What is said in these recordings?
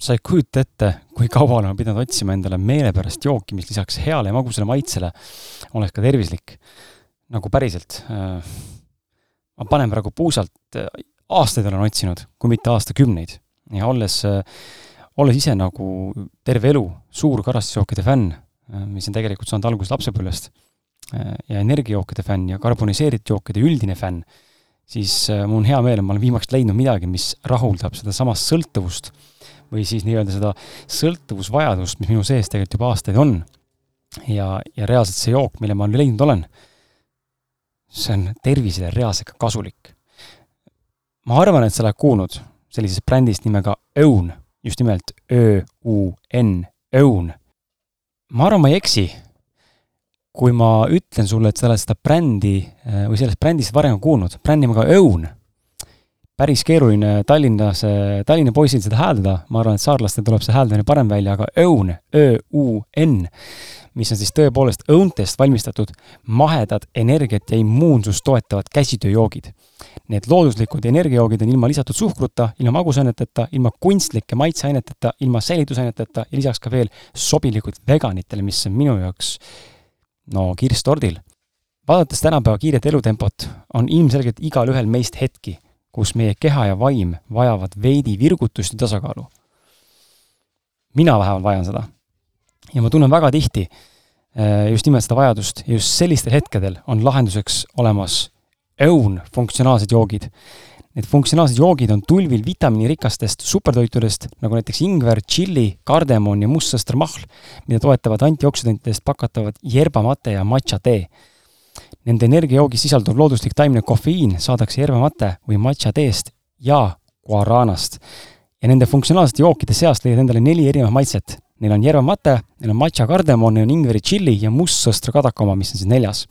sa ei kujuta ette, kui kaua olen pidanud otsima endale meelepärast jooki, mis lisaks heale ja magusale maitsele oleks ka tervislik. nagu päriselt. Äh, ma panen praegu puusalt, äh, aastaid olen otsinud, kui mitte aastakümneid. ja olles, äh, olles ise nagu terve elu suur karastusjookide fänn, mis on tegelikult saanud alguse lapsepõlvest, ja energiajookide fänn ja karboniseeritud jookide üldine fänn, siis mul on hea meel, et ma olen viimaks leidnud midagi, mis rahuldab sedasamast sõltuvust või siis nii-öelda seda sõltuvusvajadust, mis minu sees tegelikult juba aastaid on. ja, ja reaalselt see jook, mille ma leidnud olen, see on tervisele reaalselt ka kasulik. ma arvan, et sa oled kuulnud sellisest brändist nimega Own, just nimelt Ö-U-N, Own. ma arvan, ma ei eksi, kui ma ütlen sulle, et sa oled seda brändi või sellest brändist varem kuulnud, brändi nimega Own päris keeruline Tallinnas, Tallinna poisil seda hääldada, ma arvan, et saarlastel tuleb see hääldamine parem välja, aga õun, Ö-U-N, mis on siis tõepoolest õuntest valmistatud mahedad energiat ja immuunsust toetavad käsitööjoogid. Need looduslikud energiajoogid on ilma lisatud suhkruta, ilma magusaineteta, ilma kunstlike maitseaineteta, ilma säilitusaineteta ja lisaks ka veel sobilikud veganitele, mis on minu jaoks no kirss tordil. vaadates tänapäeva kiiret elutempot, on ilmselgelt igalühel meist hetki kus meie keha ja vaim vajavad veidi virgutust ja tasakaalu. mina vähemalt vajan seda. ja ma tunnen väga tihti eh, just nimelt seda vajadust ja just sellistel hetkedel on lahenduseks olemas õun funktsionaalsed joogid. Need funktsionaalsed joogid on tulvil vitamiinirikastest supertoitudest, nagu näiteks ingver, tšilli, kardemon ja mustsõstramahl, mida toetavad antioksüdantidest pakatavad yerbamate ja matša tee Nende energiajoogis sisalduv looduslik taimne kofeiin saadakse yerba-mate või matša teest ja guaranast. ja nende funktsionaalsete jookide seast leiad endale neli erinevat maitset. Neil on yerba-mate, neil on matša kardemon, neil on ingveri tšilli ja mustsõstra kadaka oma, mis on siis neljas.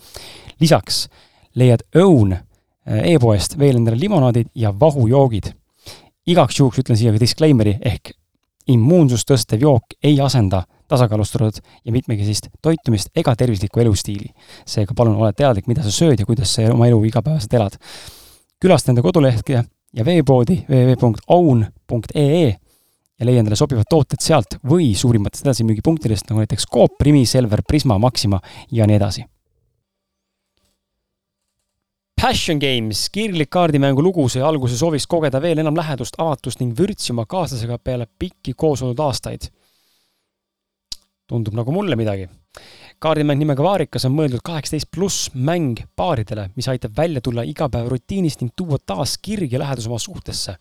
lisaks leiad õun äh, e-poest veel endale limonaadid ja vahujoogid. igaks juhuks ütlen siia ka disclaimer'i ehk immuunsust tõstev jook ei asenda tasakaalustatud ja mitmekesist toitumist ega tervislikku elustiili. seega palun ole teadlik, mida sa sööd ja kuidas sa oma elu igapäevaselt elad. külasta enda kodulehte ja veepoodi www.own.ee ja leia endale sobivad tooted sealt või suurimatest edasimüügipunktidest, nagu näiteks Coop, Primi, Selver, Prisma, Maxima ja nii edasi. Passion Games, kirglik kaardimängu lugu sai alguse soovist kogeda veel enam lähedust, avatust ning vürtsi oma kaaslasega peale pikki koos olnud aastaid tundub nagu mulle midagi. kaardimäng nimega Vaarikas on mõeldud kaheksateist pluss mäng paaridele, mis aitab välja tulla igapäevarutiinist ning tuua taas kirg ja lähedus oma suhtesse.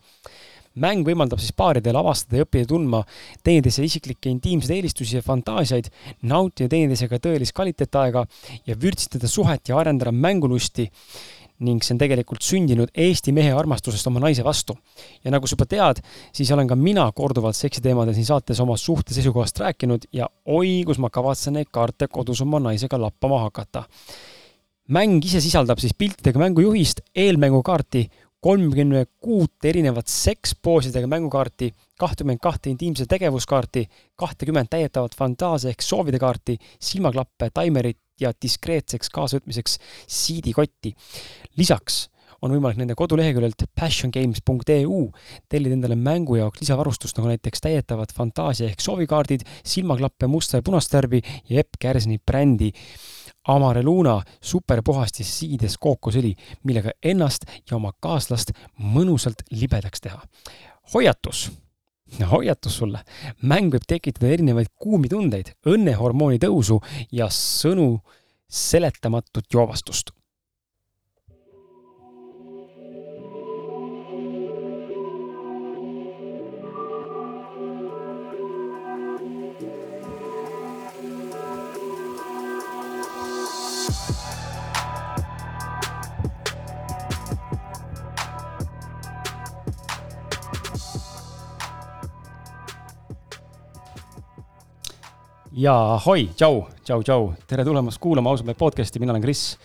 mäng võimaldab siis paaridel avastada ja õppida tundma teineteise isiklikke intiimseid eelistusi ja fantaasiaid, nautida teineteisega tõelist kvaliteetaega ja vürtsitada suhet ja arendada mängulusti ning see on tegelikult sündinud Eesti mehe armastusest oma naise vastu. ja nagu sa juba tead, siis olen ka mina korduvalt seksiteemadel siin saates oma suhte seisukohast rääkinud ja oi, kus ma kavatsen neid kaarte kodus oma naisega lappama hakata. mäng ise sisaldab siis piltidega mängujuhist, eelmängukaarti, kolmkümmend kuut erinevat sekspoosidega mängukaarti, kahtekümmend kahte intiimse tegevuskaarti, kahtekümmet täietavat fantaasia ehk soovide kaarti, silmaklappe, taimerit ja diskreetseks kaasavõtmiseks siidikotti. lisaks on võimalik nende koduleheküljelt passiongames.eu tellida endale mängu jaoks lisavarustust, nagu näiteks täietavad fantaasia ehk soovikaardid, silmaklappe musta ja punast värvi ja Epp Kärsini brändi Amare Luna superpuhastis siides kookosõli, millega ennast ja oma kaaslast mõnusalt libedaks teha. hoiatus hoiatus sulle, mäng võib tekitada erinevaid kuumi tundeid, õnnehormooni tõusu ja sõnu seletamatut joovastust ja ahoi, tšau, tšau, tšau, tere tulemast kuulama Ausalt Mehed podcast'i, mina olen Kris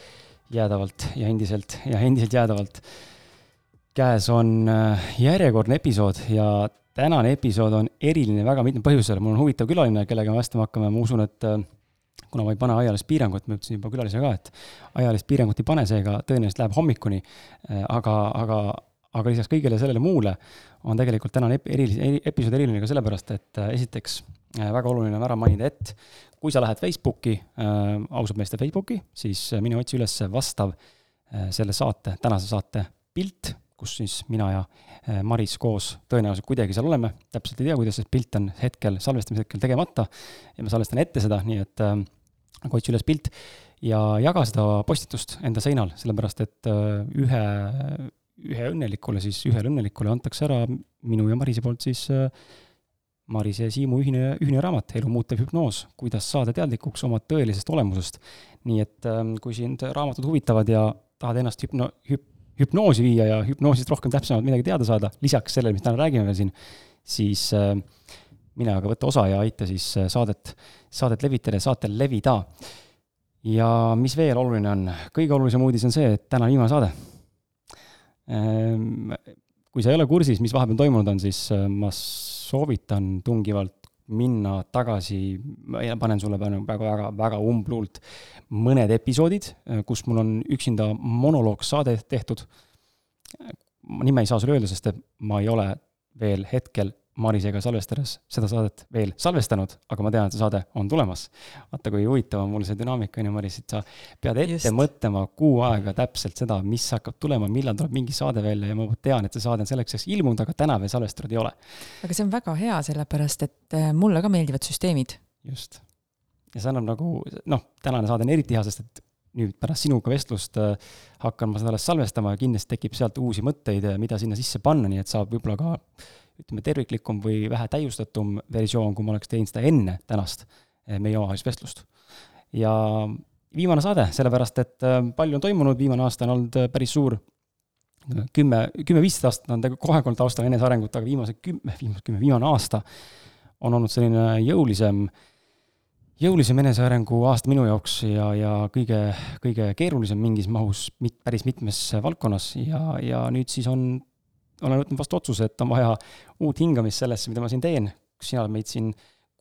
jäädavalt ja endiselt ja endiselt jäädavalt. käes on äh, järjekordne episood ja tänane episood on eriline väga mitmel põhjusel. mul on huvitav külaline, kellega me vestama hakkame, ma usun, et äh, kuna ma ei pane ajalist piirangut, ma ütlesin juba külalisele ka, et ajalist piirangut ei pane, seega tõenäoliselt läheb hommikuni. Äh, aga, aga aga lisaks kõigele sellele muule on tegelikult tänane erilise, episood eriline ka sellepärast, et esiteks väga oluline on ära mainida, et kui sa lähed Facebooki äh,, ausad meeste Facebooki, siis mine otsi üles vastav äh, selle saate, tänase saate pilt, kus siis mina ja äh, Maris koos tõenäoliselt kuidagi seal oleme, täpselt ei tea, kuidas see pilt on hetkel, salvestamise hetkel tegemata. Ja ma salvestan ette seda, nii et äh, otsi üles pilt ja jaga seda postitust enda seinal, sellepärast et äh, ühe, ühe õnnelikule siis, ühele õnnelikule antakse ära minu ja Marise poolt siis äh, Marise ja Siimu ühine, ühine raamat Elu muutev hüpnoos, kuidas saada teadlikuks oma tõelisest olemusest. nii et ähm, kui sind raamatud huvitavad ja tahad ennast hüpno-, hüp-, hüpnoosi viia ja hüpnoosist rohkem täpsemalt midagi teada saada, lisaks sellele, mis täna räägime veel siin, siis äh, mine aga võta osa ja aita siis äh, saadet, saadet levitada ja saatel levida. ja mis veel oluline on, kõige olulisem uudis on see, et täna on viimane saade. Ähm, kui sa ei ole kursis, mis vahepeal toimunud on, siis äh, ma soovitan tungivalt minna tagasi, ma panen sulle väga, väga, umbluult mõned episoodid, kus mul on üksinda monoloogsaade tehtud. nime ei saa sulle öelda, sest et ma ei ole veel hetkel Marisega salvestades seda saadet veel salvestanud, aga ma tean, et see saade on tulemas. vaata, kui huvitav on mul see dünaamika, on ju, Maris, et sa pead ette Just. mõtlema kuu aega täpselt seda, mis hakkab tulema, millal tuleb mingi saade välja ja ma tean, et see saade on selleks ajaks ilmunud, aga täna veel salvestatud ei ole. aga see on väga hea, sellepärast et äh, mulle ka meeldivad süsteemid. just. ja see annab nagu, noh, tänane saade on eriti hea, sest et nüüd pärast sinuga vestlust äh, hakkan ma seda alles salvestama ja kindlasti tekib sealt uusi mõtteid, mida sinna sisse panna, nii et saab võib-olla ka ütleme, terviklikum või vähe täiustatum versioon, kui ma oleks teinud seda enne tänast eh, meie omavahelist vestlust. ja viimane saade, sellepärast et eh, palju on toimunud, viimane aasta on olnud eh, päris suur, kümme, kümme-viisteist aastat on tegelikult kohe olnud taustal enesearengut, aga viimased kümme, viimased kümme, viimane aasta on olnud selline jõulisem, jõulisem enesearengu aasta minu jaoks ja, ja kõige, kõige keerulisem mingis mahus mit, päris mitmes valdkonnas ja, ja nüüd siis on olen võtnud vastu otsuse, et on vaja uut hingamist sellesse, mida ma siin teen. sina oled meid siin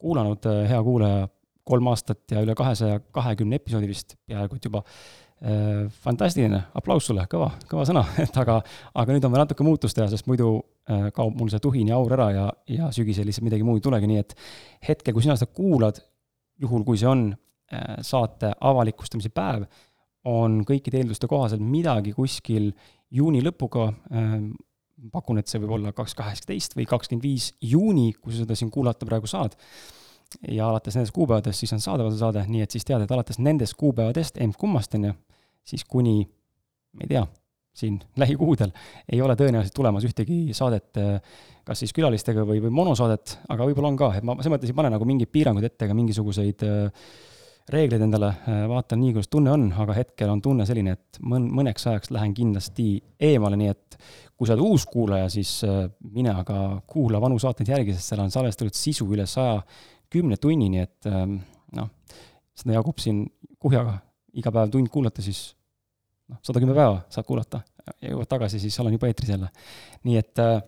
kuulanud, äh, hea kuulaja, kolm aastat ja üle kahesaja kahekümne episoodi vist peaaegu et juba. Äh, fantastiline, aplaus sulle, kõva, kõva sõna, et aga, aga nüüd on vaja natuke muutust teha, sest muidu äh, kaob mul see tuhin ja aur ära ja, ja sügisel lihtsalt midagi muud ei tulegi, nii et hetkel, kui sina seda kuulad, juhul kui see on saate avalikustamise päev, on kõikide eelduste kohaselt midagi kuskil juuni lõpuga pakun, et see võib olla kaks kaheksateist või kakskümmend viis juuni, kui sa seda siin kuulata praegu saad. ja alates nendest kuupäevadest siis on saadaval see saade, nii et siis tead, et alates nendest kuupäevadest, emb-kummast, on ju, siis kuni, ma ei tea, siin lähikuudel ei ole tõenäoliselt tulemas ühtegi saadet kas siis külalistega või, või monosaadet, aga võib-olla on ka, et ma selles mõttes ei pane nagu mingeid piiranguid ette ega mingisuguseid äh, reegleid endale, äh, vaatan nii, kuidas tunne on, aga hetkel on tunne selline, et mõn-, mõneks ajaks lähen kindlasti eemale, nii et kui sa oled uus kuulaja, siis äh, mine aga kuula vanu saateid järgi, sest seal on salvestatud sisu üle saja kümne tunni, nii et ähm, noh, seda jagub siin kuhjaga iga päev tund kuulata, siis noh, sada kümme päeva saad kuulata ja jõuad tagasi, siis olen juba eetris jälle. nii et äh,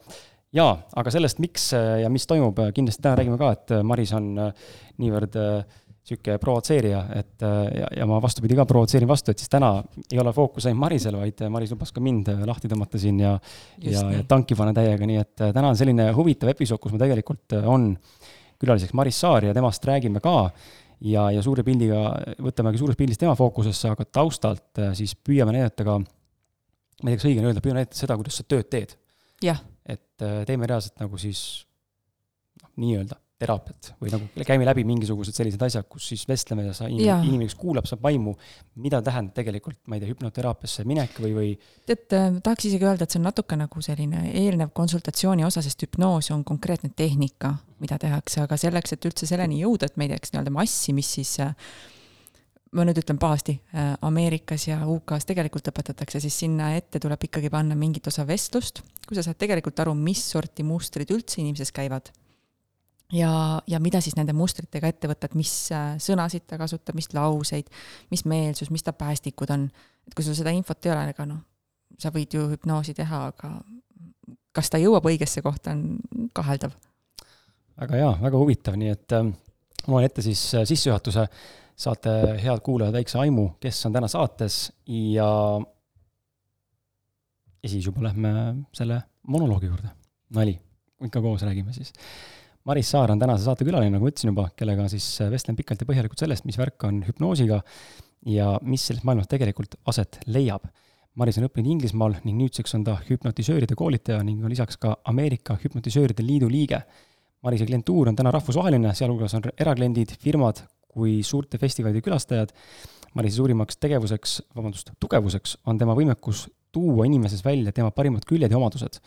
jaa, aga sellest, miks ja mis toimub, kindlasti täna räägime ka, et Maris on niivõrd äh, niisugune provotseerija, et äh, ja, ja ma vastupidi ka provotseerin vastu, et siis täna ei ole fookus ainult Marisel, vaid Maris lubas ka mind lahti tõmmata siin ja, ja, ja tanki panna täiega, nii et äh, täna on selline huvitav episood, kus meil tegelikult äh, on külaliseks Maris Saar ja temast räägime ka ja, ja suure pildiga, võtamegi suures pildis tema fookusesse, aga taustalt siis püüame näidata ka, ma ei tea, kas õige on öelda, püüame näidata seda, kuidas sa tööd teed. et teeme reaalselt nagu siis noh, nii-öelda teraapiat või nagu käime läbi mingisugused sellised asjad, kus siis vestleme ja sa, inimene, kes kuulab, saab aimu, mida tähendab tegelikult, ma ei tea, hüpnoteraapiasse minek või, või. tead äh,, tahaks isegi öelda, et see on natuke nagu selline eelnev konsultatsiooni osa, sest hüpnoos on konkreetne tehnika, mida tehakse, aga selleks, et üldse selleni jõuda, et me ei teaks nii-öelda massi, mis siis äh, ma nüüd ütlen pahasti, äh, Ameerikas ja UK-s tegelikult õpetatakse, siis sinna ette tuleb ikkagi panna mingit osa vestlust, kui sa saad tegelikult aru, mis sorti mustrid üldse inimeses käivad ja, ja mida siis nende mustritega ette võtta, et mis äh, sõnasid ta kasutab, mis lauseid, mis meelsus, mis ta päästikud on. et kui sul seda infot ei ole, ega noh, sa võid ju hüpnoosi teha, aga kas ta jõuab õigesse kohta, on kaheldav. väga hea, väga huvitav, nii et äh, ma loen ette siis äh, sissejuhatuse, saate, head kuulajad, väikse aimu, kes on täna saates ja ja siis juba lähme selle monoloogi juurde. nali, ikka koos räägime siis. Maris Saar on tänase saate külaline, nagu ma ütlesin juba, kellega siis vestlen pikalt ja põhjalikult sellest, mis värk on hüpnoosiga ja mis selles maailmas tegelikult aset leiab. Maris on õppinud Inglismaal ning nüüdseks on ta hüpnotisööride koolitaja ning on lisaks ka Ameerika Hüpnotisööride Liidu liige. Marise klientuur on täna rahvusvaheline, sealhulgas on erakliendid, firmad kui suurte festivalide külastajad. Marise suurimaks tegevuseks, vabandust, tugevuseks on tema võimekus tuua inimeses välja tema parimad küljed ja omadused.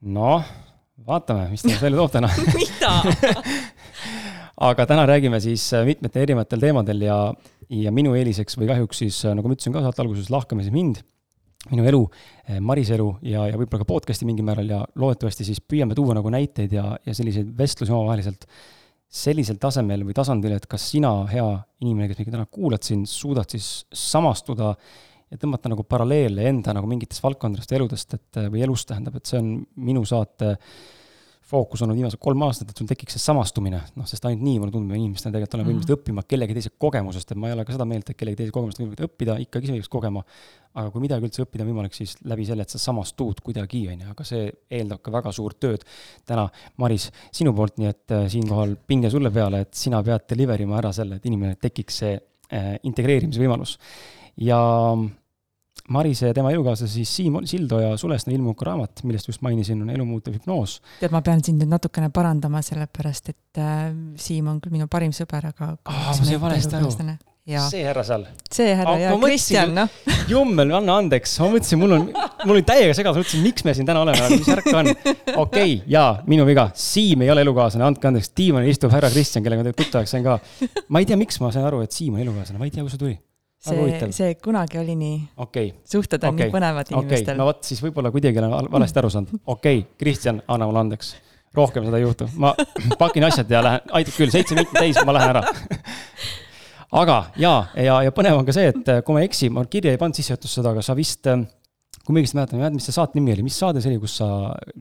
noh, vaatame, mis ta välja toob täna. Mida? Aga täna räägime siis mitmetel erinevatel teemadel ja, ja minu eeliseks või kahjuks siis, nagu ma ütlesin ka saate alguses, lahkame siis mind, minu elu, Marise elu ja, ja võib-olla ka podcast'i mingil määral ja loodetavasti siis püüame tuua nagu näiteid ja, ja selliseid vestlusi omavaheliselt sellisel tasemel või tasandil, et kas sina, hea inimene, kes meid täna kuulad siin, suudad siis samastuda ja tõmmata nagu paralleele enda nagu mingitest valdkondadest ja eludest, et või elust tähendab, et see on minu saate fookus olnud viimased kolm aastat, et sul tekiks see samastumine, noh, sest ainult nii mulle tundub, inimestena tegelikult oleme võimelised mm -hmm. õppima kellegi teise kogemusest, et ma ei ole ka seda meelt, et kellegi teise kogemusest on võimalik õppida, ikkagi ise peaks kogema. aga kui midagi üldse õppida on võimalik, siis läbi selle, et sa samastud kuidagi, on ju, aga see eeldab ka väga suurt tööd. täna, Maris, sinu poolt, nii et äh, siinkohal pinge sulle peale, et sina pead deliver ima ära selle, et inimene tekiks see äh, integreerimise võimalus. Ja Marise ja tema elukaaslase siis Siim Sildoja Sulesna ilmunud raamat, millest just mainisin, on Elu muutev hüpnoos. tead, ma pean sind nüüd natukene parandama, sellepärast et äh, Siim on küll minu parim sõber, aga aa, ma sain valesti aru. see härra seal. see härra ja Kristjan, noh. jummel, anna andeks, ma mõtlesin, mul on, mul oli täiega segadus, mõtlesin, miks me siin täna oleme, mis värk on. okei okay,, jaa, minu viga, Siim ei ole elukaaslane, andke andeks, diivanil istub härra Kristjan, kellega ma tuttavaks sain ka. ma ei tea, miks ma sain aru, et Siim on elukaaslane, ma ei tea, kust see tuli see, see kunagi oli nii okay.. suhted on okay. nii põnevad inimestel okay.. no vot, siis võib-olla kuidagi olen valesti aru saanud. okei okay., Kristjan, anna mulle andeks. rohkem seda ei juhtu. ma pakin asjad ja lähen, aitab küll, seitse minutit täis, ma lähen ära aga jaa, ja, ja põnev on ka see, et kui ma ei eksi, ma kirja ei pannud sissejuhatusse seda, aga sa vist, kui ma õigesti mäletan, mis see saate nimi oli, mis saade see oli, kus sa,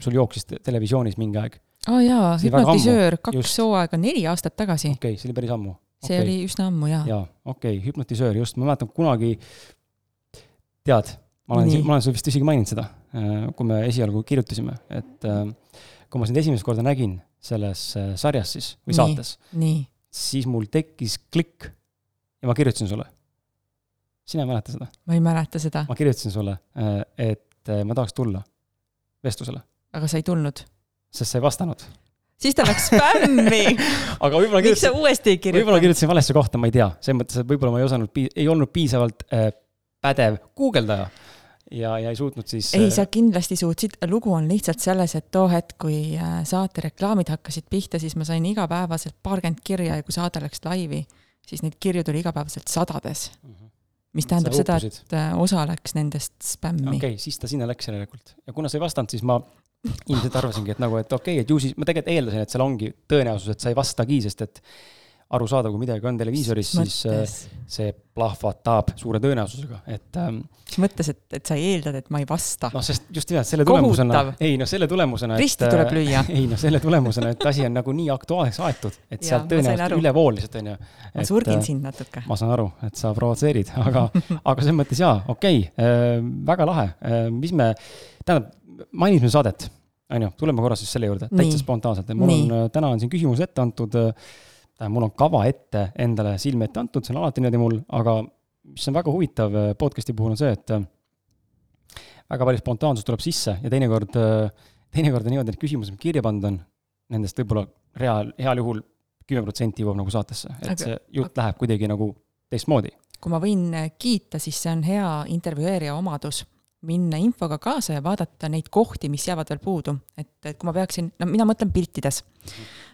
sul jooksis televisioonis mingi aeg? aa oh, jaa, hüpnotisöör, kaks hooaega, neli aastat tagasi. okei okay,, see oli päris ammu see okay. oli üsna ammu, jaa. jaa, okei okay,, hüpnotisöör, just, ma mäletan kunagi, tead, ma olen, ma olen sulle vist isegi maininud seda, äh, kui me esialgu kirjutasime, et äh, kui ma sind esimest korda nägin selles äh, sarjas siis või saates, siis mul tekkis klikk ja ma kirjutasin sulle. sina ei mäleta seda? ma ei mäleta seda. ma kirjutasin sulle, et ma tahaks tulla vestlusele. aga sa ei tulnud? sest sa ei vastanud siis ta läks spämmi aga võib-olla miks sa uuesti ei kirjutanud? võib-olla kirjutasin valesse kohta, ma ei tea, selles mõttes, et võib-olla ma ei osanud, ei olnud piisavalt äh, pädev guugeldaja ja, ja ei suutnud siis. ei, sa kindlasti suutsid, lugu on lihtsalt selles, et too hetk, kui äh, saate reklaamid hakkasid pihta, siis ma sain igapäevaselt paarkümmend kirja ja kui saade läks laivi, siis neid kirju tuli igapäevaselt sadades mm. -hmm mis tähendab seda, et äh, osa läks nendest spämmi. okei okay,, siis ta sinna läks järelikult ja kuna sa ei vastanud, siis ma ilmselt arvasingi, et nagu, et okei okay,, et ju siis, ma tegelikult eeldasin, et seal ongi tõenäosus, et sa ei vastagi, sest et arusaadav, kui midagi on televiisoris, siis äh, see plahvatab suure tõenäosusega, et ähm,. mis mõttes, et, et sa eeldad, et ma ei vasta? noh, sest just nimelt selle tulemusena, ei noh, selle tulemusena. risti tuleb äh, lüüa. ei noh, selle tulemusena, et asi on nagu nii aktuaalseks aetud, et sealt tõenäoliselt üle vool lihtsalt on ju. ma surgin äh, sind natuke. ma saan aru, et sa provotseerid, aga aga selles mõttes jaa, okei okay, äh,, väga lahe äh,, mis me, tähendab, mainisime saadet on ju, tuleme korra siis selle juurde, täitsa spontaanselt, et mul Nii. on, täna on siin küsimus ette antud, äh, tähendab, mul on kava ette endale silme ette antud, see on alati niimoodi mul, aga mis on väga huvitav äh, podcast'i puhul on see, et väga palju spontaansus tuleb sisse ja teinekord, teinekord on niimoodi, et küsimused, mis kirja pandud on, nendest võib-olla reaal, heal juhul kümme protsenti jõuab nagu saatesse, et aga, see jutt aga... läheb kuidagi nagu teistmoodi. kui ma võin kiita, siis see on hea intervjueerija omadus minna infoga kaasa ja vaadata neid kohti, mis jäävad veel puudu. et, et kui ma peaksin, no mina mõtlen piltides.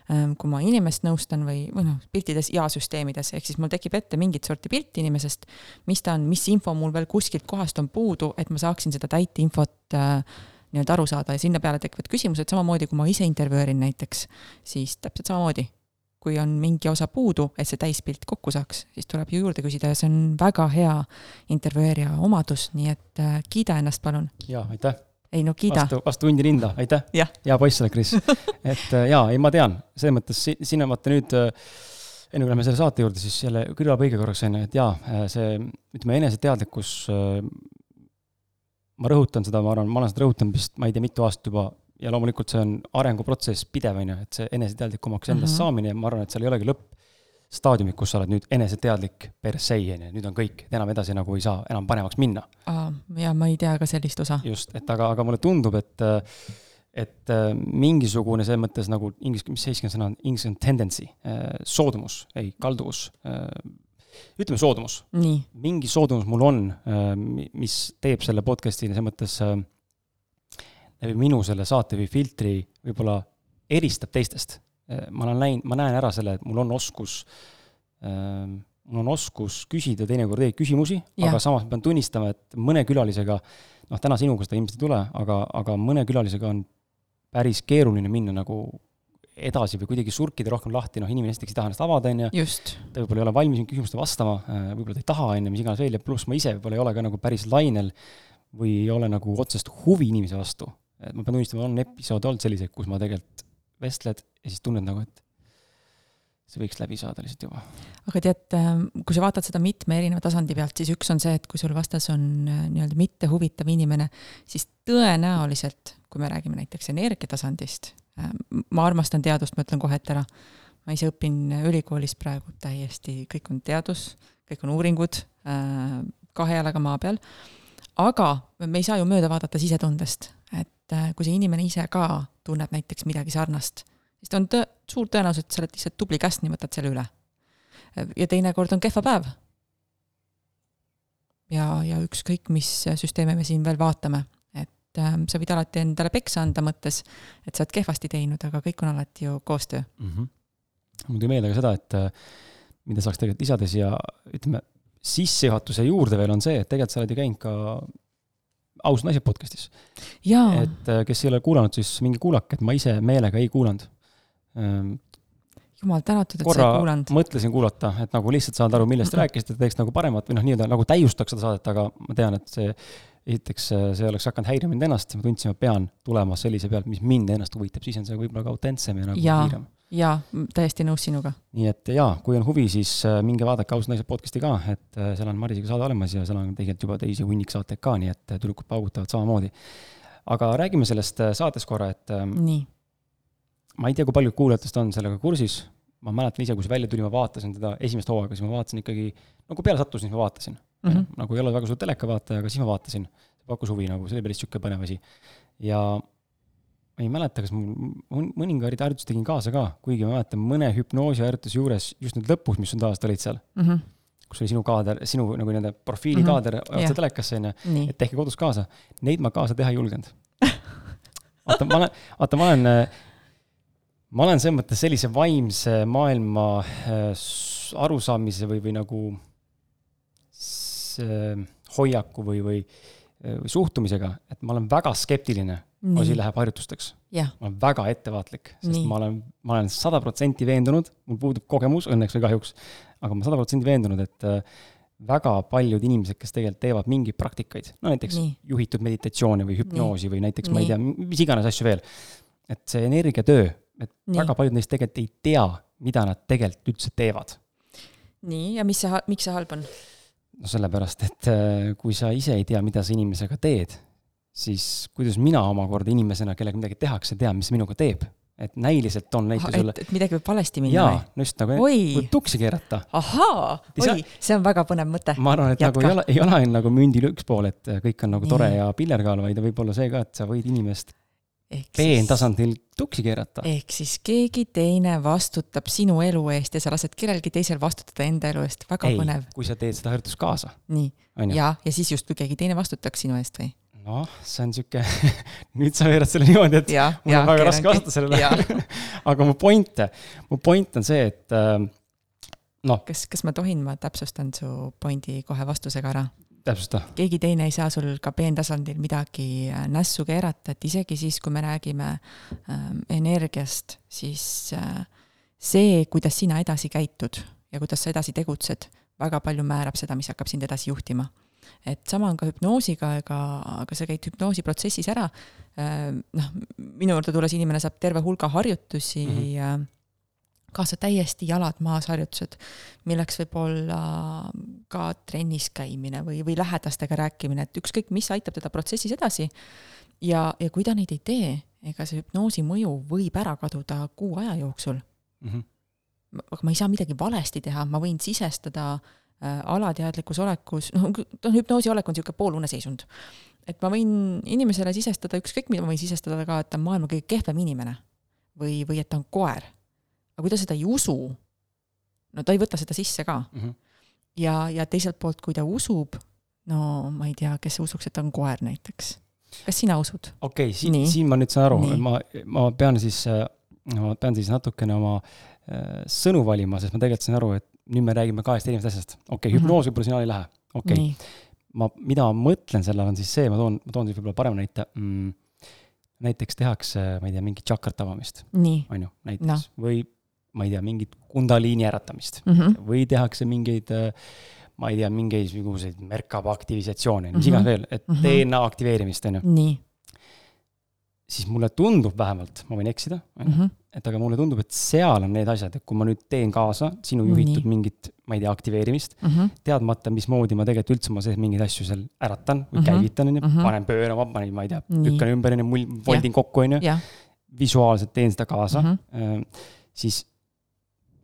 -hmm. kui ma inimest nõustan või, või noh, piltides ja süsteemides, ehk siis mul tekib ette mingit sorti pilt inimesest, mis ta on, mis info mul veel kuskilt kohast on puudu, et ma saaksin seda täit infot äh, nii-öelda aru saada ja sinna peale tekivad küsimused, samamoodi kui ma ise intervjueerin näiteks, siis täpselt samamoodi kui on mingi osa puudu, et see täispilt kokku saaks, siis tuleb ju juurde küsida ja see on väga hea intervjueerija omadus, nii et äh, kiida ennast, palun. jaa, aitäh. ei no kiida. vastu, vastu hundi rinda, aitäh. hea poiss sa oled, Kris. et äh, jaa, ei ma tean, selles mõttes si siin on vaata nüüd äh, enne kui lähme selle saate juurde, siis jälle kõrvalpõige korraks on ju, et jaa, see ütleme, eneseteadlikkus ma rõhutan seda, ma arvan, ma olen seda rõhutanud vist, ma ei tea, mitu aastat juba, ja loomulikult see on arenguprotsess pidev, on ju, et see eneseteadlikumaks endast mm -hmm. saamine ja ma arvan, et seal ei olegi lõppstaadiumit, kus sa oled nüüd eneseteadlik per se, on ju, nüüd on kõik, enam edasi nagu ei saa enam paremaks minna. ja ma ei tea ka sellist osa. just, et aga, aga mulle tundub, et et mingisugune selles mõttes nagu inglise, mis see eestikeelne sõna on, inglise on tendency, soodumus, ei, kalduvus ütleme soodumus. mingi soodumus mul on, äh, mis teeb selle podcast'i selles mõttes äh, läbi minu selle saate või filtri võib-olla eristab teistest. Äh, ma olen näinud, ma näen ära selle, et mul on oskus, mul on oskus küsida teinekord õigeid küsimusi, aga samas ma pean tunnistama, et mõne külalisega, noh, täna sinuga seda ilmselt ei tule, aga, aga mõne külalisega on päris keeruline minna nagu edasi või kuidagi surkida rohkem lahti, noh, inimene esiteks ei taha ennast avada, on ju. ta võib-olla ei ole valmis mingit küsimust vastama, äh, võib-olla ta ei taha, on ju, mis iganes veel ja pluss ma ise võib-olla ei ole ka nagu päris lainel või ei ole nagu otsest huvi inimese vastu. Et ma pean tunnistama, on episoode olnud selliseid, kus ma tegelikult vestled ja siis tunned nagu, et see võiks läbi saada lihtsalt juba. aga tead, ähm, kui sa vaatad seda mitme erineva tasandi pealt, siis üks on see, et kui sul vastas on äh, nii-öelda mittehuvitav inimene, siis tõenäoliselt, kui me räägime näiteks energiatasandist, Äh, ma armastan teadust, ma ütlen kohe ette ära. ma ise õpin ülikoolis praegu täiesti, kõik on teadus, kõik on uuringud, äh, kahe jalaga maa peal, aga me ei saa ju mööda vaadata sisetundest, et äh, kui see inimene ise ka tunneb näiteks midagi sarnast, siis ta on tõ-, suur tõenäosus, et sa oled lihtsalt tubli käst, nii võtad selle üle. ja teinekord on kehva päev. ja, ja ükskõik, mis süsteeme me siin veel vaatame et äh, sa võid alati endale peksa anda mõttes, et sa oled kehvasti teinud, aga kõik on alati ju koostöö mm. -hmm. mul tuli meelde ka seda, et äh, mida saaks tegelikult lisada siia, ütleme, sissejuhatuse juurde veel on see, et tegelikult sa oled ju käinud ka ausad naised podcast'is. et äh, kes ei ole kuulanud, siis minge kuulake, et ma ise meelega ei kuulanud ähm, jumal tänatud, et sa ei kuulanud. mõtlesin kuulata, et nagu lihtsalt saada aru, millest te rääkisite, teeks nagu paremat või noh, nii-öelda nagu täiustaks seda saadet, aga ma tean, et see esiteks äh, see oleks hakanud häirima mind ennast, ma tundsin, ma pean tulema sellise pealt, mis mind ennast huvitab, siis on see võib-olla ka autentsem ja nagu ja, kiirem. Jaa, täiesti nõus sinuga. nii et jaa, kui on huvi, siis äh, minge vaadake Ausad naised podcast'i ka, et äh, seal on Marisega saade olemas ja seal on tegelikult juba teisi hunnik saateid ka, nii et tüdrukud paugutavad samamoodi. aga räägime sellest saatest korra, et ähm, nii. ma ei tea, kui paljud kuulajatest on sellega kursis, ma mäletan ise, kui see välja tuli, ma vaatasin teda esimest hooaega, siis ma vaatasin ikkagi, nagu peale sattus, siis ma vaatasin mm. -hmm. nagu ei ole väga suur telekavaataja, aga siis ma vaatasin, pakkus huvi nagu, see oli päris niisugune põnev asi. ja ma ei mäleta, kas mul mõningaid harjutusi tegin kaasa ka, kuigi ma mäletan mõne hüpnoosiharjutuse juures, just nüüd lõpus, mis sul tavaliselt olid seal mm, -hmm. kus oli sinu kaader, sinu nagu nii-öelda profiilikaader mm -hmm. otse telekasse, on ju, et tehke kodus kaasa. Neid ma kaasa teha ei julgenud. vaata, ma olen, vaata, ma olen, ma olen selles mõttes sellise vaimse maailma äh, arusaamise või, või nagu Äh, hoiaku või, või, äh, või suhtumisega, et ma olen väga skeptiline, asi läheb harjutusteks. ma olen väga ettevaatlik, sest Nii. ma olen, ma olen sada protsenti veendunud, mul puudub kogemus õnneks või kahjuks, aga ma sada protsenti veendunud, et äh, väga paljud inimesed, kes tegelikult teevad mingeid praktikaid, no näiteks Nii. juhitud meditatsioone või hüpnoosi Nii. või näiteks Nii. ma ei tea, mis iganes asju veel, et see energiatöö, et Nii. väga paljud neist tegelikult ei tea, mida nad tegelikult üldse teevad. nii, ja mis see, miks see halb on? no sellepärast, et äh, kui sa ise ei tea, mida sa inimesega teed, siis kuidas mina omakorda inimesena, kellega midagi tehakse, tean, mis minuga teeb et näiliselt on näite sulle. et midagi võib valesti minna või? no just nagu võib tuksi keerata. ahaa, oi, see on väga põnev mõte. ma arvan, et Jätka. nagu ei ole, ei ole ainult nagu mündil üks pool, et kõik on nagu tore ja pillerkaal, vaid võib olla see ka, et sa võid inimest peentasandil tuksi keerata. ehk siis keegi teine vastutab sinu elu eest ja sa lased kellelgi teisel vastutada enda elu eest, väga ei, põnev. kui sa teed seda harjutust kaasa. nii, ja, ja siis justkui keegi teine vastutaks sinu eest või? Noh, see on sihuke nüüd sa veerad selle niimoodi, et ja, mul on väga raske vastata sellele aga mu point, mu point on see, et äh, noh. kas, kas ma tohin, ma täpsustan su pointi kohe vastusega ära? täpsusta. keegi teine ei saa sul ka peentasandil midagi äh, nässu keerata, et isegi siis, kui me räägime ähm, energiast, siis äh, see, kuidas sina edasi käitud ja kuidas sa edasi tegutsed, väga palju määrab seda, mis hakkab sind edasi juhtima. Et sama on ka hüpnoosiga, ega, aga sa käid hüpnoosiprotsessis ära äh,, noh, minu juurde tulles inimene saab terve hulga harjutusi mm -hmm. kaasa täiesti jalad maas harjutused, milleks võib olla ka trennis käimine või, või lähedastega rääkimine, et ükskõik, mis aitab teda protsessis edasi. ja, ja kui ta neid ei tee, ega see hüpnoosi mõju võib ära kaduda kuu aja jooksul mm. -hmm. aga ma ei saa midagi valesti teha, ma võin sisestada äh, alateadlikus olekus, noh, hüpnoosi olek on niisugune pooluneseisund. et ma võin inimesele sisestada ükskõik mida, ma võin sisestada ka, et ta on maailma kõige kehvem inimene või, või et ta on koer aga kui ta seda ei usu, no ta ei võta seda sisse ka mm. -hmm. ja, ja teiselt poolt, kui ta usub, no ma ei tea, kes usuks, et ta on koer näiteks. kas sina usud? okei okay,, siin, siin ma nüüd saan aru, ma, ma pean siis, ma pean siis natukene oma äh, sõnu valima, sest ma tegelikult saan aru, et nüüd me räägime kahest erinevast asjast. okei okay, mm -hmm., hüpnoos võib-olla sina ei lähe, okei okay.. ma, mida ma mõtlen selle all, on siis see, ma toon, ma toon siis võib-olla parema näite mm,. näiteks tehakse, ma ei tea, mingit tšakrat avamist. on ju, näiteks no., või ma ei tea, mingit kundaliini äratamist mm -hmm. või tehakse mingeid ma ei tea, mingisuguseid Merkaba aktivisatsioone mm, -hmm. mis iganes veel, et mm -hmm. DNA aktiveerimist, on ju. siis mulle tundub vähemalt, ma võin eksida, ju, mhm. Et aga mulle tundub, et seal on need asjad, et kui ma nüüd teen kaasa sinu juhitud Nii. mingit, ma ei tea, aktiveerimist mm, -hmm. teadmata, mismoodi ma tegelikult üldse oma sees mingeid asju seal äratan või mm -hmm. käivitan, on ju, mhm. panen pöörama, panen, ma ei tea, lükkan ümber, on ju, mul voldin kokku, on ju, visuaalselt teen seda kaasa mm, -hmm. siis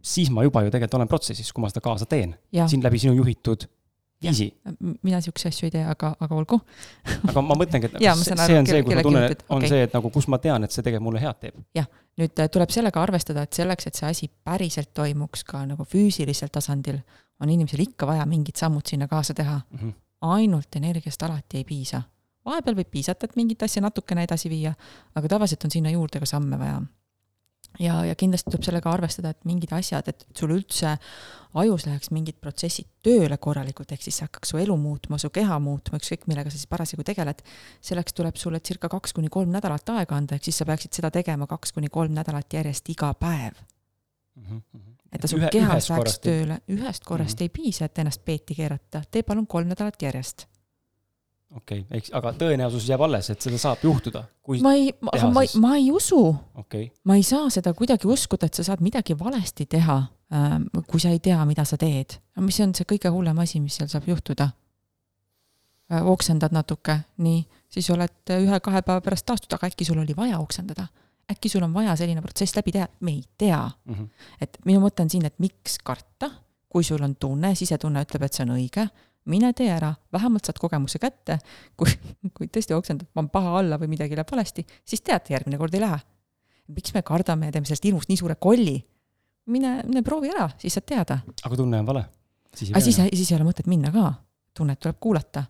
siis ma juba ju tegelikult olen protsessis, kui ma seda kaasa teen. siin läbi sinu juhitud viisi. mina siukseid asju ei tee, aga, aga olgu aga ma mõtlengi, et ja, see, see on see, kus ma tunnen, et on okay. see, et nagu, kus ma tean, et see tegelikult mulle head teeb. jah, nüüd äh, tuleb sellega arvestada, et selleks, et see asi päriselt toimuks ka nagu füüsilisel tasandil, on inimesel ikka vaja mingid sammud sinna kaasa teha mm. -hmm. ainult energiast alati ei piisa. vahepeal võib piisata, et mingit asja natukene edasi viia, aga tavaliselt on sinna juurde ka samme vaja ja, ja kindlasti tuleb sellega arvestada, et mingid asjad, et sul üldse ajus läheks mingid protsessid tööle korralikult, ehk siis hakkaks su elu muutma, su keha muutma, ükskõik millega sa siis parasjagu tegeled, selleks tuleb sulle circa kaks kuni kolm nädalat aega anda, ehk siis sa peaksid seda tegema kaks kuni kolm nädalat järjest iga päev mm. -hmm. et ta sul Ühe, kehas läheks tööle, ühest korrast mm -hmm. ei piisa, et ennast peeti keerata, tee palun kolm nädalat järjest okei okay,, eks, aga tõenäosus jääb alles, et seda saab juhtuda. ma ei, aga ma, ma ei usu okay.. ma ei saa seda kuidagi uskuda, et sa saad midagi valesti teha, ähm, kui sa ei tea, mida sa teed. mis on see kõige hullem asi, mis seal saab juhtuda? Äh, oksendad natuke, nii, siis oled ühe-kahe päeva pärast taastunud, aga äkki sul oli vaja oksendada? äkki sul on vaja selline protsess läbi teha, me ei tea mm. -hmm. et minu mõte on siin, et miks karta, kui sul on tunne, sisetunne ütleb, et see on õige mine tee ära, vähemalt saad kogemuse kätte, kui, kui tõesti oksendad, ma olen paha alla või midagi läheb valesti, siis tead, järgmine kord ei lähe. miks me kardame ja teeme sellest ilmust nii suure kolli? mine, mine proovi ära, siis saad teada. aga tunne on vale? aga siis, siis ei ole mõtet minna ka, tunnet tuleb kuulata.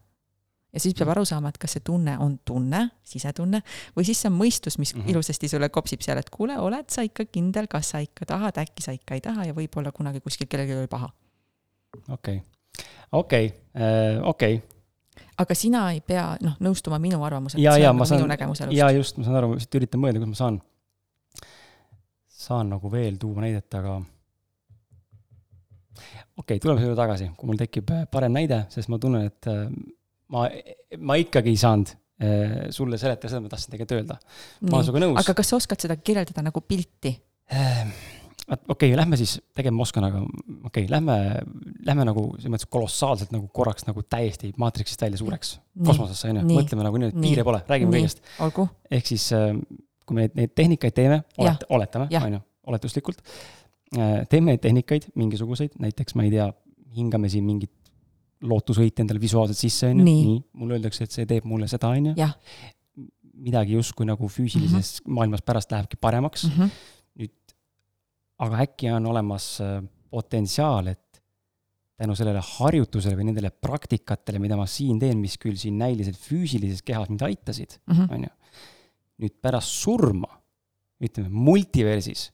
ja siis peab aru saama, et kas see tunne on tunne, sisetunne, või siis see on mõistus, mis mm -hmm. ilusasti sulle kopsib seal, et kuule, oled sa ikka kindel, kas sa ikka tahad, äkki sa ikka ei taha ja võib-olla kunagi kuskil kellelgi oli paha. okei okay okei okay,, äh, okei okay aga sina ei pea, noh, nõustuma minu arvamusega. ja, ja ma saan, ja just, ma saan aru, ma lihtsalt üritan mõelda, kus ma saan, saan nagu veel tuua näidet, aga okei okay,, tuleme selle tagasi, kui mul tekib äh, parem näide, sest ma tunnen, et äh, ma, ma ikkagi ei saanud sulle seletada seda, ma tahtsin tegelikult öelda. ma olen sinuga nõus. aga kas sa oskad seda kirjeldada nagu pilti? Okei okay,, lähme siis, tegema ma oskan, aga okei okay,, lähme, lähme nagu selles mõttes kolossaalselt nagu korraks nagu täiesti maatriksist välja suureks kosmosesse, on ju, mõtleme nagu nii, et piire pole, räägime kõigest. ehk siis, äh, kui me neid, neid tehnikaid teeme, olet-, oletame, on ju, oletuslikult, äh, teeme neid tehnikaid, mingisuguseid, näiteks ma ei tea, hingame siin mingit lootusvõiti endale visuaalselt sisse, on ju, nii, mulle öeldakse, et see teeb mulle seda, on ju. midagi justkui nagu füüsilises mm -hmm. maailmas pärast lähebki paremaks. Mm. -hmm aga äkki on olemas äh, potentsiaal, et tänu sellele harjutusele või nendele praktikatele, mida ma siin teen, mis küll siin näiliselt füüsilises kehas mind aitasid, mhm. on ju, nüüd pärast surma, ütleme multiversis,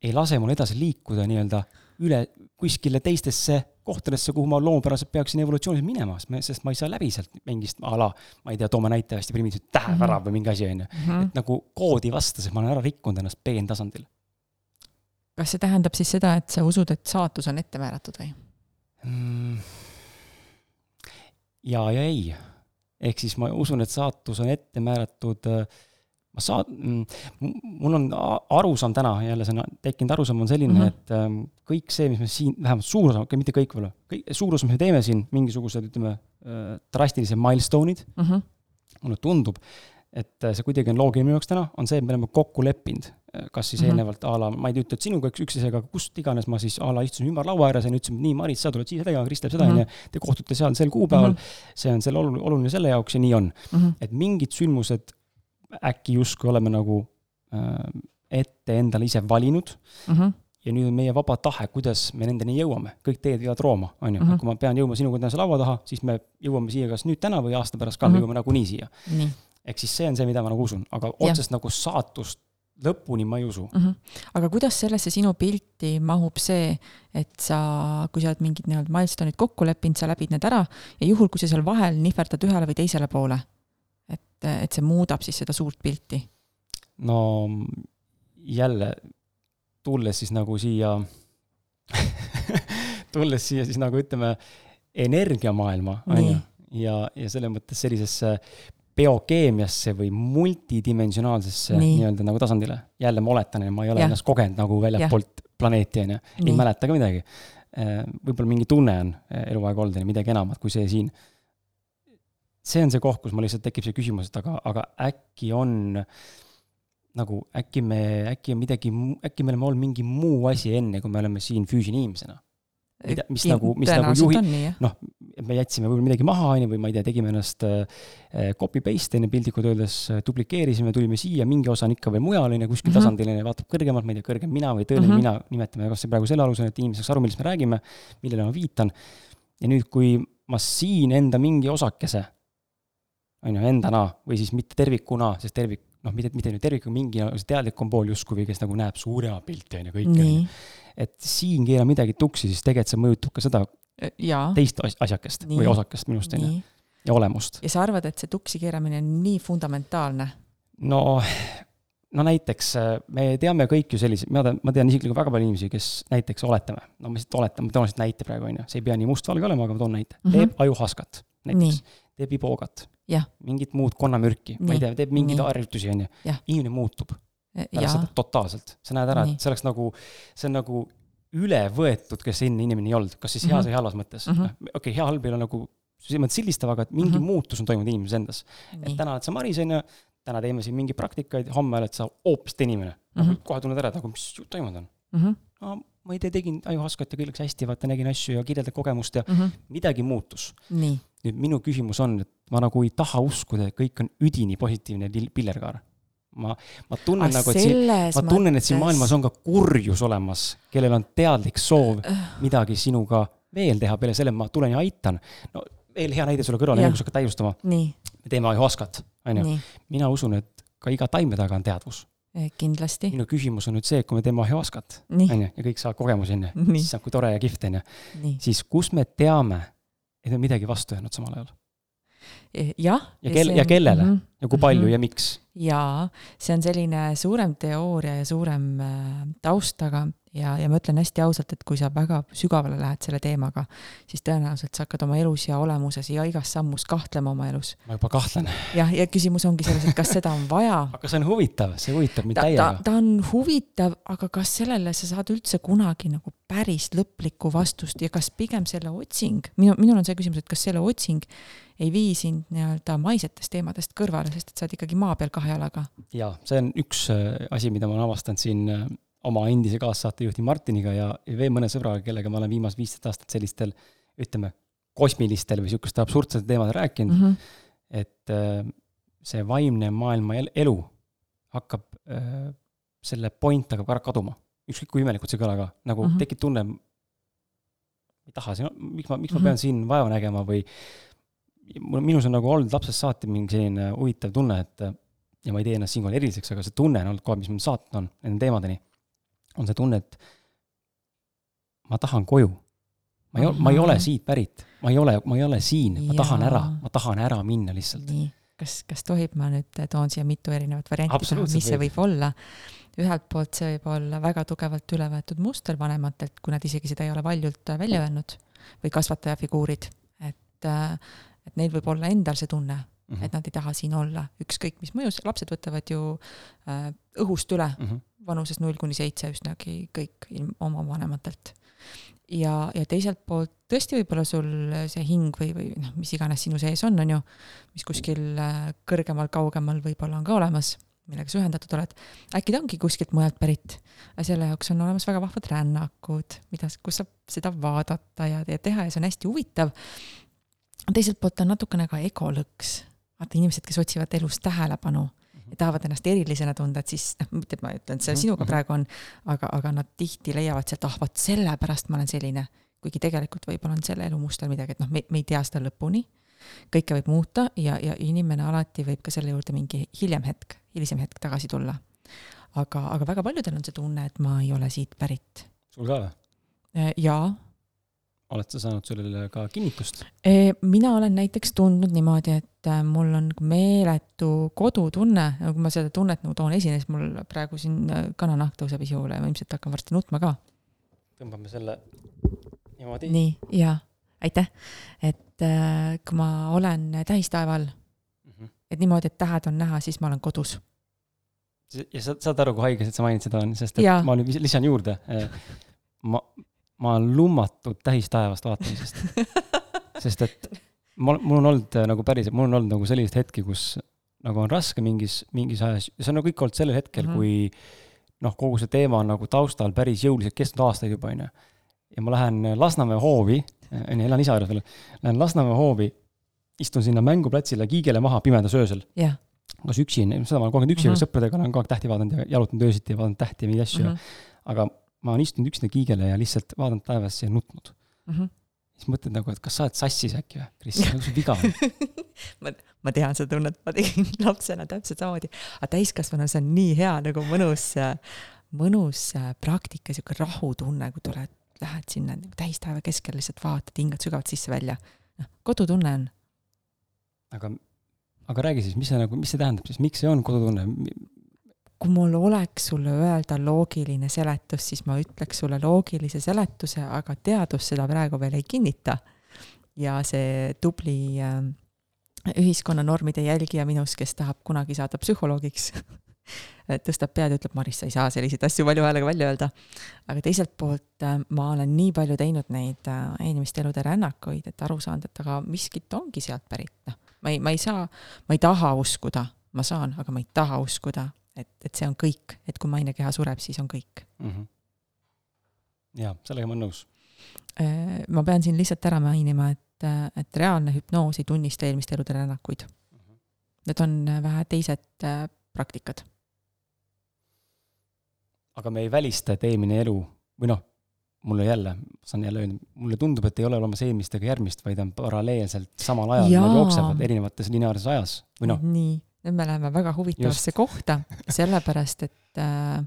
ei lase mul edasi liikuda nii-öelda üle kuskile teistesse kohtadesse, kuhu ma loomupäraselt peaksin evolutsioonis minema, sest ma ei saa läbi sealt mingist a la, ma ei tea, toome näite hästi primitiivselt, tähevärav või mingi asi, on ju. Mhm. et nagu koodi vastas, et ma olen ära rikkunud ennast peentasandil kas see tähendab siis seda, et sa usud, et saatus on ette määratud või mm.? ja, ja ei. ehk siis ma usun, et saatus on ette määratud äh, ma saan, mul on arusaam täna, jälle see on tekkinud arusaam on selline mm, -hmm. et ähm, kõik see, mis me siin, vähemalt suur osa, mitte kõik võib-olla, kõik, suur osa, mis me teeme siin, mingisugused, ütleme, äh, drastilised milestone'id mm, -hmm. mulle tundub, et äh, see kuidagi on loogiline minu jaoks täna, on see, et me oleme kokku leppinud, äh, kas siis mm -hmm. eelnevalt a la, ma ei ütle, et sinuga üks, üksteisega, kust iganes ma siis a la istusin ümber laua ääres ja ütlesin, et nii, Maris, sa tuled siia tegema, Kris teeb seda, Mhm. on ju, te kohtute seal sel kuupäeval mm, -hmm. see on selle oluline, oluline selle jaoks ja nii on mm. -hmm. et mingid sündmused äkki justkui oleme nagu äh, ette endale ise valinud Mm -hmm. ja nüüd on meie vaba tahe, kuidas me nendeni jõuame, kõik teed viivad Rooma, on ju, Mhm. kui ma pean jõudma sinuga tänase laua taha, siis me jõuame siia kas nüüd täna või aasta pärast ka mm, Mhm. -hmm. me jõuame nagunii siia. nii ehk siis see on see, mida ma nagu usun, aga otsest nagu saatust lõpuni ma ei usu mm. -hmm. aga kuidas sellesse sinu pilti mahub see, et sa, kui sa oled mingid nii-öelda milstone'id kokku leppinud, sa läbid need ära ja juhul, kui sa seal vahel nihverdad ühele või teisele poole, et, et see muudab siis seda suurt pilti? no jälle, tulles siis nagu siia tulles siia siis nagu ütleme, energiamaailma, on ju, ja, ja selles mõttes sellisesse biokeemiasse või multidimensionaalsesse nii-öelda nagu tasandile. jälle ma oletan, et ma ei ole ja. ennast kogenud nagu väljapoolt planeeti, on ju, ei mäleta ka midagi. võib-olla mingi tunne on eluaeg olnud, on ju, midagi enamat kui see siin. see on see koht, kus mul lihtsalt tekib see küsimus, et aga, aga äkki on nagu äkki me, äkki on midagi, äkki me oleme olnud mingi muu asi enne, kui me oleme siin füüsiline inimesena mida, mis nagu, mis nagu juhib, noh, me jätsime võib-olla midagi maha, on ju, või ma ei tea, tegime ennast äh, copy paste, on ju, piltlikult öeldes, duplikeerisime, tulime siia, mingi osa on ikka veel mujal, on ju, kuskil mm -hmm. tasandil, on ju, vaatab kõrgemalt, ma ei tea, kõrgem mina või tõeline mm -hmm. mina, nimetame kas või praegu selle alusel, et inimesed saaks aru, millest me räägime, millele ma viitan. ja nüüd, kui ma siin enda mingi osakese, on ju, endana või siis mitte tervikuna, sest tervik, noh, mitte, mitte nüüd tervikuna, mingi teadlikum pool justkui kes nagu näeb suurema pilti, on ju, kõike, et siin keera midagi tuksi, siis tegelikult see mõjutab ka seda ja. teist asjakest nii. või osakest minust, on ju, ja olemust. ja sa arvad, et see tuksi keeramine on nii fundamentaalne? no, no näiteks me teame kõik ju selliseid, ma tean, ma tean isiklikult väga palju inimesi, kes näiteks oletame, no ma lihtsalt oletan, ma toon lihtsalt näite praegu, on ju, see ei pea nii mustvalge olema, aga ma toon näite mm, -hmm. teeb ajuhaskat näiteks, teeb iboogat, mingit muud konnamürki, ma ei tea, teeb mingeid harjutusi, on ju, inimene muutub. Pärast seda totaalselt, sa näed ära, et see oleks nagu, see on nagu üle võetud, kes enne inimene ei olnud, kas siis heas mm -hmm. või halvas mõttes? Mm -hmm.. okei okay,, hea halb ei ole nagu selles mõttes sildistav, aga et mingi mm -hmm. muutus on toimunud inimeses endas. et täna oled sa Maris, on ju, täna teeme siin mingeid praktikaid, homme oled sa hoopis teine inimene. Mm. -hmm. kohe tunned ära, et nagu mis toimunud on. Mm. -hmm. no ma ei tea, tegin ajuhaskat ja kõik läks hästi, vaata, nägin asju ja kirjeldan kogemust ja mm -hmm. midagi muutus. nüüd minu küsimus on, et ma nagu ei taha uskuda, et kõik on üdini positiivne pillerkaar ma, ma tunnen Aga nagu, et siin, ma tunnen, et siin maailmas on ka kurjus olemas, kellel on teadlik soov midagi sinuga veel teha, peale selle ma tulen ja aitan. no veel hea näide sulle kõrvale, enne kui sa hakkad täiustama. me teeme ajuhaskat, on ju. mina usun, et ka iga taime taga on teadvus. Kindlasti. minu küsimus on nüüd see, et kui me teeme ajuhaskat, on ju, ja kõik saavad kogemusi, on ju, siis saab kui tore ja kihvt, on ju. siis kus me teame, et on midagi vastu jäänud samal ajal? jah. ja kel-, ja kellele mm -hmm. ja kui palju mm -hmm. ja miks? jaa, see on selline suurem teooria ja suurem äh, taustaga ja, ja ma ütlen hästi ausalt, et kui sa väga sügavale lähed selle teemaga, siis tõenäoliselt sa hakkad oma elus ja olemuses ja igas sammus kahtlema oma elus. ma juba kahtlen. jah, ja küsimus ongi selles, et kas seda on vaja. aga see on huvitav, see huvitab mind täiega. ta, ta on huvitav, aga kas sellele sa saad üldse kunagi nagu päris lõplikku vastust ja kas pigem selle otsing, minu, minul on see küsimus, et kas selle otsing ei vii sind nii-öelda maisetest teemadest kõrvale, sest et sa oled ikkagi maa peal kahe jalaga. jaa, see on üks asi, mida ma olen avastanud siin oma endise kaassaatejuhti Martiniga ja veel mõne sõbraga, kellega ma olen viimased viisteist aastat sellistel, ütleme, kosmilistel või niisugustel absurdsetel teemadel rääkinud mm, -hmm. et see vaimne maailma elu hakkab, selle point hakkab ära kaduma. ükskõik kui imelikult see ei kõla ka, nagu mm -hmm. tekib tunne, ei taha siin, miks ma, miks ma pean mm -hmm. siin vaeva nägema või mul, minus on nagu olnud lapsest saati mingi selline huvitav tunne, et ja ma ei tee ennast siinkohal eriliseks, aga see tunne on olnud kohe, mis mind saatnud on nende teemadeni, on see tunne, et ma tahan koju. ma ei, ma ei ole siit pärit, ma ei ole, ma ei ole siin, ma Jaa. tahan ära, ma tahan ära minna lihtsalt. nii, kas, kas tohib, ma nüüd toon siia mitu erinevat varianti, mis see võib. olla. ühelt poolt see võib olla väga tugevalt üle võetud muster vanematelt, kui nad isegi seda ei ole valjult välja öelnud, või kasvatajafiguurid, et, et neil võib olla endal see tunne mm, -hmm. et nad ei taha siin olla, ükskõik mis mõjus, lapsed võtavad ju äh, õhust üle mm -hmm. vanuses null kuni seitse üsnagi kõik ilm, oma vanematelt. ja, ja teiselt poolt tõesti võib-olla sul see hing või, või noh, mis iganes sinu sees on, on ju, mis kuskil äh, kõrgemal, kaugemal võib-olla on ka olemas millega sa ühendatud oled, äkki ta ongi kuskilt mujalt pärit. selle jaoks on olemas väga vahvad rännakud, mida, kus saab seda vaadata ja, ja teha ja see on hästi huvitav. teiselt poolt on natukene ka egolõks. Vaata inimesed, kes otsivad elus tähelepanu ja tahavad ennast erilisena tunda, et siis noh, mitte et ma ütlen, et see Mhm, sinuga mhm. praegu on, aga, aga nad tihti leiavad sealt, ah vot sellepärast ma olen selline. kuigi tegelikult võib-olla on selle elu mustal midagi, et noh, me, me ei tea seda lõpuni. kõike võib muuta ja, ja inimene alati võib ka selle juurde mingi hiljem hetk, hilisem hetk tagasi tulla. aga, aga väga paljudel on see tunne, et ma ei ole siit pärit. sul ka või? jaa oled sa saanud sellele ka kinnitust? Eh, mina olen näiteks tundnud niimoodi, et äh, mul on meeletu kodutunne, nagu ma seda tunnet nagu toon esile, siis mul praegu siin äh, kananahk tõuseb esile ja ma ilmselt hakkan varsti nutma ka. tõmbame selle niimoodi. nii, jaa, aitäh. et äh, kui ma olen tähistaeval, Mhm. et niimoodi, et tähed on näha, siis ma olen kodus. ja sa saad aru, kui haige see, et sa mainid seda on, sest et Jaa. ma nüüd lisan juurde. ma, ma olen lummatud tähistaevast vaatamisest. sest et ma, mul on olnud äh, nagu päriselt, mul on olnud nagu selliseid hetki, kus nagu on raske mingis, mingis ajas, see on nagu kõik olnud sellel hetkel mm. -hmm. kui noh, kogu see teema on nagu taustal päris jõuliselt kestnud aastaid juba, onju. ja ma lähen Lasnamäe hoovi, onju, elan isa juures veel, lähen Lasnamäe hoovi, istun sinna mänguplatsile kiigele maha pimedas öösel jah. kas üksi, seda ma olen kogu aeg üksi mm. -hmm. sõpradega olen kogu aeg tähti vaadanud ja jalutanud öösiti ja vaadanud tähti ja mingeid asju mm, -hmm. aga ma olen istunud üksinda kiigele ja lihtsalt vaadanud taevasse ja nutnud. mhm. siis mõtled nagu, et kas sa oled sassis äkki või, Kris, mis sul viga on? ma, ma tean seda tunnet, ma tegin lapsena täpselt samamoodi, aga täiskasvanuna see on nii hea nagu mõnus, mõnus äh, praktika, sihuke rahutunne, kui tuled, lähed sinna nagu täistaeva keskel, lihtsalt vaatad, hingad sügavalt sisse-välja. noh, kodutunne on. aga, aga räägi siis, mis see nagu, mis see tähendab siis, miks see on kodutunne? Kui mul oleks sulle öelda loogiline seletus, siis ma ütleks sulle loogilise seletuse, aga teadus seda praegu veel ei kinnita. ja see tubli äh, ühiskonnanormide jälgija minus, kes tahab kunagi saada psühholoogiks tõstab pead ja ütleb, Maris, sa ei saa selliseid asju valju häälega välja öelda. aga teiselt poolt äh, ma olen nii palju teinud neid äh, inimeste elude rännakuid, et aru saanud, et aga miskit ongi sealt pärit, noh. ma ei, ma ei saa, ma ei taha uskuda, ma saan, aga ma ei taha uskuda, et, et see on kõik, et kui mainekeha sureb, siis on kõik. mm? -hmm. jaa, sellega ma olen nõus. Äh, ma pean siin lihtsalt ära mainima, et, et reaalne hüpnoos ei tunnista eelmiste elude rännakuid. Need on äh, vähe teised äh, praktikad. aga me ei välista, et eelmine elu või noh, mulle jälle, saan jälle öelda, mulle tundub, et ei ole olemas eelmist ega järgmist, vaid on paralleelselt samal ajal, nad jooksevad erinevates lineaarses ajas või noh, nii, nüüd me läheme väga huvitavasse kohta, sellepärast et äh,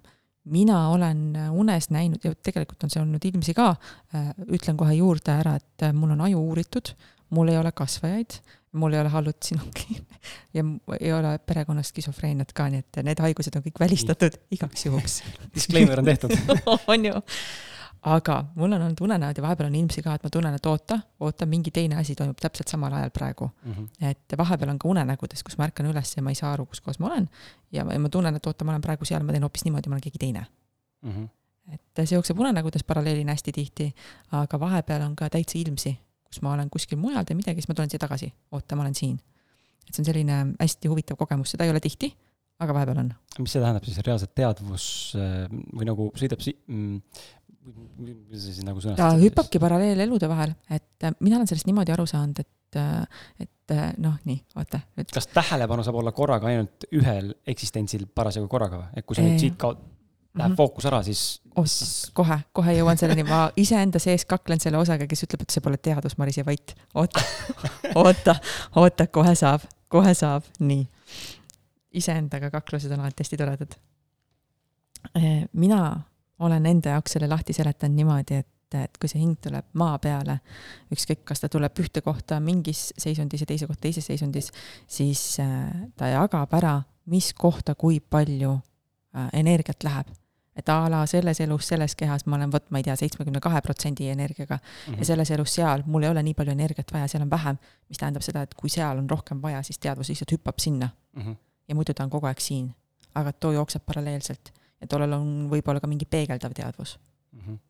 mina olen unes näinud ja tegelikult on see olnud ilmsi ka äh,, ütlen kohe juurde ära, et äh, mul on aju uuritud, mul ei ole kasvajaid, mul ei ole hallutsinongi ja ei ole perekonnas skisofreeniat ka, nii et need haigused on kõik välistatud igaks juhuks. Disclaimer on tehtud. On ju. Aga mul on olnud unenäod ja vahepeal on ilmsi ka, et ma tunnen, et oota, oota, mingi teine asi toimub täpselt samal ajal praegu. mm. -hmm. et vahepeal on ka unenägudes, kus ma ärkan üles ja ma ei saa aru, kus kohas ma olen. ja ma, ja ma tunnen, et oota, ma olen praegu seal, ma teen hoopis niimoodi, ma olen keegi teine. Mm -hmm. et see jookseb unenägudes paralleelina hästi tihti, aga vahepeal on ka täitsa ilmsi, kus ma olen kuskil mujal, teen midagi, siis ma tulen siia tagasi. oota, ma olen siin. et see on selline hästi huvitav kogemus, seda ei ole tihti, aga vahepeal on. mis see tähendab siis, reaalselt teadvus äh, või nagu sõidab si-, mm, nagu ta sõnastada? hüppabki paralleelelude vahel, et äh, mina olen sellest niimoodi aru saanud, et, äh, et äh, noh, nii, oota, nüüd kas tähelepanu saab olla korraga ainult ühel eksistentsil parasjagu korraga või? et kui sa nüüd siit kaot-, läheb Mhm. fookus ära, siis, siis, kohe, kohe jõuan selleni, ma iseenda sees kaklen selle osaga, kes ütleb, et see pole teadus, Maris ja Vait. oota, oota, oota, kohe saab, kohe saab, nii. iseendaga kaklused on alati hästi toredad. mina olen enda jaoks selle lahti seletanud niimoodi, et, et kui see hing tuleb maa peale, ükskõik, kas ta tuleb ühte kohta mingis seisundis ja teise kohta teises seisundis, siis äh, ta jagab ära, mis kohta kui palju äh, energiat läheb et a la selles elus, selles kehas ma olen vot, ma ei tea, seitsmekümne kahe protsendi energiaga mm -hmm. ja selles elus seal mul ei ole nii palju energiat vaja, seal on vähem, mis tähendab seda, et kui seal on rohkem vaja, siis teadvus lihtsalt hüppab sinna mm. -hmm. ja muidu ta on kogu aeg siin. aga too jookseb paralleelselt ja tollel on võib-olla ka mingi peegeldav teadvus mm. -hmm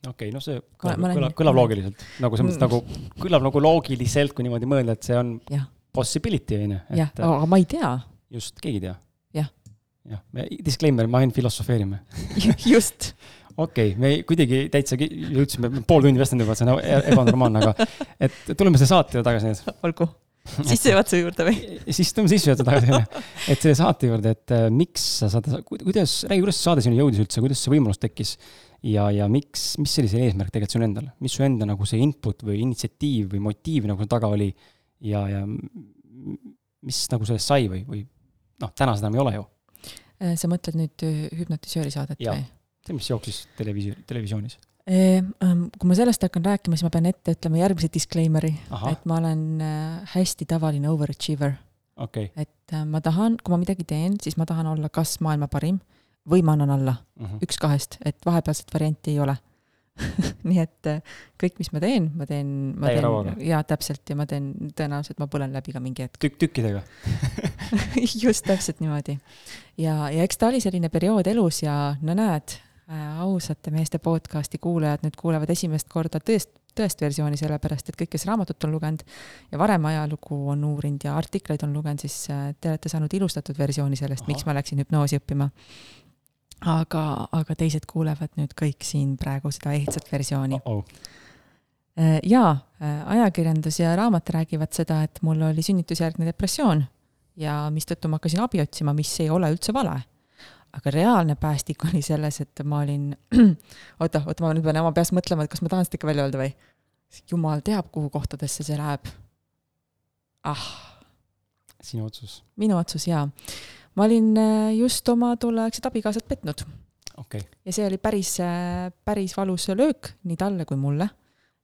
okei okay,, no see kõlab, kõlab, kõlab loogiliselt, nagu selles mõttes nagu, kõlab nagu loogiliselt, kui niimoodi mõelda, et see on ja. possibility, on ju. jah, aga ma ei tea. just, keegi ei tea jah, me, disclaimer, me ainult filosofeerime just okei okay,, me kuidagi täitsa jõudsime, pool tundi vestlenud juba, see on e-, ebanormaalne, aga et tuleme selle saate tagasi nüüd. olgu, sissejuhatuse juurde või? siis tuleme sissejuhatuse tagasi, et selle saate juurde, et äh, miks sa saad, kuidas, räägi, kuidas see saade sinna jõudis üldse, kuidas see võimalus tekkis? ja, ja miks, mis oli see eesmärk tegelikult sul endal, mis su enda nagu see input või initsiatiiv või motiiv nagu taga oli ja, ja mis nagu sellest sai või, või noh, täna seda enam ei ole ju Äh, sa mõtled nüüd äh, hüpnotisööri saadet ja. või? see, mis jooksis televiisi-, televisioonis. Ähm, kui ma sellest hakkan rääkima, siis ma pean ette ütlema järgmise disclaimer'i, et ma olen äh, hästi tavaline overachiever okay.. et ma tahan, kui ma midagi teen, siis ma tahan olla kas maailma parim või ma annan alla uh, mhm. -huh. üks kahest, et vahepealset varianti ei ole nii et äh, kõik, mis ma teen, ma teen, ma teen, jaa, täpselt, ja ma teen, tõenäoliselt ma põlen läbi ka mingi hetk. tükk tükkidega just täpselt niimoodi. ja, ja eks ta oli selline periood elus ja no näed äh,, ausate meeste podcast'i kuulajad nüüd kuulevad esimest korda tõest, tõest versiooni, sellepärast et kõik, kes raamatut on lugenud ja varem ajalugu on uurinud ja artikleid on lugenud, siis äh, te olete saanud ilustatud versiooni sellest, miks ma läksin hüpnoosi õppima aga, aga teised kuulevad nüüd kõik siin praegu seda ehtsat versiooni oh. -oh. jaa, äh, ajakirjandus ja raamat räägivad seda, et mul oli sünnitusjärgne depressioon ja mistõttu ma hakkasin abi otsima, mis ei ole üldse vale. Aga reaalne päästik oli selles, et ma olin, oota, oota, ma nüüd pean oma peas mõtlema, et kas ma tahan seda ikka välja öelda või? jumal teab, kuhu kohtadesse see läheb. ah. sinu otsus. minu otsus, jaa ma olin äh, just oma tolleaegset abikaasat petnud okay.. ja see oli päris, äh, päris valus löök nii talle kui mulle.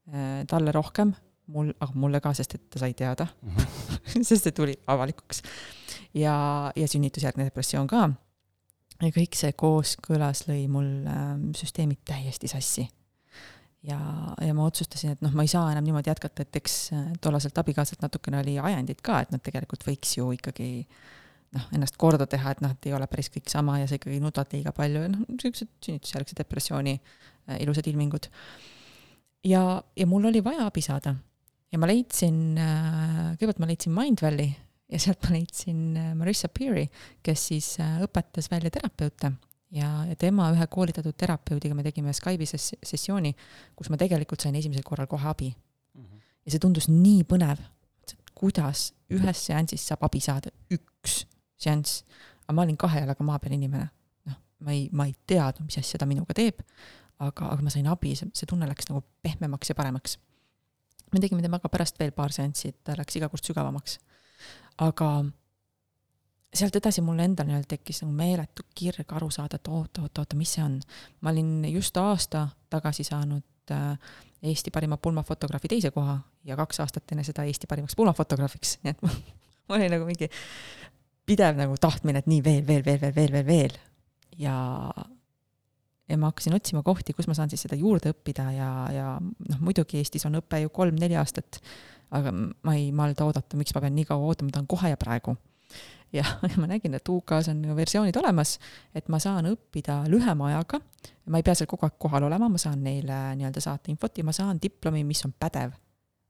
Äh, talle rohkem, mul, aga mulle ka, sest et ta sai teada mm. -hmm. sest see tuli avalikuks. ja, ja sünnitusjärgne depressioon ka. Ja kõik see kooskõlas lõi mul äh, süsteemid täiesti sassi. ja, ja ma otsustasin, et noh, ma ei saa enam niimoodi jätkata, et eks tollaselt abikaasalt natukene oli ajendit ka, et nad tegelikult võiks ju ikkagi äh, noh, ennast korda teha, et noh, et ei ole päris kõik sama ja sa ikkagi nutad liiga palju ja noh, niisugused sünnitusjärgse depressiooni äh, ilusad ilmingud. ja, ja mul oli vaja abi saada. ja ma leidsin äh,, kõigepealt ma leidsin Mindvalley ja sealt ma leidsin äh, Marissa Peary, kes siis äh, õpetas välja terapeute ja, tema ühe koolitatud terapeudiga me tegime Skype'i ses-, sessiooni, kus ma tegelikult sain esimesel korral kohe abi mm. -hmm. ja see tundus nii põnev, kuidas ühes seansis saab abi saada üks seanss. aga ma olin kahe jalaga maa peal inimene. noh, ma ei, ma ei teadnud, mis asja ta minuga teeb, aga, aga ma sain abi, see, see tunne läks nagu pehmemaks ja paremaks. me tegime temaga pärast veel paar seanssi, ta läks iga kord sügavamaks. Aga sealt edasi mul endal nii-öelda tekkis nagu meeletu kirg aru saada, et oota, oota, oota, mis see on. ma olin just aasta tagasi saanud äh, Eesti parima pulmafotograafi teise koha ja kaks aastat enne seda Eesti parimaks pulmafotograafiks, nii et ma, ma olin nagu mingi pidev nagu tahtmine, et nii veel, veel, veel, veel, veel, veel, veel. ja, ja ma hakkasin otsima kohti, kus ma saan siis seda juurde õppida ja, ja noh, muidugi Eestis on õpe ju kolm-neli aastat, aga ma ei malda oodata, miks ma pean nii kaua ootama, ma tahan kohe ja praegu. ja, ja ma nägin, et UK-s on versioonid olemas, et ma saan õppida lühema ajaga, ma ei pea seal kogu aeg kohal olema, ma saan neile nii-öelda saata infot ja ma saan diplomi, mis on pädev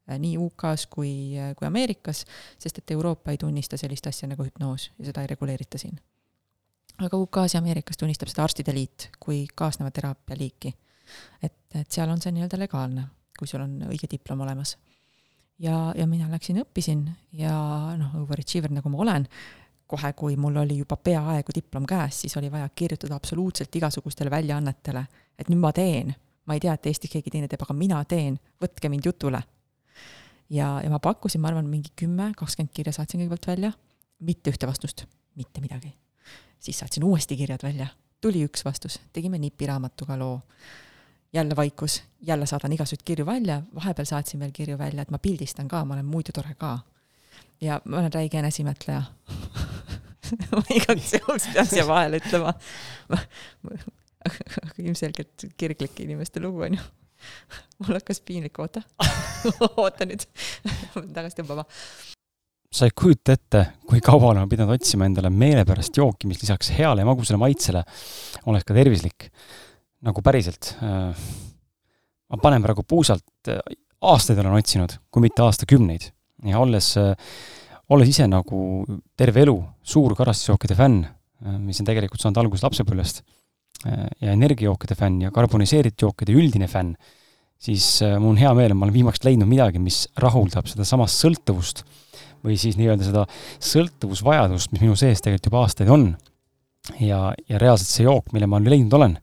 Äh, nii UK-s kui, äh, kui Ameerikas, sest et Euroopa ei tunnista sellist asja nagu hüpnoos ja seda ei reguleerita siin. aga UK-s ja Ameerikas tunnistab seda arstide liit kui kaasneva teraapia liiki. et, et seal on see nii-öelda legaalne, kui sul on õige diplom olemas. Ja, ja mina läksin, õppisin ja noh, overachiever nagu ma olen, kohe, kui mul oli juba peaaegu diplom käes, siis oli vaja kirjutada absoluutselt igasugustele väljaannetele, et nüüd ma teen, ma ei tea, et Eestis keegi teine teeb, aga mina teen, võtke mind jutule. Ja, ja ma pakkusin, ma arvan, mingi kümme, kakskümmend kirja saatsin kõigepealt välja, mitte ühte vastust, mitte midagi. siis saatsin uuesti kirjad välja, tuli üks vastus, tegime nipiraamatuga loo. Jälle vaikus, jälle saadan igasuguseid kirju välja, vahepeal saatsin veel kirju välja, et ma pildistan ka, ma olen muidu tore ka. ja ma olen räige eneseimetleja ma igaks juhuks pean siia vahele ütlema ilmselgelt kirglike inimeste lugu on ju. mul hakkas piinlik, oota oota nüüd ma pean tagasi tõmbama. sa ei kujuta ette, kui kaua olen pidanud otsima endale meelepärast jooki, mis lisaks heale ja magusale maitsele oleks ka tervislik. Nagu päriselt. Äh, ma panen praegu puusalt, äh, aastaid olen otsinud, kui mitte aastakümneid ja olles, äh, olles ise nagu terve elu suur karastusjookide fänn, mis on tegelikult saanud alguse lapsepõlvest ja energiajookide fänn ja karboniseeritud jookide üldine fänn, siis mul on hea meel, et ma olen viimaks leidnud midagi, mis rahuldab sedasama sõltuvust või siis nii-öelda seda sõltuvusvajadust, mis minu sees tegelikult juba aastaid on. ja, ja reaalselt see jook, mille ma leidnud olen,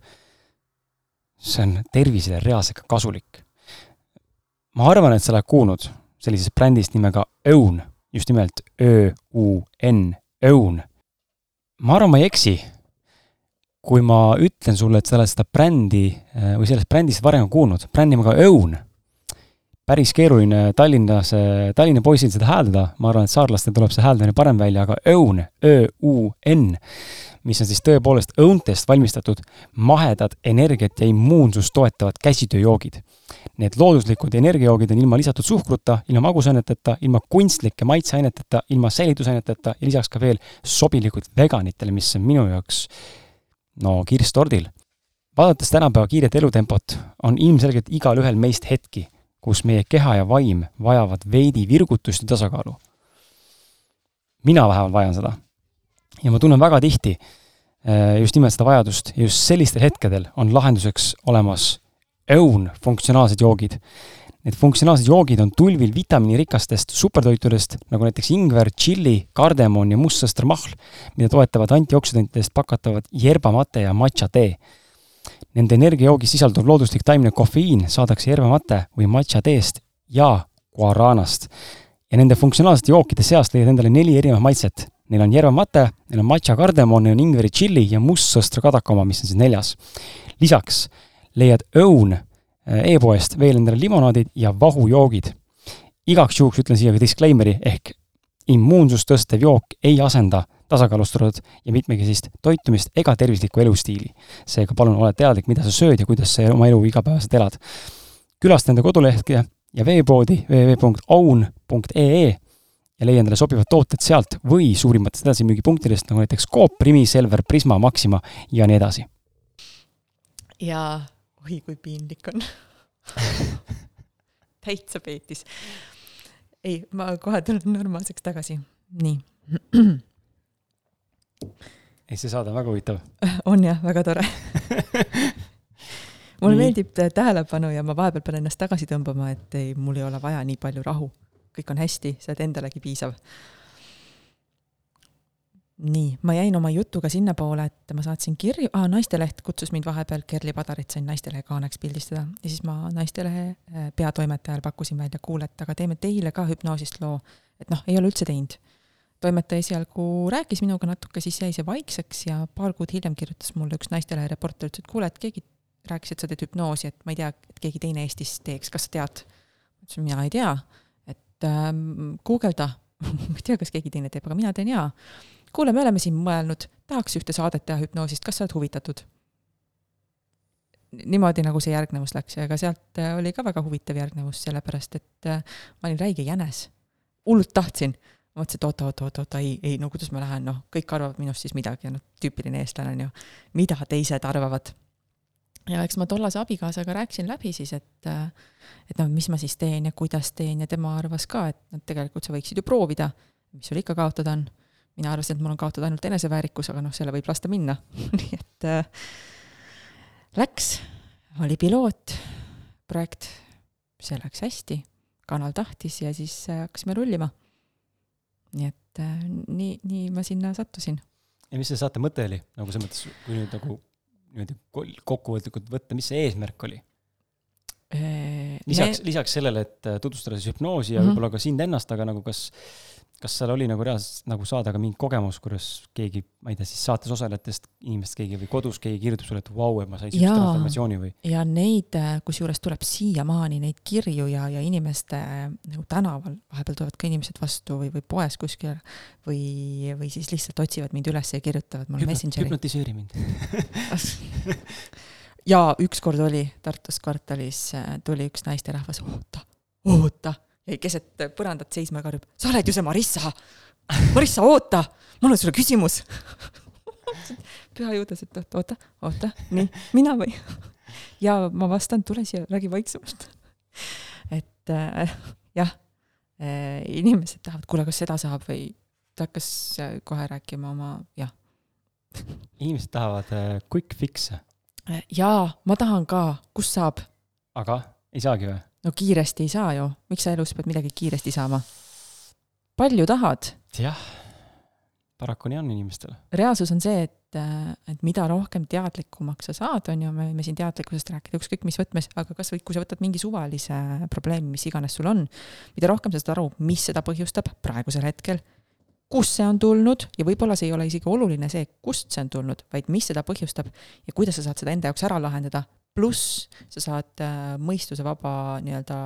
see on tervisele reaalselt ka kasulik. ma arvan, et sa oled kuulnud sellisest brändist nimega Õun, just nimelt Ö-U-N, Õun. ma arvan, ma ei eksi kui ma ütlen sulle, et sa oled seda brändi äh, või sellest brändist varem kuulnud, brändi nimega Õun, päris keeruline Tallinnas, Tallinna poisil seda hääldada, ma arvan, et saarlastel tuleb see hääldamine parem välja, aga Õun, Ö-U-N, mis on siis tõepoolest õuntest valmistatud mahedad energiat ja immuunsust toetavad käsitööjoogid. Need looduslikud energiajoogid on ilma lisatud suhkruta, ilma magusaineteta, ilma kunstlike maitseaineteta, ilma säilitusaineteta ja lisaks ka veel sobilikud veganitele, mis on minu jaoks no kirss tordil. vaadates tänapäeva kiiret elutempot, on ilmselgelt igalühel meist hetki, kus meie keha ja vaim vajavad veidi virgutust ja tasakaalu. mina vähemalt vajan seda. Ja ma tunnen väga tihti eh, just nimelt seda vajadust ja just sellistel hetkedel on lahenduseks olemas õun funktsionaalsed joogid Need funktsionaalsed joogid on tulvil vitamiinirikastest supertoitudest, nagu näiteks ingver, tšilli, kardemon ja mustsõstramahl, mida toetavad antioksüdantidest pakatavad yerbamate ja matša tee. Nende energiajoogis sisalduv looduslik taimne kofeiin saadakse yerbamate või matša teest ja guaranast. ja nende funktsionaalsete jookide seast leiad endale neli erinevat maitset. Neil on yerbamate, neil on matša kardemon, neil on ingveri tšilli ja mustsõstra kadakoma, mis on siis neljas. lisaks leiad õun Äh, e-poest veel endale limonaadid ja vahujoogid. igaks juhuks ütlen siia ka disclaimer'i ehk immuunsust tõstev jook ei asenda tasakaalustatud ja mitmekesist toitumist ega tervislikku elustiili. seega palun ole teadlik, mida sa sööd ja kuidas sa oma elu igapäevaselt elad. külasta enda kodulehte ja veepoodi www.own.ee ja leia endale sobivad tooted sealt või suurimatest edasimüügipunktidest, nagu näiteks Coop, Rimi, Selver, Prisma, Maxima ja nii edasi. ja oi kui piinlik on täitsa peetis. ei, ma kohe tulen normaalseks tagasi, nii. ei, see saade on väga huvitav. on jah, väga tore mulle meeldib tähelepanu ja ma vahepeal pean ennast tagasi tõmbama, et ei, mul ei ole vaja nii palju rahu. Kõik on hästi, sa oled endalegi piisav nii, ma jäin oma jutuga sinnapoole, et ma saatsin kirju ah,, Naisteleht kutsus mind vahepeal, Kerli Padarit sain Naistelehe kaaneks pildistada ja siis ma Naistelehe äh, peatoimetajale pakkusin välja, kuule, et aga teeme teile ka hüpnoosist loo. et noh, ei ole üldse teinud. toimetaja esialgu rääkis minuga natuke, siis jäi see vaikseks ja paar kuud hiljem kirjutas mulle üks Naistelehe reporter, ütles, et kuule, et keegi rääkis, et sa teed hüpnoosi, et ma ei tea, et keegi teine Eestis teeks, kas sa tead? ma ütlesin, mina ei tea, et ähm, guugelda ma ei tea, kas keegi teine teeb, aga mina teen jaa kuule, me oleme siin mõelnud, tahaks ühte saadet teha hüpnoosist, kas sa oled huvitatud? niimoodi, nagu see järgnevus läks ja ega sealt äh, oli ka väga huvitav järgnevus, sellepärast et äh, ma olin räige jänes. hullult tahtsin. mõtlesin, et oota-oota-oota-oota, ei, ei, no kuidas ma lähen, noh, kõik arvavad minust siis midagi ja noh, tüüpiline eestlane on ju, mida teised arvavad. Ja eks ma tollase abikaasaga rääkisin läbi siis, et äh, et noh, mis ma siis teen ja kuidas teen ja tema arvas ka, et noh, tegelikult sa võiksid ju proovida, mis sul ikka kaotada on mina arvasin, et mul on kaotada ainult eneseväärikus, aga noh, selle võib lasta minna nii et äh, läks, oli pilootprojekt, see läks hästi, kanal tahtis ja siis äh, hakkasime rullima. nii et äh, nii, nii ma sinna sattusin. ja mis see saate mõte oli, nagu selles mõttes, kui nüüd nagu niimoodi kokkuvõtlikult võtta, mis see eesmärk oli? Äh, lisaks me..., lisaks sellele, et tutvustada siis hüpnoosi ja mm -hmm. võib-olla ka sind ennast, aga nagu kas kas seal oli nagu reaalselt nagu saada ka mingi kogemus, kuidas keegi, ma ei tea, siis saates osalejatest inimest keegi või kodus keegi kirjutab sulle, et vau, et ma sain sellise informatsiooni või? ja neid, äh, kusjuures tuleb siiamaani neid kirju ja, ja inimeste nagu tänaval, vahepeal tulevad ka inimesed vastu või, või poes kuskil või, või siis lihtsalt otsivad mind üles ja kirjutavad mulle Hüpno, Messengeri. hüpnotiseeri mind ja ükskord oli Tartus kvartalis, äh, tuli üks naisterahvas, oota, oota jäi keset põrandat seisma ja karjub, sa oled ju see Marissa. Marissa, oota, mul on sulle küsimus püha juudas, et oota, oota, oota, nii, mina või? ja ma vastan, tule siia, räägi vaiksemalt. et äh, jah äh,, inimesed tahavad, kuule, kas seda saab või ta hakkas äh, kohe rääkima oma, jah. inimesed tahavad äh, quick fix'e. Äh, jaa, ma tahan ka, kus saab? aga ei saagi või? No kiiresti ei saa ju, miks sa elus pead midagi kiiresti saama? palju tahad? jah, paraku nii on inimestel. reaalsus on see, et, et mida rohkem teadlikumaks sa saad, on ju, me võime siin teadlikkusest rääkida ükskõik mis võtmes, aga kas või kui sa võtad mingi suvalise probleemi, mis iganes sul on, mida rohkem sa saad aru, mis seda põhjustab praegusel hetkel, kust see on tulnud ja võib-olla see ei ole isegi oluline see, kust see on tulnud, vaid mis seda põhjustab ja kuidas sa saad seda enda jaoks ära lahendada, pluss sa saad äh, mõistusevaba nii-öelda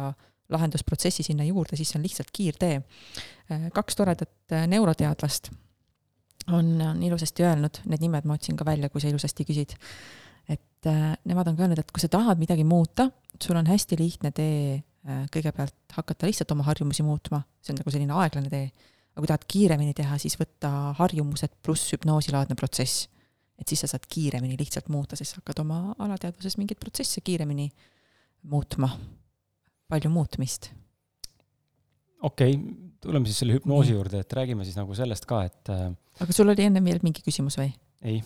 lahendusprotsessi sinna juurde, siis see on lihtsalt kiirtee. Äh, kaks toredat äh, neuroteadlast on, on ilusasti öelnud, need nimed ma otsin ka välja, kui sa ilusasti küsid. et nemad on ka öelnud, et kui sa tahad midagi muuta, sul on hästi lihtne tee kõigepealt hakata lihtsalt oma harjumusi muutma, see on nagu selline aeglane tee. aga kui tahad kiiremini teha, siis võtta harjumused pluss hüpnoosilaadne protsess et siis sa saad kiiremini lihtsalt muuta, sa hakkad oma alateadvuses mingeid protsesse kiiremini muutma. palju muutmist. okei okay,, tuleme siis selle hüpnoosi juurde, et räägime siis nagu sellest ka, et äh, aga sul oli enne veel mingi küsimus või? ei,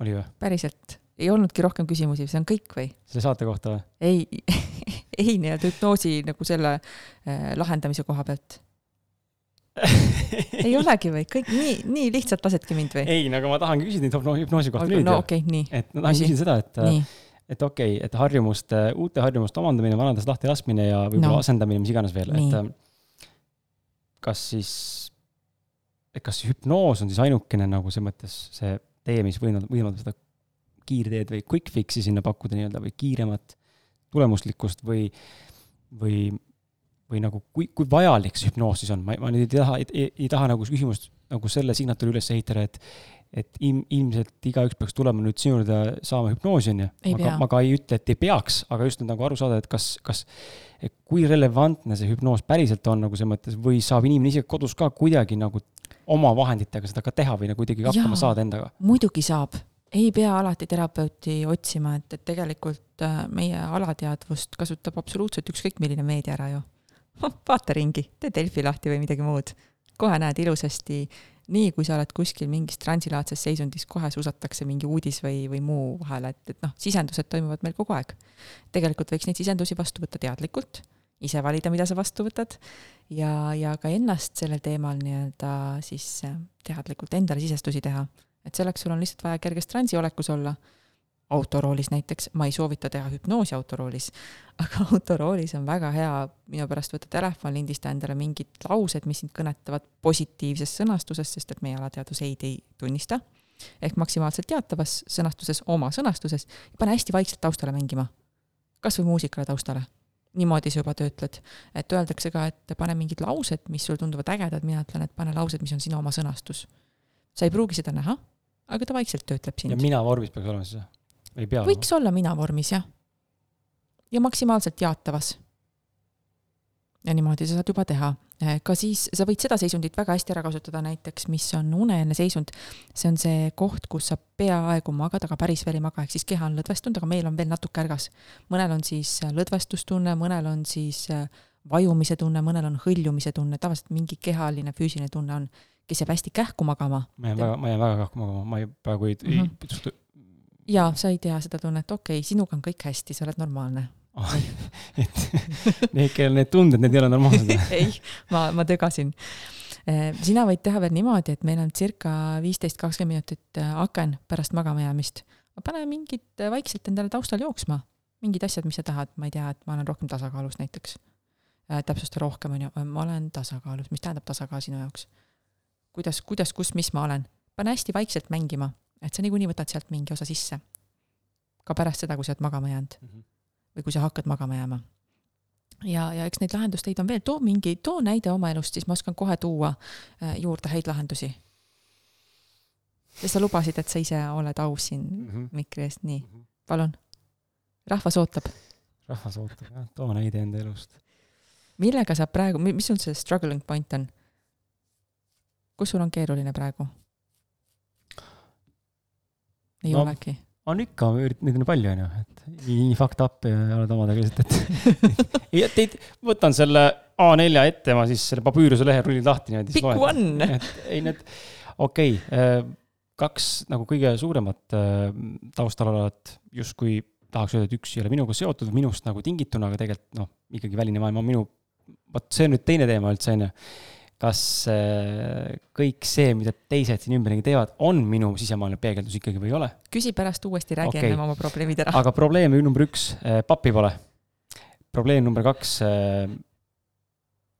oli või? päriselt? ei olnudki rohkem küsimusi, see on kõik või? selle saate kohta või? ei ei nii-öelda hüpnoosi nagu selle äh, lahendamise koha pealt ei olegi või, kõik nii, nii lihtsalt lasedki mind või? ei, no aga ma tahangi küsida nüüd hüpnoosi kohta nüüd. no okei okay,, nii. et ma tahan küsida seda, et, et okei okay,, et harjumuste, uute harjumuste omandamine, vanadest lahti laskmine ja võib-olla no. asendamine, mis iganes veel, et ähm, kas siis, et kas hüpnoos on siis ainukene nagu selles mõttes see tee, mis võimaldab, võimaldab seda kiirteed või quick fix'i sinna pakkuda nii-öelda või kiiremat tulemuslikkust või, või või nagu kui, kui vajalik see hüpnoos siis on, ma, ma nüüd ei taha, ei, ei taha nagu küsimust nagu selle signatuuri üles ehitada, et et ilm, ilmselt igaüks peaks tulema nüüd sinu juurde saama hüpnoosi, on ju. aga ma ka ei ütle, et ei peaks, aga just nagu aru saada, et kas, kas, kui relevantne see hüpnoos päriselt on nagu selles mõttes või saab inimene ise kodus ka kuidagi nagu oma vahenditega seda ka teha või nagu kuidagi hakkama Jaa, saada endaga? muidugi saab, ei pea alati terapeuti otsima, et, et tegelikult äh, meie alateadvust kasutab absoluutselt ükskõik milline meedia ära ju vaata ringi, tee Delfi lahti või midagi muud. kohe näed ilusasti, nii kui sa oled kuskil mingis transilaadses seisundis, kohe suusatakse mingi uudis või, või muu vahele, et, et noh, sisendused toimuvad meil kogu aeg. tegelikult võiks neid sisendusi vastu võtta teadlikult, ise valida, mida sa vastu võtad ja, ja ka ennast sellel teemal nii-öelda siis äh, teadlikult endale sisestusi teha. et selleks sul on lihtsalt vaja kerges transiolekus olla autoroolis näiteks, ma ei soovita teha hüpnoosi autoroolis, aga autoroolis on väga hea minu pärast võtta telefon, lindista endale mingid laused, mis sind kõnetavad positiivses sõnastuses, sest et meie alateadvus ei, tunnista. ehk maksimaalselt teatavas sõnastuses, oma sõnastuses, pane hästi vaikselt taustale mängima. kas või muusikale taustale. niimoodi sa juba töötled. et öeldakse ka, et pane mingid laused, mis sulle tunduvad ägedad, mina ütlen, et pane laused, mis on sinu oma sõnastus. sa ei pruugi seda näha, aga ta vaikselt töötleb sind. ja mina vormis peaks olema siis või? Ei võiks olla mina vormis, jah. ja maksimaalselt jaatavas. ja niimoodi sa saad juba teha. Eh, ka siis sa võid seda seisundit väga hästi ära kasutada, näiteks mis on uneline seisund. see on see koht, kus sa peaaegu magad, aga päris veel ei maga, ehk siis keha on lõdvestunud, aga meel on veel natuke ärgas. mõnel on siis lõdvestustunne, mõnel on siis eh, vajumise tunne, mõnel on hõljumise tunne, tavaliselt mingi kehaline, füüsiline tunne on, kes jääb hästi kähku magama. ma jään väga, ma jään väga kähku magama, ma ei, praegu ei mm, -hmm jaa, sa ei tea seda tunnet, okei okay,, sinuga on kõik hästi, sa oled normaalne oh,. et need, kellel need tunded, need ei ole normaalsed ei, ma, ma tögasin. Eh, sina võid teha veel niimoodi, et meil on circa viisteist, kakskümmend minutit eh, aken pärast magama jäämist. pane mingid eh, vaikselt endale taustal jooksma, mingid asjad, mis sa tahad, ma ei tea, et ma olen rohkem tasakaalus näiteks. täpsusta rohkem, on ju, ma olen tasakaalus, mis tähendab tasakaal sinu jaoks? kuidas, kuidas, kus, mis ma olen? pane hästi vaikselt mängima, et sa niikuinii võtad sealt mingi osa sisse. ka pärast seda, kui sa oled magama jäänud mm. -hmm. või kui sa hakkad magama jääma. ja, ja eks neid lahendusteid on veel, too mingi, too näide oma elust, siis ma oskan kohe tuua äh, juurde häid lahendusi. ja sa lubasid, et sa ise oled aus siin mm -hmm. mikri eest, nii mm, -hmm. palun. rahvas ootab. rahvas ootab jah, too näide enda elust. millega sa praegu, mis sul see struggling point on? kus sul on keeruline praegu? Ei no, olegi? on ikka, neid on palju, onju, et nii fucked up ja oled omadega lihtsalt, et ja teid, võtan selle A4 ette, ma siis selle papüüruse lehe rullin lahti niimoodi. Pick one! ei, need, okei okay,, äh, kaks nagu kõige suuremat äh, taustal olevat justkui tahaks öelda, et üks ei ole minuga seotud, minust nagu tingituna, aga tegelikult noh, ikkagi väline maailm on minu, vot see on nüüd teine teema üldse, onju kas äh, kõik see, mida teised siin ümberringi teevad, on minu sisemaailma peegeldus ikkagi või ei ole? küsi pärast uuesti, räägi okay. ennem oma probleemid ära. aga probleem number üks, äh, pappi pole. probleem number kaks, äh,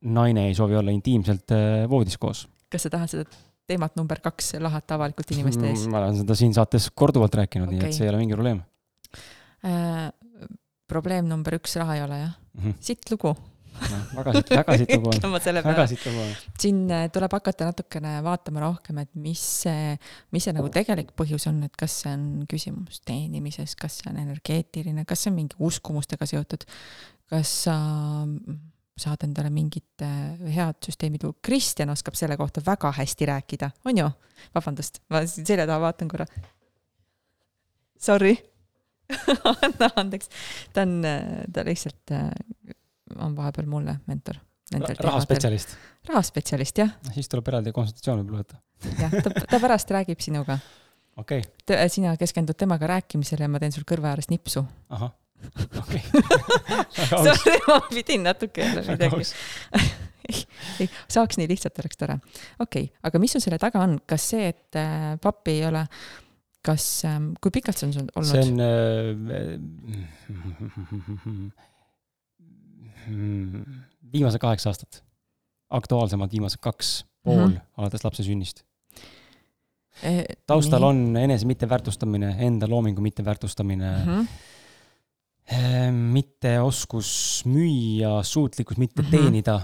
naine ei soovi olla intiimselt voodis koos. kas sa tahad seda teemat number kaks lahata avalikult inimeste ees? ma olen seda siin saates korduvalt rääkinud okay., nii et see ei ole mingi probleem äh,. probleem number üks, raha ei ole, jah mm -hmm.? sitt lugu noh, väga siit, väga lugu on. väga lugu on. siin äh, tuleb hakata natukene vaatama rohkem, et mis see, mis see nagu tegelik põhjus on, et kas see on küsimus teenimises, kas see on energeetiline, kas see on mingi uskumustega seotud, kas sa saad endale mingit äh, head süsteemi tuua, Kristjan oskab selle kohta väga hästi rääkida, on ju? vabandust, ma selja taha vaatan korra. Sorry anna andeks, ta on, äh, ta lihtsalt on vahepeal mulle mentor. rahaspetsialist? rahaspetsialist, jah. siis tuleb eraldi konsultatsioon võib-olla võtta. jah, ta, ta pärast räägib sinuga. okei okay.. sina keskendud temaga rääkimisele ja ma teen sul kõrva ääres nipsu. ahah, okei Sorry, ma pidin natuke jälle midagi ei, ei, saaks nii lihtsalt, oleks tore. okei okay,, aga mis sul selle taga on, kas see, et äh, pappi ei ole, kas ähm,, kui pikalt see on sul olnud? see on äh. viimased kaheksa aastat. aktuaalsemad viimased kaks pool mm -hmm. alates lapse sünnist e,. taustal nii. on enese mitteväärtustamine, enda loomingu mitteväärtustamine mm. -hmm mitteoskus müüa, suutlikkus mitte mm -hmm. teenida.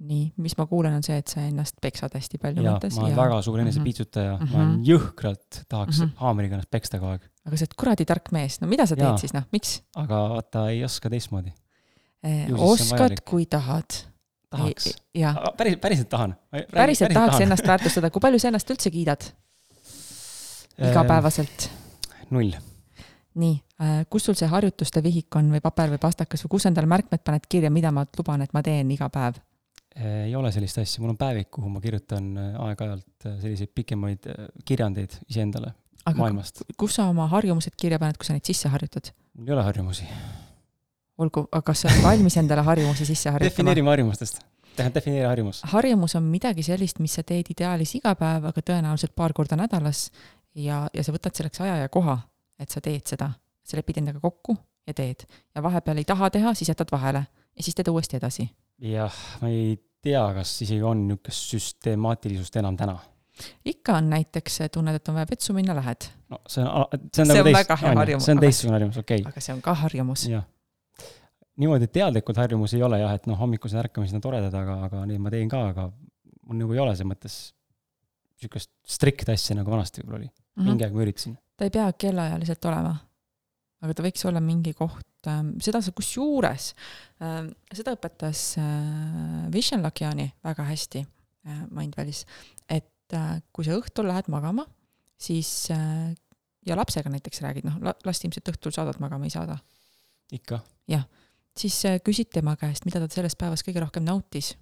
nii, mis ma kuulen, on see, et sa ennast peksad hästi palju ja, mõttes. ma olen ja... väga suur enesepiitsutaja mm, -hmm. ma olen mhm. jõhkralt, tahaks mm -hmm. haamriga ennast peksta kogu aeg. aga sa oled kuradi tark mees, no mida sa teed ja. siis, noh, miks? aga vaata, ei oska teistmoodi oskad, kui tahad. tahaks. päris, päriselt tahan. päriselt, päriselt tahaks tahan. ennast väärtustada, kui palju sa ennast üldse kiidad? igapäevaselt? null. nii, äh, kus sul see harjutuste vihik on või paber või pastakas või kus endale märkmed paned kirja, mida ma luban, et ma teen iga päev? ei ole sellist asja, mul on päevik, kuhu ma kirjutan äh, aeg-ajalt äh, selliseid pikemaid kirjandeid iseendale maailmast. kus sa oma harjumused kirja paned, kui sa neid sisse harjutad? mul ei ole harjumusi olgu, aga kas sa oled valmis endale harjumusi sisse harjutama? defineerime harjumustest. tähendab, defineeri harjumus. harjumus on midagi sellist, mis sa teed ideaalis iga päev, aga tõenäoliselt paar korda nädalas ja, ja sa võtad selleks aja ja koha, et sa teed seda. sa lepid endaga kokku ja teed. ja vahepeal ei taha teha, siis jätad vahele ja siis teed uuesti edasi. jah, ma ei tea, kas isegi on niisugust süstemaatilisust enam täna ikka on näiteks, tunned, et on vaja petsu minna, lähed. no see on, see on nagu teist, see on teistsugune harjumus, okei okay.. aga see on ka harjumus. jah, niimoodi teadlikult harjumus ei ole jah, et noh, hommikused ärkamised on toredad, aga, aga neid ma teen ka, aga mul nagu ei ole selles mõttes niisugust strikt asja, nagu vanasti võib-olla oli mm. -hmm. mingi aeg ma üritasin. ta ei pea kellaajaliselt olema. aga ta võiks olla mingi koht äh,, seda kusjuures äh,, seda õpetas äh, Vishen Lakiani väga hästi äh, Mindvalis, et äh, kui sa õhtul lähed magama, siis ja lapsega näiteks räägid, noh, last ilmselt õhtul saadad magama, ei saada? ikka. jah siis äh, küsid tema käest, mida ta sellest päevast kõige rohkem nautis.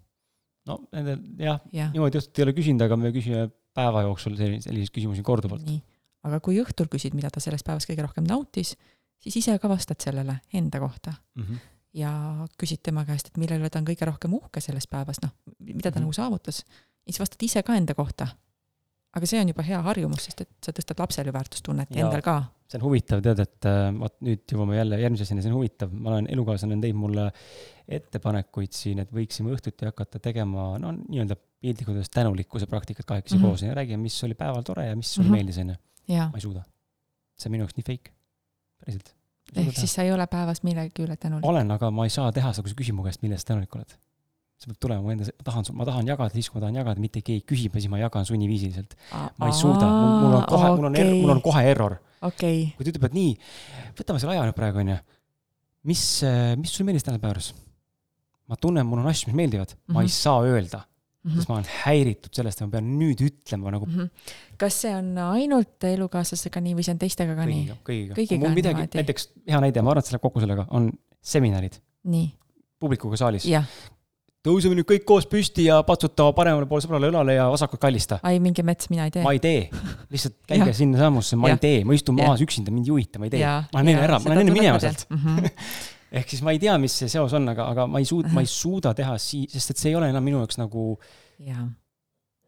no nende jah ja., niimoodi just ei ole küsinud, aga me küsime päeva jooksul selliseid küsimusi korduvalt. nii, aga kui õhtul küsid, mida ta sellest päevast kõige rohkem nautis, siis ise ka vastad sellele enda kohta mm. -hmm. ja küsid tema käest, et millele ta on kõige rohkem uhke selles päevas, noh, mida ta mm -hmm. nagu saavutas. ja siis vastad ise ka enda kohta. aga see on juba hea harjumus, sest et sa tõstad lapsel ju väärtustunnet ja endal ka. See on huvitav, tead, et äh, vot nüüd jõuame jälle järgmise asjani, see on huvitav, ma olen, elukaaslane on teinud mulle ettepanekuid siin, et võiksime õhtuti hakata tegema, no nii-öelda piltlikult öeldes tänulikkuse praktikat kahekesi mm. -hmm. koos ja räägime, mis oli päeval tore ja mis sulle Mhm. meeldis, onju. ma ei suuda. see on minu jaoks nii fake, päriselt. ehk siis sa ei ole päevas millegi üle tänulik. olen, aga ma ei saa teha seda, kui sa küsid mu käest, millest tänulik oled. see peab tulema mu enda, ma tahan, ma tahan jagada siis, kui ma tahan jagada, mitte keegi küsib ja siis ma jagan sunniviisiliselt. ma ei suuda, mul, mul on kohe, mul on er, mul on kohe error. Okei, kui ta ütleb, et nii, võtame selle aja nüüd praegu, onju. mis, mis sulle meeldis tänasel päeval juures? ma tunnen, mul on asju, mis meeldivad mm, -hmm. ma ei Mhm. saa öelda, Mhm. sest ma olen häiritud sellest ja ma pean nüüd ütlema nagu Mhm. kas see on ainult elukaaslasega nii või see on teistega ka nii kõigiga, kõigiga. Kõigiga mul midagi, näiteks hea näide, ma arvan, et see läheb kokku sellega, on seminarid nii, publikuga saalis. Tõuseme nüüd kõik koos püsti ja patsutama paremale poole sõbrale õlale ja vasakut kallista. ai mingi mets mina ei tee ma ei tee, lihtsalt käige Jah. sinnasammusse, ma Jah. ei tee, ma istun Jah. maas üksinda, mind ei huvita, ma ei tee. Ma olen enne ära, ma olen enne minema sealt Mhm. ehk siis ma ei tea, mis see seos on, aga, aga ma ei suuda, ma ei suuda teha sii-, sest et see ei ole enam minu jaoks nagu jaa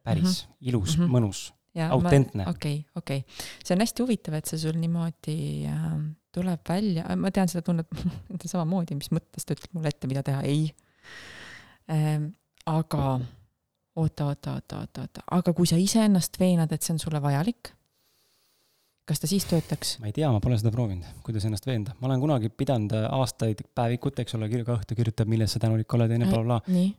päris mm -hmm. ilus mm. -hmm. mõnus, ja autentne. okei, okei, see on hästi huvitav, et see sul niimoodi äh, tuleb välja, ma tean seda tunnet samamoodi, mis mõttes ta ütleb mulle ette, mida teha, ei. Aga oota, oota, oota, oota, oota, aga kui sa iseennast veenad, et see on sulle vajalik, kas ta siis töötaks? ma ei tea, ma pole seda proovinud, kuidas ennast veenda, ma olen kunagi pidanud aastaid päevikut, eks ole, iga õhtu kirjutab, milles sa tänulik oled ja nii blablabla. nii?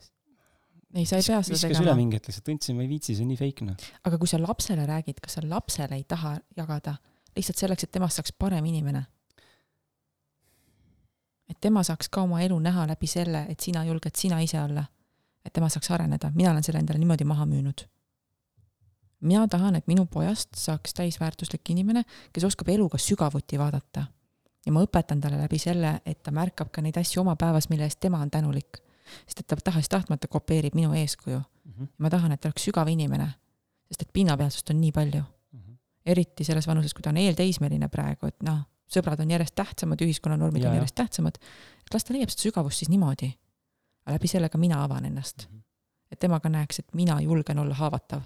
ei, sa ei pea seda viskas üle tegema, mingi hetk lihtsalt, tundsin, ma ei viitsi, see on nii fake noh. aga kui sa lapsele räägid, kas sa lapsele ei taha jagada lihtsalt selleks, et temast saaks parem inimene? Et tema saaks ka oma elu näha läbi selle, et sina julged sina ise olla. et tema saaks areneda, mina olen selle endale niimoodi maha müünud. mina tahan, et minu pojast saaks täisväärtuslik inimene, kes oskab eluga sügavuti vaadata. ja ma õpetan talle läbi selle, et ta märkab ka neid asju oma päevas, mille eest tema on tänulik. sest et ta tahes-tahtmata kopeerib minu eeskuju Mhm, ma tahan, et ta oleks sügav inimene, sest et pinnapealsust on nii palju, eriti selles vanuses, kui ta on eelteismeline praegu, et noh, sõbrad on järjest tähtsamad, ühiskonnanormid Ja, on ja. järjest tähtsamad, et las ta leiab seda sügavust siis niimoodi. läbi selle ka mina avan ennast, et tema ka näeks, et mina julgen olla haavatav.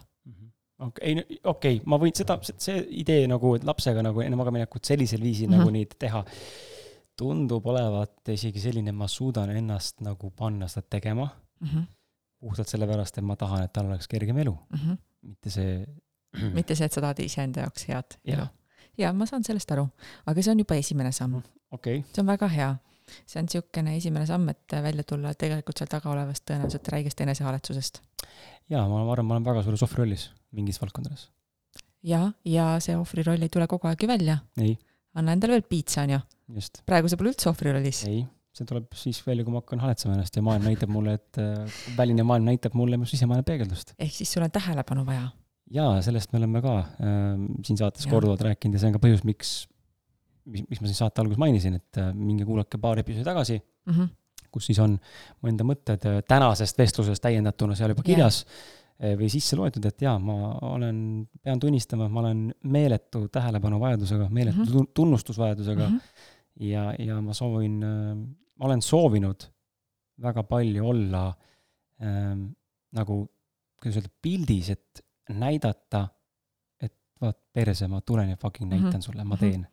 okei, okei okay,, ma võin seda, see idee nagu, et lapsega nagu enne magamaminekut sellisel viisil mm Mhm. -hmm. nagu neid teha, tundub olevat isegi selline, ma suudan ennast nagu panna seda tegema, Mhm, puhtalt sellepärast, et ma tahan, et tal oleks kergem elu, mitte see mitte see, et sa tahad iseenda jaoks head elu jah,. Ja ma saan sellest aru, aga see on juba esimene samm, okei, see on väga hea. see on niisugune esimene samm, et välja tulla tegelikult seal taga olevast tõenäoliselt räigest enesehaletsusest jaa, ma arvan, ma olen väga suures ohvrirollis mingis valdkondades. ja, ja see ohvriroll ei tule kogu aeg ju välja. ei, anna endale veel piitsa, onju. just, praegu sa pole üldse ohvrirollis. ei, see tuleb siis välja, kui ma hakkan haletsema ennast ja maailm näitab mulle, et äh, väline maailm näitab mulle mu sisemaailma peegeldust. ehk siis sul on tähelepanu vaja. jaa, sellest me oleme ka äh, siin saates Jaa. korduvalt rääkinud ja see on ka põhjus, miks, miks ma siin saate alguses mainisin, et äh, minge kuulake paar episoodi tagasi, kus siis on mu enda mõtted äh, tänasest vestlusest täiendatuna seal juba kirjas äh, või sisse loetud, et jaa, ma olen, pean tunnistama, ma olen meeletu tähelepanuvajadusega, meeletu Mhm. tun- tunnustusvajadusega ja, ja ma soovin äh,, ma olen soovinud väga palju olla ähm, nagu, kuidas öelda, pildis, et näidata, et vaat perse, ma tulen ja fucking näitan Mhm. sulle, ma Mhm. teen.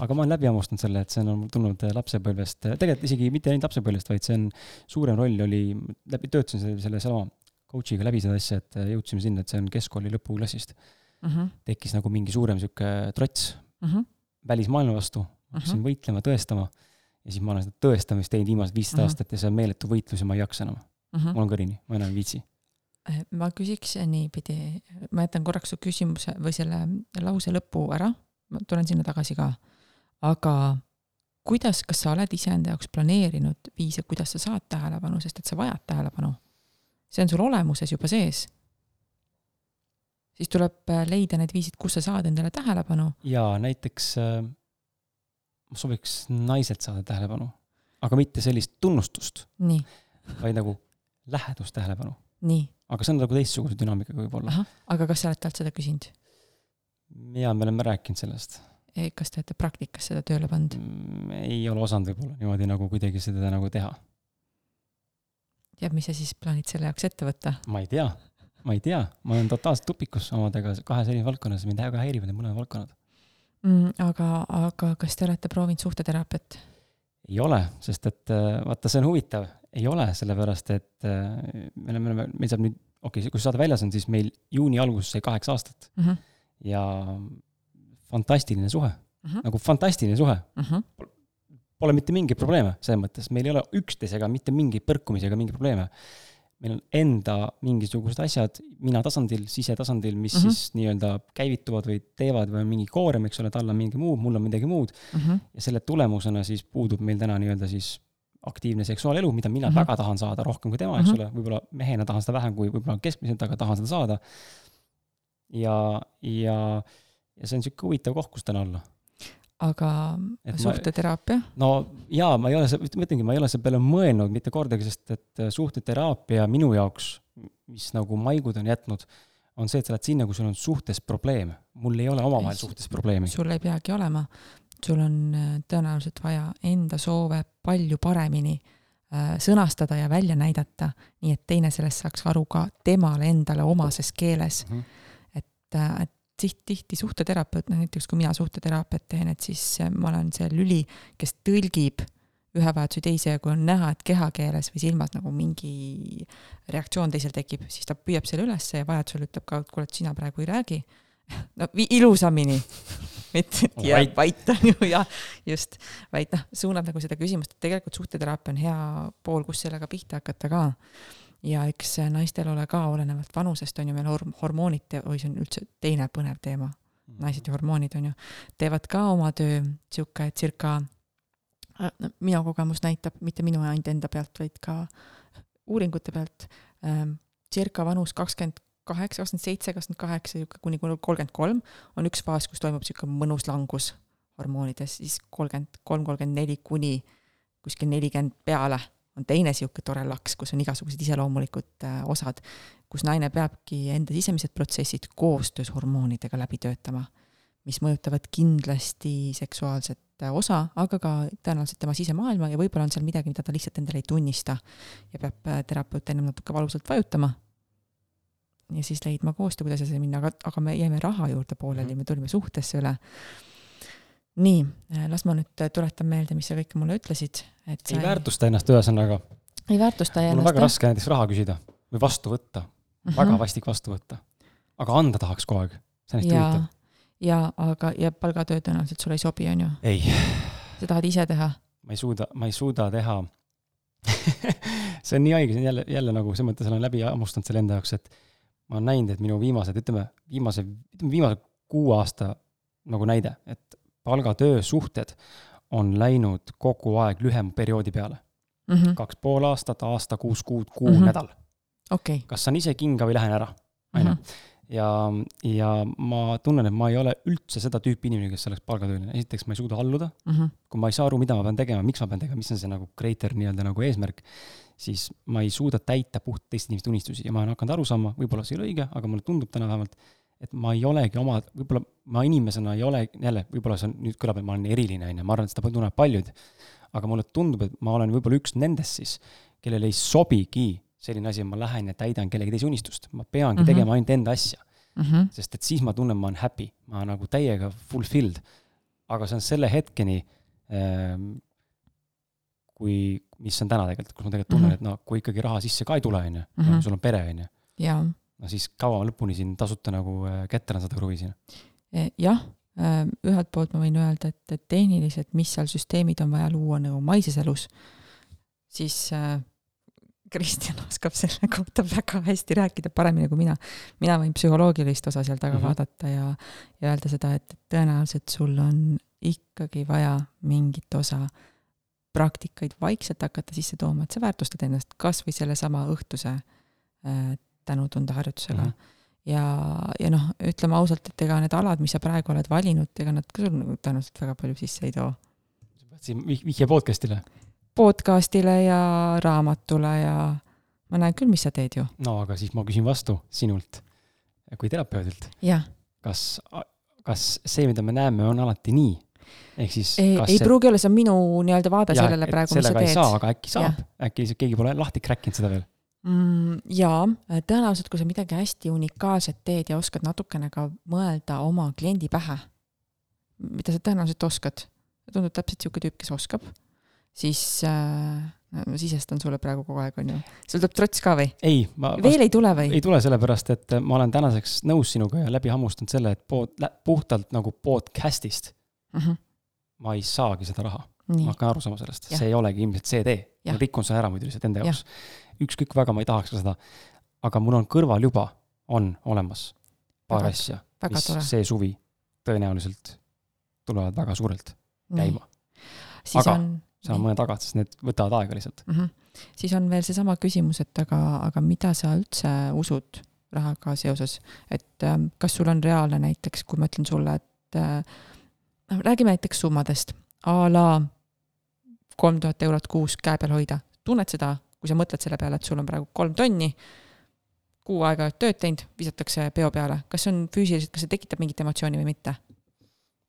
aga ma olen läbi hammustanud selle, et see on tulnud äh, lapsepõlvest, tegelikult isegi mitte ainult lapsepõlvest, vaid see on, suurem roll oli, läbi, töötasin selle, sellesama coach'iga läbi seda asja, et äh, jõudsime sinna, et see on keskkooli lõpuklassist. tekkis nagu mingi suurem sihuke trots välismaailma vastu, hakkasin Mhm. võitlema, tõestama ja siis ma olen seda tõestamist teinud viimased viisteist Mhm. aastat ja see on meeletu võitlus ja ma ei jaksa enam. mul on kõrini, ma enam ei viitsi. Äh, ma küsiks niipidi, ma jätan korraks su küsimuse või selle lause lõpu ära, ma tulen sinna tagasi ka. aga kuidas, kas sa oled iseenda jaoks planeerinud viise, kuidas sa saad tähelepanu, sest et sa vajad tähelepanu? see on sul olemuses juba sees. siis tuleb äh, leida need viisid, kus sa saad endale tähelepanu. ja näiteks äh, ma sooviks naiselt saada tähelepanu, aga mitte sellist tunnustust, vaid nagu lähedust tähelepanu. nii, aga see on nagu teistsuguse dünaamikaga võib-olla. aga kas sa oled talt seda küsinud? ja me oleme rääkinud sellest. kas te olete praktikas seda tööle pannud? ei ole osanud võib-olla niimoodi nagu kuidagi seda nagu teha. ja mis sa siis plaanid selle jaoks ette võtta? ma ei tea, ma ei tea, ma olen totaalselt tupikus omadega kahes eri valdkonnas, mind väga häirivad need mõlemad valdkonnad mm,. aga, aga kas te olete proovinud suhteteraapiat? ei ole, sest et äh, vaata, see on huvitav, ei ole, sellepärast et äh, me oleme, meil saab nüüd, okei okay,, kui see saade väljas on, siis meil juuni alguses sai kaheksa aastat mm. -hmm. ja fantastiline suhe mm, -hmm. nagu fantastiline suhe mm. -hmm. Pole mitte mingeid probleeme selles mõttes, meil ei ole üksteisega mitte mingeid põrkumisi ega mingeid probleeme meil on enda mingisugused asjad mina tasandil, sisetasandil, mis mm -hmm. siis nii-öelda käivituvad või teevad või on mingi koorem, eks ole, tal on mingi muu, mul on midagi muud mm. -hmm. ja selle tulemusena siis puudub meil täna nii-öelda siis aktiivne seksuaalelu, mida mina mm -hmm. väga tahan saada rohkem kui tema, eks mm -hmm. ole, võib-olla mehena tahan seda vähem kui võib-olla keskmiselt, aga tahan seda saada. ja, ja, ja see on niisugune huvitav koht, kus täna olla aga et suhteteraapia? no jaa, ma ei ole, ma ütlengi, ma ei ole selle peale mõelnud mitte kordagi, sest et äh, suhteteraapia minu jaoks, mis nagu maigud on jätnud, on see, et sa lähed sinna, kui sul on suhtes probleem. mul ei ole omavahel suhtes probleemi. sul ei peagi olema. Sul on äh, tõenäoliselt vaja enda soove palju paremini äh, sõnastada ja välja näidata, nii et teine sellest saaks aru ka temale endale omases keeles mm. -hmm. et, et tihti, tihti suhteterapeut, noh näiteks kui mina suhteteraapiat teen, et siis äh, ma olen see lüli, kes tõlgib ühe vajaduse teise ja kui on näha, et kehakeeles või silmas nagu mingi reaktsioon teisel tekib, siis ta püüab selle ülesse ja vajadusel ütleb ka, et kuule, et sina praegu ei räägi. no ilusamini, mitte et jääb vait. on ju ja just, vaid noh, suunab nagu seda küsimust, et tegelikult suhteteraapia on hea pool, kus sellega pihta hakata ka. Ja eks naistel ole ka, olenevalt vanusest, on ju meil horm-, hormoonid, oi, see on üldse teine põnev teema, naised ja hormoonid, on ju, teevad ka oma töö, niisugune circa, äh, minu kogemus näitab, mitte minu ainult enda pealt, vaid ka uuringute pealt ähm,, circa vanus kakskümmend kaheksa, kakskümmend seitse, kakskümmend kaheksa, niisugune kuni kolmkümmend kolm on üks faas, kus toimub niisugune mõnus langus hormoonides, siis kolmkümmend kolm, kolmkümmend neli kuni kuskil nelikümmend peale on teine niisugune tore laks, kus on igasugused iseloomulikud äh, osad, kus naine peabki enda sisemised protsessid koostöös hormoonidega läbi töötama, mis mõjutavad kindlasti seksuaalset äh, osa, aga ka tõenäoliselt tema sisemaailma ja võib-olla on seal midagi, mida ta lihtsalt endale ei tunnista ja peab äh, terapeut ennem natuke valusalt vajutama ja siis leidma koostöö, kuidas edasi minna, aga, aga me jäime raha juurde pooleli -hmm. me tulime suhtesse üle nii, las ma nüüd tuletan meelde, mis sa kõike mulle ütlesid, et ei väärtusta ennast ühesõnaga. ei väärtusta ennast. mul on väga jah? raske näiteks raha küsida või vastu võtta mm, -hmm. väga vastik vastu võtta. aga anda tahaks kogu aeg, see on hästi huvitav. ja aga, ja palgatöö tõenäoliselt sulle ei sobi, on ju? ei. sa tahad ise teha? ma ei suuda, ma ei suuda teha see on nii haige, see on jälle, jälle nagu selles mõttes olen läbi hammustanud selle enda jaoks, et ma olen näinud, et minu viimased, ütleme, viimase, ütleme viimase kuu aasta nagu näide, et palgatöösuhted on läinud kogu aeg lühema perioodi peale mm. -hmm. kaks pool aastat, aasta, kuus kuud, kuu mm, -hmm. nädal okay.. kas saan ise kinga või lähen ära, on ju. Mhm. ja, ja ma tunnen, et ma ei ole üldse seda tüüpi inimene, kes oleks palgatööline, esiteks ma ei suuda alluda mm, -hmm. kui ma ei saa aru, mida ma pean tegema, miks ma pean tegema, mis on see nagu greater nii-öelda nagu eesmärk, siis ma ei suuda täita puht teiste inimeste unistusi ja ma olen hakanud aru saama, võib-olla see ei ole õige, aga mulle tundub täna vähemalt, et ma ei olegi oma, võib-olla ma inimesena ei ole, jälle, võib-olla see on, nüüd kõlab, et ma olen eriline, on ju, ma arvan, et seda tunnevad paljud, aga mulle tundub, et ma olen võib-olla üks nendest siis, kellel ei sobigi selline asi, et ma lähen ja täidan kellegi teise unistust, ma peangi mm -hmm. tegema ainult enda asja mm. -hmm. sest et siis ma tunnen, ma olen happy, ma nagu täiega fulfilled. aga see on selle hetkeni ähm,, kui, mis on täna tegelikult, kus ma tegelikult tunnen mm, -hmm. et no kui ikkagi raha sisse ka ei tule, on ju, mhm. sul on pere, on ju no siis kaua lõpuni siin tasuta nagu äh, kätte seda kruvi siin? E, jah, äh, ühelt poolt ma võin öelda, et, et tehniliselt, mis seal süsteemid on vaja luua nagu maises elus, siis äh, Kristjan oskab selle kohta väga hästi rääkida, paremini kui mina. mina võin psühholoogilist osa seal taga mm -hmm. vaadata ja, ja öelda seda, et tõenäoliselt sul on ikkagi vaja mingit osa praktikaid vaikselt hakata sisse tooma, et sa väärtustad ennast kas või sellesama õhtuse äh, tänutunde harjutusega mm. -hmm. ja, ja noh, ütleme ausalt, et ega need alad, mis sa praegu oled valinud, ega nad ka sul tõenäoliselt väga palju sisse ei too. sa siin vihje podcast'ile? podcast'ile ja raamatule ja ma näen küll, mis sa teed ju. no aga siis ma küsin vastu sinult kui terapeudilt. kas, kas see, mida me näeme, on alati nii? Ehk siis ei, ei see... pruugi olla, see on minu nii-öelda vaade ja, sellele praegu, mis sa teed. sellega ei saa, aga äkki saab, äkki keegi pole lahti kräkkinud seda veel mm,? jaa, tõenäoliselt, kui sa midagi hästi unikaalset teed ja oskad natukene ka mõelda oma kliendi pähe, mida sa tõenäoliselt oskad, tundub täpselt niisugune tüüp, kes oskab, siis äh, ma sisestan sulle praegu kogu aeg, on ju. sul tuleb trots ka või? ei, ma veel ei tule või? ei tule sellepärast, et ma olen tänaseks nõus sinuga ja läbi hammustanud selle, et pood, puhtalt nagu podcast'ist mm -hmm. ma ei saagi seda raha. ma, hakkan aru saama sellest, see ei olegi ilmselt see tee. ma rikun selle ära muidu lihtsalt enda jaoks. ükskõik kui väga ma ei tahaks ka seda. aga mul on kõrval juba, on olemas paar Väga- asja, mis tore. see suvi tõenäoliselt tulevad väga suurelt käima. Aga- on, saan mõne tagant, sest need võtavad aega lihtsalt. mm -hmm. siis on veel seesama küsimus, et aga, aga mida sa üldse usud rahaga seoses, et ähm, kas sul on reaalne näiteks, kui ma ütlen sulle, et äh, noh, räägime näiteks summadest a la kolm tuhat eurot kuus käe peal hoida, tunned seda, kui sa mõtled selle peale, et sul on praegu kolm tonni, kuu aega oled tööd teinud, visatakse peo peale, kas see on füüsiliselt, kas see tekitab mingit emotsiooni või mitte?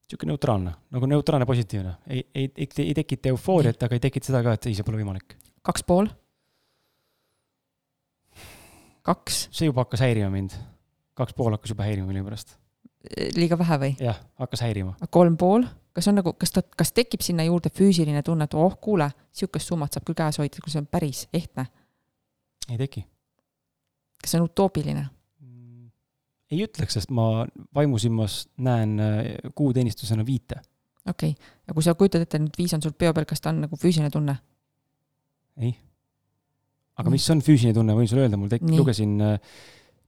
niisugune neutraalne, nagu neutraalne positiivne. ei, ei, ei, ei tekita eufooriat, aga ei tekita seda ka, et ei, see pole võimalik. kaks pool? kaks, see juba hakkas häirima mind. kaks pool hakkas juba häirima millegipärast. Liiga vähe või? jah, hakkas häirima. kolm pool, kas on nagu, kas ta, kas tekib sinna juurde füüsiline tunne, et oh, kuule, sihukest summat saab küll käes hoida, kui see on päris ehtne. ei teki. kas see on utoopiline? ei ütleks, sest ma vaimusilmas näen äh, kuuteenistusena viite. okei okay., ja kui sa kujutad ette, nüüd viis on sul peo peal, kas ta on nagu füüsiline tunne? ei. aga Nii. mis on füüsiline tunne, võin sulle öelda, mul tek-, lugesin,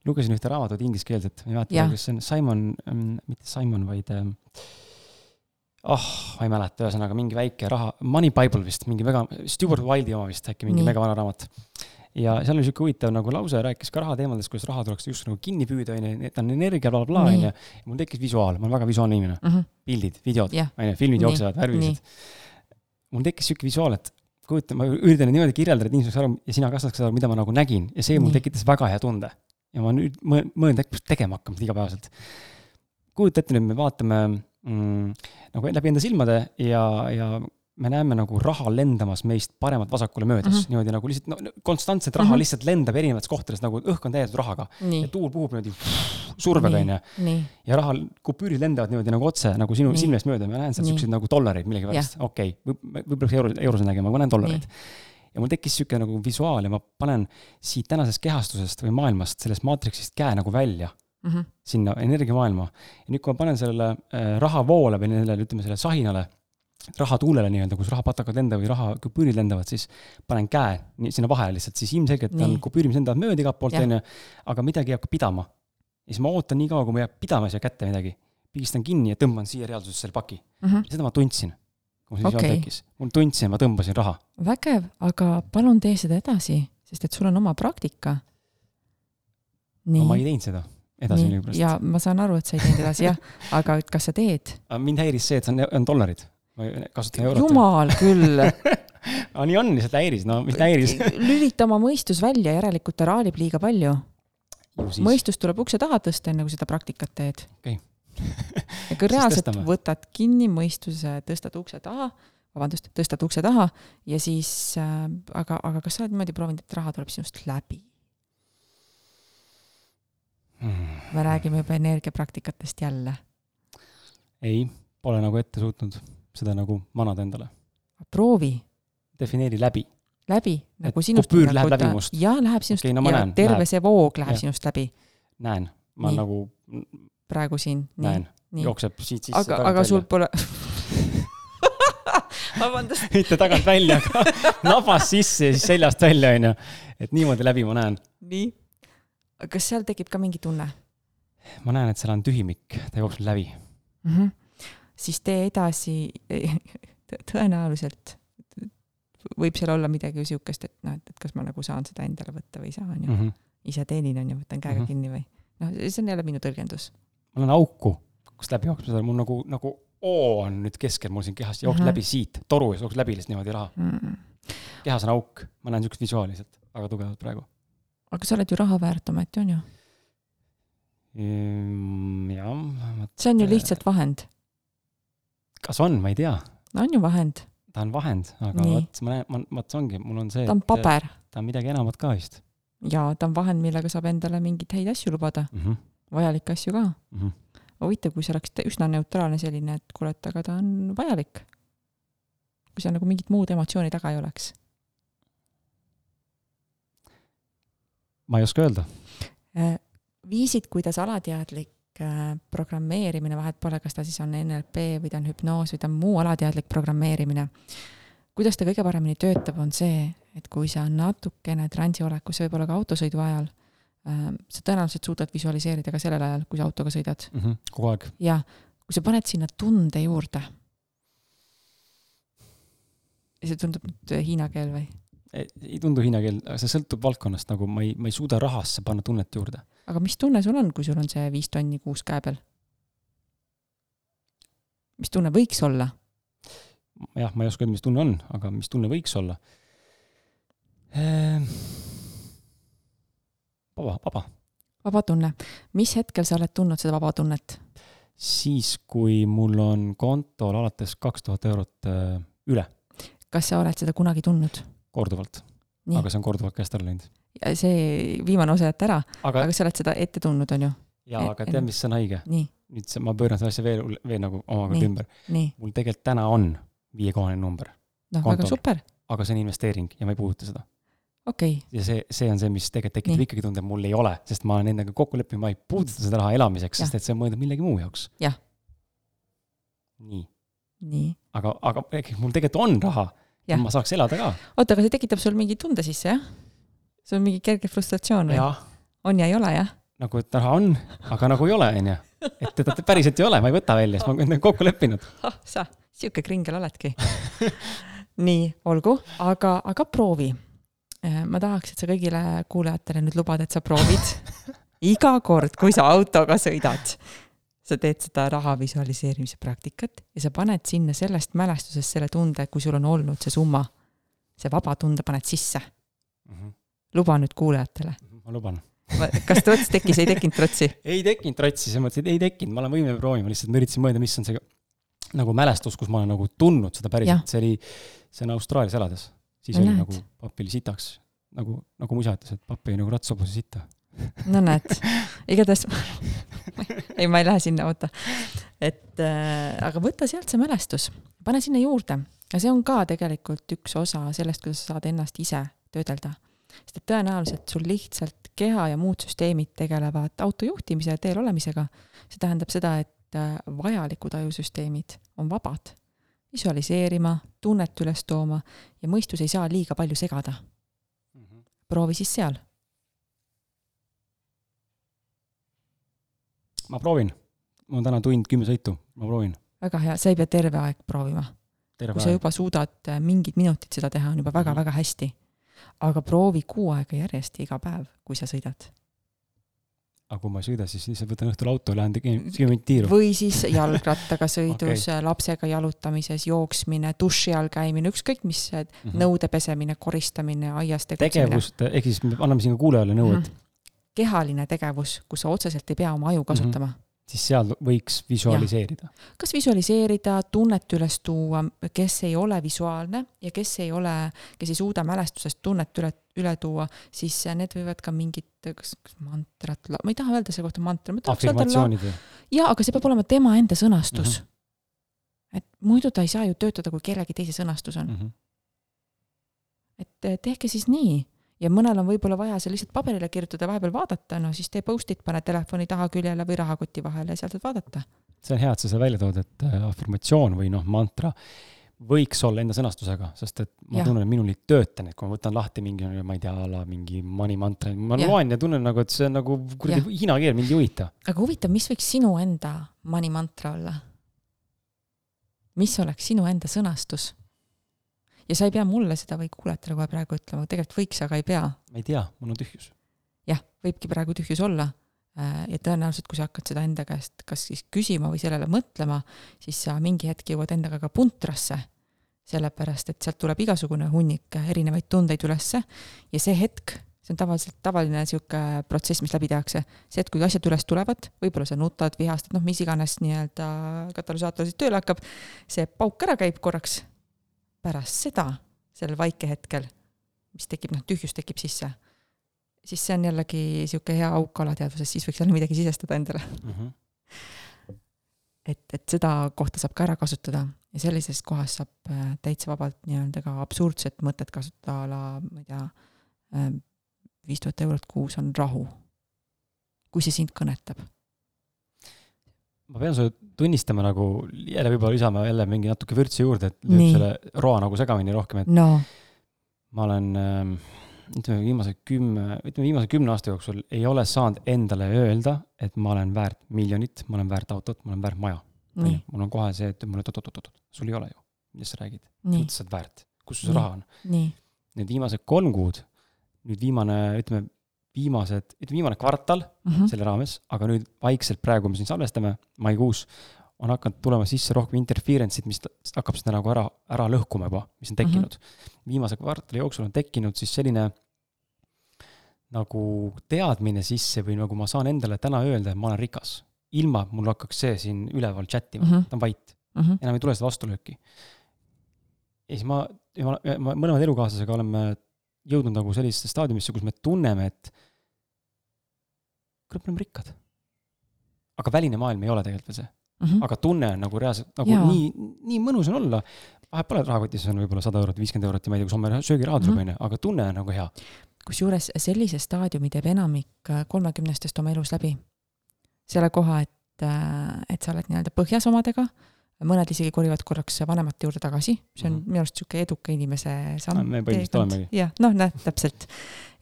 lugesin ühte raamatut ingliskeelset, ma ei mäleta kes see on, Simon, mitte Simon, vaid oh, ma ei mäleta, ühesõnaga mingi väike raha, Money Bible vist, mingi väga, Stewart Wilde'i oma vist äkki, mingi Nii. mega vana raamat. ja seal oli sihuke huvitav nagu lause, rääkis ka rahateemadest, kuidas raha tuleks just nagu kinni püüda, onju, ta on energia bla, bla, bla, Nii. onju. mul tekkis visuaal, ma olen väga visuaalne inimene, mm? -hmm. pildid, videod, onju, filmid jooksevad, värvilised. mul tekkis sihuke visuaal, et kujuta, ma üritan niimoodi kirjeldada, et inimesed saaks aru ja sina ka saaks aru, mida ma nagu nägin ja see mul Nii. tekitas väga hea tunde. Ja ma nüüd mõ- mõelnud, et peaks tegema hakkama igapäevaselt. kujuta ette nüüd, me vaatame mm, nagu läbi enda silmade ja, ja me näeme nagu raha lendamas meist paremalt-vasakule möödas mm, Mhm. -hmm. niimoodi nagu lihtsalt no, konstantselt raha mm Mhm. -hmm. lihtsalt lendab erinevates kohtades, nagu õhk on täidetud rahaga ja nii, tuul puhub niimoodi survega, Nii. onju. nii, ja raha, kupüürid lendavad niimoodi nagu otse nagu sinu Nii. silmest mööda, ma näen sealt Nii. siukseid nagu dollareid millegipärast, okei okay. Võib, võib-olla peaks euro, euros nägema, ma näen dollareid. Ja mul tekkis sihuke nagu visuaal ja ma panen siit tänasest kehastusest või maailmast, sellest maatriksist käe nagu välja mm -hmm. sinna energiamaailma. ja nüüd, kui ma panen sellele äh, rahavoole või sellele, ütleme sellele sahinale, rahatuulele nii-öelda, kus rahapatakad lendavad või rahakupüürid lendavad, siis panen käe sinna vahele lihtsalt, siis ilmselgelt on Nii. kupüürid, mis lendavad mööda igalt poolt, onju, aga midagi hakka pidama. ja siis ma ootan nii kaua, kui mul jääb pidama siia kätte midagi. pigistan kinni ja tõmban siia reaalsuses selle paki. Mm -hmm. seda ma tundsin, kui mul see Okei. tekkis. mul tundsin, ma tõmbasin raha. vägev, aga palun tee seda edasi, sest et sul on oma praktika. aga ma ei teinud seda edasi millegipärast. ja ma saan aru, et sa ei teinud edasi, jah, aga et kas sa teed? mind häiris see, et see on, on dollarid. ma ei- kasutan eurot. jumal küll aga nii on, lihtsalt häiris, no mis häiris. lülita oma mõistus välja, järelikult ta raalib liiga palju. mõistus tuleb ukse taha tõsta, enne kui seda praktikat teed. Okei. Ja kui reaalselt võtad kinni mõistuse, tõstad ukse taha, vabandust, tõstad ukse taha ja siis äh,, aga, aga kas sa oled niimoodi proovinud, et raha tuleb sinust läbi? Hmm. me räägime juba energiapraktikatest jälle. ei, pole nagu ette suutnud seda nagu manada endale. proovi defineeri läbi. läbi nagu Et sinust. kupüür läheb läbi must. jaa, läheb sinust Okei, no ja näen, terve läheb. see voog läheb Jah. sinust läbi näen, ma Nii. nagu praegu siin. näen, jookseb siit sisse. aga, aga sul pole vabandust, mitte tagant välja, aga nabast sisse ja siis seljast välja, onju. et niimoodi läbi ma näen. nii. kas seal tekib ka mingi tunne ma näen, et seal on tühimik, ta jookseb läbi. mm? -hmm. siis tee edasi, tõenäoliselt võib seal olla midagi siukest, et noh, et, kas ma nagu saan seda endale võtta või ei saa, onju. -hmm. ise teenin, onju, võtan käega mm Mhm. -hmm. kinni või. noh, see on jälle minu tõlgendus. Ma näen auku, kust läbi jookseb seda, mul nagu, nagu O on nüüd keskel mul siin kehas, jookseb Ahah. läbi siit, toru ja jookseb läbi lihtsalt niimoodi raha. Mm. kehas on auk, ma näen siukest visuaali lihtsalt väga tugevalt praegu. aga sa oled ju raha väärt ometi, on ju? Ehm, jah, see on ju lihtsalt vahend. kas on, ma ei tea, no on ju vahend, ta on vahend, aga vot ma näen, ma, vot see ongi, mul on see, ta on paber. ta on midagi enamat ka vist. ja ta on vahend, millega saab endale mingeid häid asju lubada, mm -hmm. Vajalikke asju ka. Mm -hmm. huvitav, kui see oleks üsna neutraalne selline, et kuule, et aga ta on vajalik. kui seal nagu mingit muud emotsiooni taga ei oleks. ma ei oska öelda. Äh, viisid, kuidas alateadlik äh, programmeerimine, vahet pole, kas ta siis on NLP või ta on hüpnoos või ta on muu alateadlik programmeerimine, kuidas ta kõige paremini töötab, on see, et kui sa natukene transiolekus, võib-olla ka autosõidu ajal, sa tõenäoliselt suudad visualiseerida ka sellel ajal, kui sa autoga sõidad. mm. -hmm. kogu aeg. ja kui sa paned sinna tunde juurde. see tundub nüüd hiina keel või? ei tundu hiina keel, aga see sõltub valdkonnast, nagu ma ei, ma ei suuda rahasse panna tunnet juurde. aga mis tunne sul on, kui sul on see viis tonni kuus käe peal? mis tunne võiks olla? jah, ma ei oska öelda, mis tunne on, aga mis tunne võiks olla ehm,? Vaba, vaba. vaba tunne. mis hetkel sa oled tundnud seda vaba tunnet? siis, kui mul on kontol alates kaks tuhat eurot äh, üle. kas sa oled seda kunagi tundnud? korduvalt. aga see on korduvalt käest ära läinud. see viimane osa jätta ära, aga, aga sa oled seda ette tundnud, on ju? jaa, aga tead, mis on haige? nüüd see, ma pööran selle asja veel, veel nagu omakorda ümber. mul tegelikult täna on viiekohaline number. noh, väga super. aga see on investeering ja ma ei puuduta seda okay.. ja see, see on see, mis tegelikult tekitab ikkagi tunde, et mul ei ole, sest ma olen endaga kokku leppinud, ma ei puuduta seda raha elamiseks, sest et see on mõeldud millegi muu jaoks. jah. nii. nii. aga, aga mul tegelikult on raha. ma saaks elada ka. oota, aga see tekitab sul mingi tunde sisse, jah? see on mingi kerge frustratsioon või? on ja ei ole, jah? nagu, et raha on, aga nagu ei ole, onju. et teda päriselt ei ole, ma ei võta välja, sest ma olen kokku leppinud. ah sa, sihuke kringel oledki nii, olgu, aga, aga proovi ma tahaks, et sa kõigile kuulajatele nüüd lubad, et sa proovid iga kord, kui sa autoga sõidad, sa teed seda raha visualiseerimise praktikat ja sa paned sinna sellest mälestusest selle tunde, kui sul on olnud see summa, see vaba tunde paned sisse mm. -hmm. luba nüüd kuulajatele. Mhm, ma luban. kas trots tekkis, ei tekkinud trotsi? ei tekkinud trotsi, selles mõttes, et ei tekkinud, ma olen võimeline proovima, lihtsalt ma üritasin mõelda, mis on see nagu mälestus, kus ma olen nagu tundnud seda päriselt, see oli, see on Austraalias elades siis no oli näed. nagu papp oli sitaks, nagu, nagu mu isa ütles, et papp jäi nagu ratshobuse sitta. no näed, igatahes ei, ma ei lähe sinna, oota. et äh, aga võta sealt see mälestus, pane sinna juurde ja see on ka tegelikult üks osa sellest, kuidas sa saad ennast ise töödelda. sest et tõenäoliselt sul lihtsalt keha ja muud süsteemid tegelevad auto juhtimise ja teel olemisega. see tähendab seda, et äh, vajalikud ajusüsteemid on vabad visualiseerima, tunnet üles tooma ja mõistus ei saa liiga palju segada mm. -hmm. proovi siis seal. ma proovin. mul on täna tund kümme sõitu, ma proovin. väga hea, sa ei pea terve aeg proovima. kui sa juba suudad äh, mingid minutid seda teha, on juba väga-väga mhm. hästi. aga proovi kuu aega järjest iga päev, kui sa sõidad aga kui ma ei sõida, siis lihtsalt võtan õhtul auto lähen tegin viiskümmend tiiru. või siis jalgrattaga sõidus okay., lapsega jalutamises, jooksmine, duši all käimine, ükskõik mis mm, -hmm. nõude pesemine, koristamine, aias tegutsemine. tegevust, ehk siis me anname siin ka kuulajale nõu, et mm -hmm. kehaline tegevus, kus sa otseselt ei pea oma aju kasutama mm. -hmm siis seal võiks visualiseerida. kas visualiseerida, tunnet üles tuua, kes ei ole visuaalne ja kes ei ole, kes ei suuda mälestusest tunnet üle, üle tuua, siis need võivad ka mingit, kas, kas mantrat, ma ei taha öelda selle kohta mantra. afirmatsioonid või? jaa, aga see peab olema tema enda sõnastus mm. -hmm. et muidu ta ei saa ju töötada, kui kellegi teise sõnastus on mm. -hmm. et tehke siis nii ja mõnel on võib-olla vaja see lihtsalt paberile kirjutada, vahepeal vaadata, no siis tee post-it, pane telefoni taha küljele või rahakoti vahele ja sealt saad vaadata. see on hea, et sa seda välja tood, et äh, afirmatsioon või noh, mantra võiks olla enda sõnastusega, sest et ma ja. tunnen, et minul ei tööta need, kui ma võtan lahti mingi, ma ei tea, a la mingi money mantra, ma ja. loen ja tunnen nagu, et see on nagu kuradi hiina keel, mind ei huvita. aga huvitav, mis võiks sinu enda money mantra olla? mis oleks sinu enda sõnastus? Ja sa ei pea mulle seda või kuulajatele kohe praegu ütlema, tegelikult võiks, aga ei pea. ma ei tea, mul on tühjus. jah, võibki praegu tühjus olla. Äh, ja tõenäoliselt, kui sa hakkad seda enda käest kas siis küsima või sellele mõtlema, siis sa mingi hetk jõuad endaga ka puntrasse. sellepärast, et sealt tuleb igasugune hunnik erinevaid tundeid ülesse ja see hetk, see on tavaliselt tavaline niisugune protsess, mis läbi tehakse. see, et kui asjad üles tulevad, võib-olla sa nutad, vihastad, noh, mis iganes nii-öelda katalüsaator siis tööle hakkab, see pauk ära käib korraks pärast seda, sellel vaikehetkel, mis tekib, noh, tühjus tekib sisse, siis see on jällegi sihuke hea auk alateadvuses, siis võiks jälle midagi sisestada endale mm. -hmm. et, et seda kohta saab ka ära kasutada ja sellises kohas saab äh, täitsa vabalt nii-öelda ka absurdset mõtet kasutada a la, ma ei tea, viis tuhat eurot kuus on rahu. kui see sind kõnetab. Ma pean sulle tunnistama nagu, jälle võib-olla lisama jälle mingi natuke vürtsi juurde, et lööb selle roa nagu segamini rohkem, et no. ma olen äh, ütleme, viimase kümme, ütleme viimase kümne aasta jooksul ei ole saanud endale öelda, et ma olen väärt miljonit, ma olen väärt autot, ma olen väärt maja. mul on kohe see, et mulle oot-oot-oot-oot, sul ei ole ju, millest sa räägid, mõtled, sa oled väärt, kus sul see raha on? Need viimased kolm kuud, nüüd viimane, ütleme, viimased, ütleme viimane kvartal mm -hmm. selle raames, aga nüüd vaikselt praegu me siin salvestame, maikuus, on hakanud tulema sisse rohkem interference'id, mis hakkab seda nagu ära, ära lõhkuma juba, mis on tekkinud mm. -hmm. viimase kvartali jooksul on tekkinud siis selline nagu teadmine sisse või nagu ma saan endale täna öelda, et ma olen rikas. ilma, et mul hakkaks see siin üleval chat ima mm, -hmm. ta on vait mm. -hmm. enam ei tule seda vastulööki. ja siis ma, ma, ma mõlemad elukaaslasega oleme jõudnud nagu sellisesse staadiumisse, kus me tunneme, et kurat, me oleme rikkad. aga väline maailm ei ole tegelikult veel see mm. -hmm. aga tunne on nagu reaalselt nagu Jaa. nii, nii mõnus on olla. vahet pole, rahakotis on võib-olla sada eurot, viiskümmend eurot ja ma ei tea, kus homme söögiraha tuleb, on ju, aga tunne on nagu hea. kusjuures sellise staadiumi teeb enamik äh, kolmekümnestest oma elus läbi. selle koha, et, äh, et sa oled nii-öelda põhjas omadega mõned isegi kolivad korraks vanemate juurde tagasi, see on mm -hmm. minu arust niisugune eduka inimese samm. me põhimõtteliselt olemegi. jah, noh, näed, täpselt.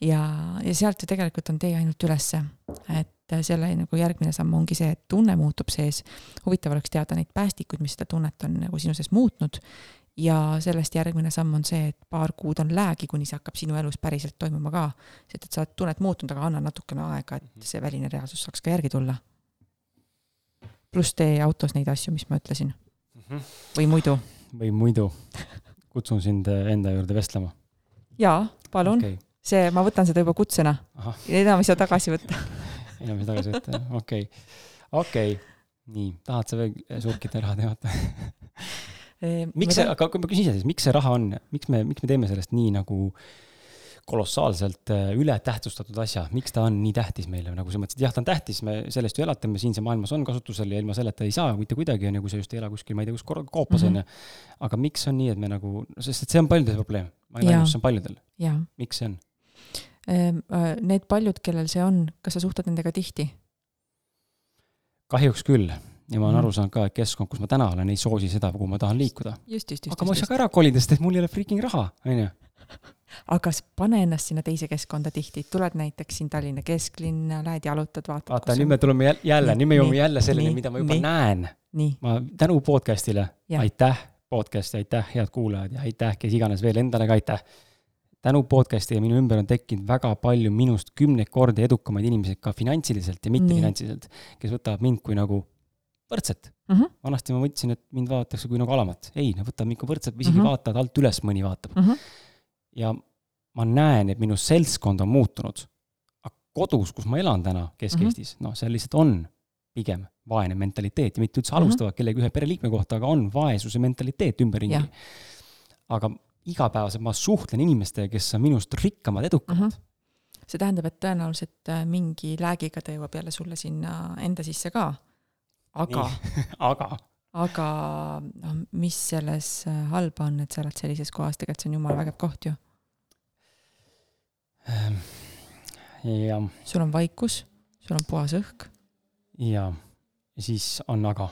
ja, ja sealt ju tegelikult on tee ainult ülesse. et selle nagu järgmine samm ongi see, et tunne muutub sees. huvitav oleks teada neid päästikuid, mis seda tunnet on nagu sinu sees muutnud. ja sellest järgmine samm on see, et paar kuud on läägi, kuni see hakkab sinu elus päriselt toimuma ka. sest et sa oled tunnet muutunud, aga anna natukene aega, et mhm. see väline reaalsus saaks ka järgi tulla pluss tee autos neid asju, mis ma ütlesin. Või muidu. või muidu. kutsun sind eh, enda juurde vestlema. jaa, palun okay.. see, ma võtan seda juba kutsena. enam ei saa tagasi võtta enam ei saa tagasi võtta, okei okay.. okei okay., nii, tahad sa veel surkida raha teha miks see, aga ma küsin ise siis, miks see raha on, miks me, miks me teeme sellest nii nagu äh, kolossaalselt äh, ületähtsustatud asja, miks ta on nii tähtis meile nagu mõttes, et jah, ta on tähtis, me sellest ju elatame, siinse maailmas on kasutusel ja ilma selleta ei saa mitte kuidagi, on ju, kui sa just ei ela kuskil, ma ei tea, kus koopas, on ju. aga miks on nii, et me nagu, sest et see on paljude probleem. ma ei kus see on paljudel. miks see on? Ehm, äh, need paljud, kellel see on, kas sa suhtled nendega tihti? kahjuks küll ja ma olen mm. aru saanud ka, et keskkond, kus ma täna olen, ei soosi seda, kuhu ma tahan liikuda. aga ma ei saa ka ära kolida, sest et mul ei ole freaking raha, on ju aga pane ennast sinna teise keskkonda tihti, tuled näiteks siin Tallinna kesklinna, lähed jalutad, vaatad. vaata, nüüd me tuleme jälle, nüüd me jõuame jälle selleni, mida ma juba nii, näen. ma tänu podcast'ile, aitäh podcast'i, aitäh, head kuulajad ja aitäh, kes iganes veel, endale ka aitäh. tänu podcast'i ja minu ümber on tekkinud väga palju minust kümneid kordi edukamaid inimesi ka finantsiliselt ja mittefinantsiliselt, kes võtavad mind kui nagu võrdset mm. -hmm. vanasti ma mõtlesin, et mind vaadatakse kui nagu alamat. ei, nad võtavad mind kui võrdset, isegi mm -hmm. vaatavad alt üles, mõni vaatab mm. -hmm ja ma näen, et minu seltskond on muutunud. aga kodus, kus ma elan täna Kesk-Eestis mm -hmm., noh, seal lihtsalt on pigem vaene mentaliteet ja mitte üldse halvustavad mm -hmm. kellegi ühe pereliikme kohta, aga on vaesuse mentaliteet ümberringi. aga igapäevaselt ma suhtlen inimestega, kes on minust rikkamad, edukamad mm. -hmm see tähendab, et tõenäoliselt äh, mingi läägiga ta jõuab jälle sulle sinna enda sisse ka. Aga aga aga noh, mis selles äh, halba on, et sa oled sellises kohas, tegelikult see on jumala vägev koht ju. Ehm, jah. sul on vaikus, sul on puhas õhk. jaa, ja siis on aga.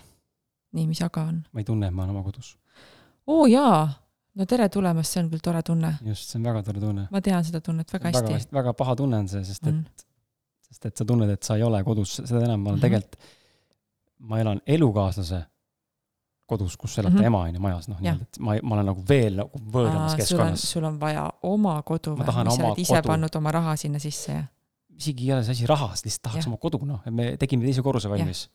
nii, mis aga on? ma ei tunne, et ma olen oma kodus. oo jaa, no tere tulemast, see on küll tore tunne. just, see on väga tore tunne. ma tean seda tunnet väga hästi. väga, väga paha tunne on see, sest et mm., sest et sa tunned, et sa ei ole kodus, seda enam ma olen mm -hmm. tegelikult, ma elan elukaaslase kodus, kus elab ta mm -hmm. ema on ju majas, noh nii-öelda, et ma, ma olen nagu veel nagu võõramas keskkonnas. sul on vaja oma kodu või, sa oled ise kodu. pannud oma raha sinna sisse ja? isegi ei ole see asi rahas, lihtsalt tahaks ja. oma kodu, noh, et me tegime teise korruse valmis.